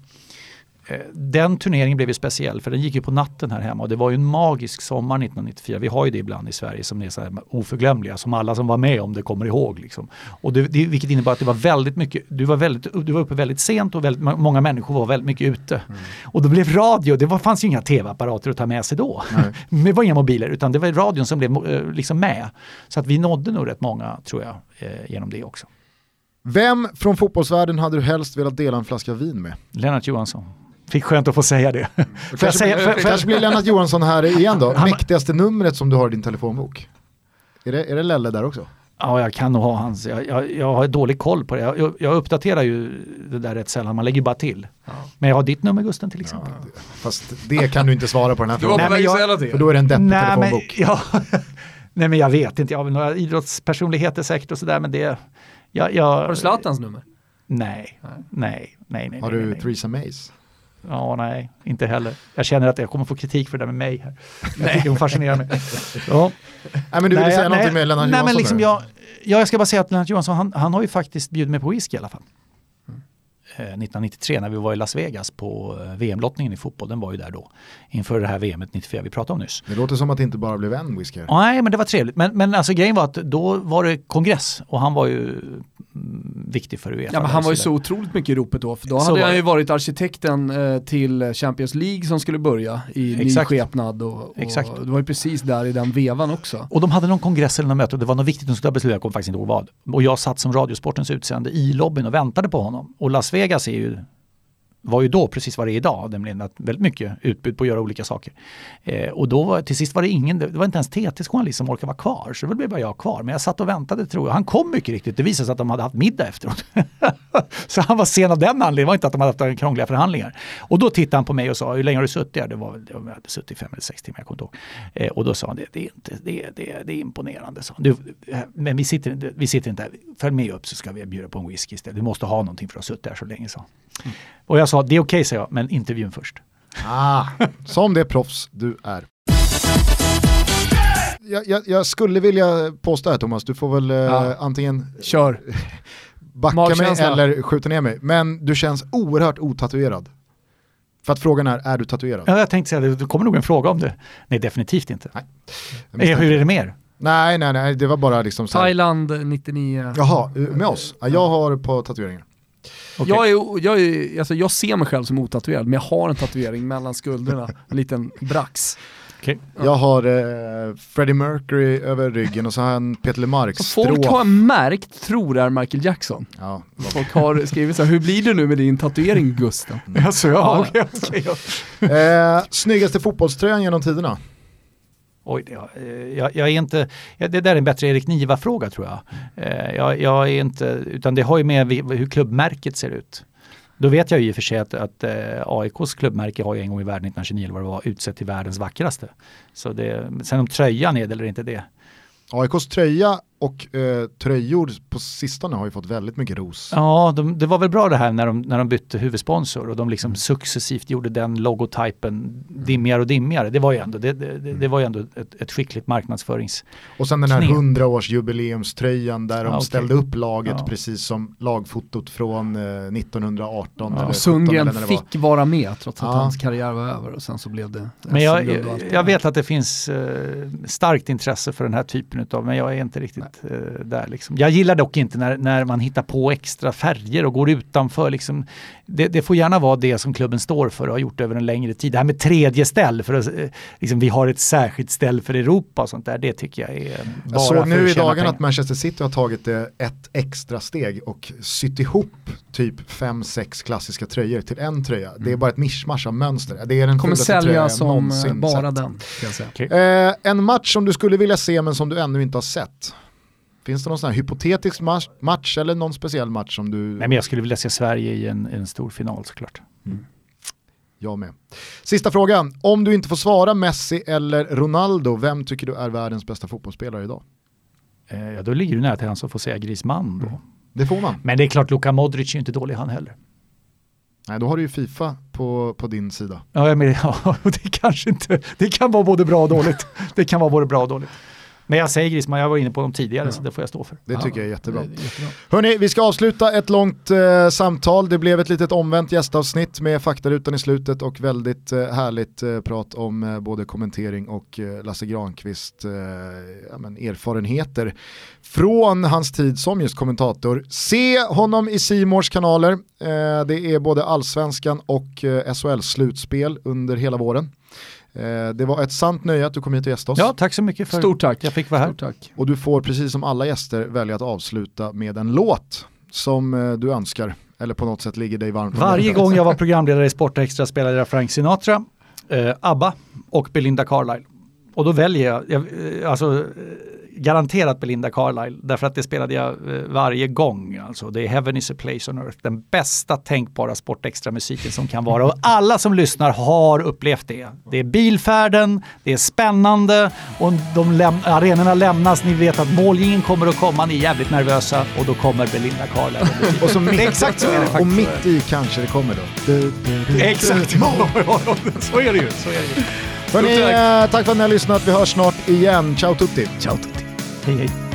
den turneringen blev ju speciell för den gick ju på natten här hemma och det var ju en magisk sommar 1994. Vi har ju det ibland i Sverige som är så här oförglömliga som alla som var med om det kommer ihåg. Liksom. Och det, det, vilket innebar att det var väldigt mycket, du var, väldigt, du var uppe väldigt sent och väldigt, många människor var väldigt mycket ute. Och då blev radio, det var, fanns ju inga tv-apparater att ta med sig då. det var inga mobiler utan det var radion som blev eh, liksom med. Så att vi nådde nog rätt många tror jag eh, genom det också. Vem från fotbollsvärlden hade du helst velat dela en flaska vin med? Lennart Johansson. Fick skönt att få säga det. Får jag Kanske, säga- får- får- kanske blir Lennart Johansson här igen då. Han- Mäktigaste numret som du har i din telefonbok. Är det, är det Lelle där också? Ja, jag kan nog ha hans. Jag, jag, jag har dålig koll på det. Jag, jag uppdaterar ju det där rätt sällan, man lägger ju bara till. Men jag har ditt nummer Gusten till exempel. Fast det kan du inte svara på den här Du var frågan. på väg men att säga det. För då är det en deppig Nej men, telefonbok. ja, nej men jag vet inte, jag har väl några idrottspersonligheter säkert och sådär men det... Jag, jag, Har du Zlatans nummer? Nej, nej, nej, nej. Har nej, du nej, nej. Theresa Mays? Ja, nej, inte heller. Jag känner att jag kommer få kritik för det där med mig här. Jag tycker hon fascinerar mig. Ja. Nej men du ville Nej, säga nej, någonting med Lennart Nej Johansson men liksom jag, ja, jag ska bara säga att Lennart Johansson, han, han har ju faktiskt bjudit mig på whisky i alla fall. Eh, 1993 när vi var i Las Vegas på eh, VM-lottningen i fotboll, den var ju där då. Inför det här VMet 94 vi pratade om nyss. Det låter som att det inte bara blev en whisky. Nej men det var trevligt. Men, men alltså grejen var att då var det kongress och han var ju mm, viktig för Uefa. Ja, men han var ju så otroligt mycket i ropet då, för då Så hade var han ju varit arkitekten eh, till Champions League som skulle börja i ny Exakt. skepnad och, och Exakt. det var ju precis där i den vevan också. Och de hade någon kongress eller något möte och det var något viktigt de skulle ha beslutat, jag kommer faktiskt inte ihåg vad. Och jag satt som Radiosportens utsände i lobbyn och väntade på honom. Och Las Vegas Vegas är ju var ju då precis vad det är idag, nämligen att väldigt mycket utbud på att göra olika saker. Eh, och då var, till sist var det ingen, det var inte ens TTs journalist som orkade vara kvar, så det blev bara jag kvar. Men jag satt och väntade tror jag. Han kom mycket riktigt, det visade sig att de hade haft middag efteråt. så han var sen av den anledningen, det var inte att de hade haft krångliga förhandlingar. Och då tittade han på mig och sa, hur länge har du suttit här? Det var väl, jag hade suttit fem eller sex timmar, jag kommer inte ihåg. Eh, och då sa han, det, det, är, inte, det, det, det är imponerande. Så. Du, eh, men vi sitter, vi sitter inte här, följ med upp så ska vi bjuda på en whisky istället. Du måste ha någonting för att ha suttit här så länge, sa han. Och jag sa, det är okej, sa jag, men intervjun först. Ah, som det proffs du är. Jag, jag, jag skulle vilja påstå här Thomas, du får väl eh, Ja. antingen Kör. backa mig eller skjuta ner mig. Men du känns oerhört otatuerad. För att frågan är, är du tatuerad? Ja, jag tänkte säga, det det kommer nog en fråga om det. Nej, definitivt inte. Jag Eh, hur är det mer? Nej, nej, nej, det var bara liksom så här. Thailand 99. Jaha, eh, med oss? Ja, jag har på tatueringar. Okej. Jag, är, jag, är, alltså jag ser mig själv som otatuerad, men jag har en tatuering mellan skulderna, en liten brax. Okej. Jag har eh, Freddie Mercury över ryggen och så har jag en Peter LeMarc Så folk strof. har märkt, tror är Michael Jackson. Ja, Folk har skrivit så här, hur blir det nu med din tatuering Gusten? Alltså, ja, okej, okej. eh, snyggaste fotbollströjan genom tiderna? Oj, det, eh, jag, jag är inte, det där är en bättre Erik Niva-fråga tror jag. Eh, jag. Jag är inte, utan det har ju med hur klubbmärket ser ut. Då vet jag ju i och för sig att, att eh, AIKs klubbmärke har ju en gång i världen 1929 eller vad det var utsett till världens vackraste. Så det, sen om tröjan är det eller inte det. AIKs tröja och eh, tröjor på sistone har ju fått väldigt mycket ros. Ja, de, det var väl bra det här när de, när de bytte huvudsponsor och de liksom successivt gjorde den logotypen dimmigare och dimmigare. Det var ju ändå, det, det, det var ju ändå ett, ett skickligt marknadsförings... Och sen den här knep. 100 års jubileumströjan där de Ja, okej. ställde upp laget Ja. precis som lagfotot från eh, 1918 Ja. eller 17 eller Sundgren var. fick vara med trots att Ja. hans karriär var över och sen så blev det Men jag, jag, jag vet att det finns eh, starkt intresse för den här typen av, men jag är inte riktigt eh, där. Liksom. Jag gillar dock inte när, när man hittar på extra färger och går utanför. Liksom. Det, det får gärna vara det som klubben står för och har gjort över en längre tid. Det här med tredje ställ, för att, eh, liksom, vi har ett särskilt ställ för Europa och sånt där, det tycker jag är bara Jag såg nu i dagarna att Manchester City har tagit det ett extra steg och sytt ihop typ 5-6 klassiska tröjor till en tröja. Det är bara ett mischmasch av mönster. Det är den kommer sälja som eh, bara sett. den. Kan jag säga. Eh, en match som du skulle vilja se men som du ännu inte har sett. Finns det någon sån här hypotetisk match, match eller någon speciell match som du... Nej, men jag skulle vilja se Sverige i en, en stor final såklart. Jag med. Sista frågan. Om du inte får svara Messi eller Ronaldo, vem tycker du är världens bästa fotbollsspelare idag? Eh, ja, då ligger du nära till han som får säga Griezmann då. Det får man. Men det är klart, Luka Modric är ju inte dålig han heller. Nej, då har du ju Fifa på, på din sida. Ja, men, ja, det kanske inte, det kan vara både bra och dåligt. Det kan vara både bra och dåligt. Men jag säger Griezmann, jag var inne på dem tidigare så det får jag stå för. Det tycker jag är jättebra. Jättebra. Hörni, vi ska avsluta ett långt eh, samtal. Det blev ett litet omvänt gästavsnitt med faktarutan i slutet och väldigt eh, härligt eh, prat om eh, både kommentering och eh, Lasse Granqvist eh, ja, men erfarenheter från hans tid som just kommentator. Se honom i Simors kanaler. Eh, det är både allsvenskan och eh, SHL-slutspel under hela våren. Eh, det var ett sant nöje att du kom hit och gästade oss. Ja, tack så mycket för Stort tack. jag fick vara här. Stort tack. Och du får precis som alla gäster välja att avsluta med en låt som eh, du önskar eller på något sätt ligger dig varmt Varje gång jag var programledare i Sportextra spelade jag Frank Sinatra, eh, ABBA och Belinda Carlisle. Och då väljer jag, jag eh, alltså eh, garanterat Belinda Carlisle, därför att det spelade jag eh, varje gång. Alltså, det är Heaven is a place on earth, den bästa tänkbara Sportextra musiken som kan vara. Och alla som lyssnar har upplevt det. Det är bilfärden, det är spännande och de läm- arenorna lämnas, ni vet att målgingen kommer att komma, ni är jävligt nervösa och då kommer Belinda Carlisle. Och så mitt, Exakt så är det Och faktiskt. mitt i kanske det kommer då. Du, du, du. Exakt, så är det ju. Så är det ju. Hörni, eh, tack för att ni har lyssnat. Vi hörs snart igen. Ciao tutti. Ciao tutti. Hej hej.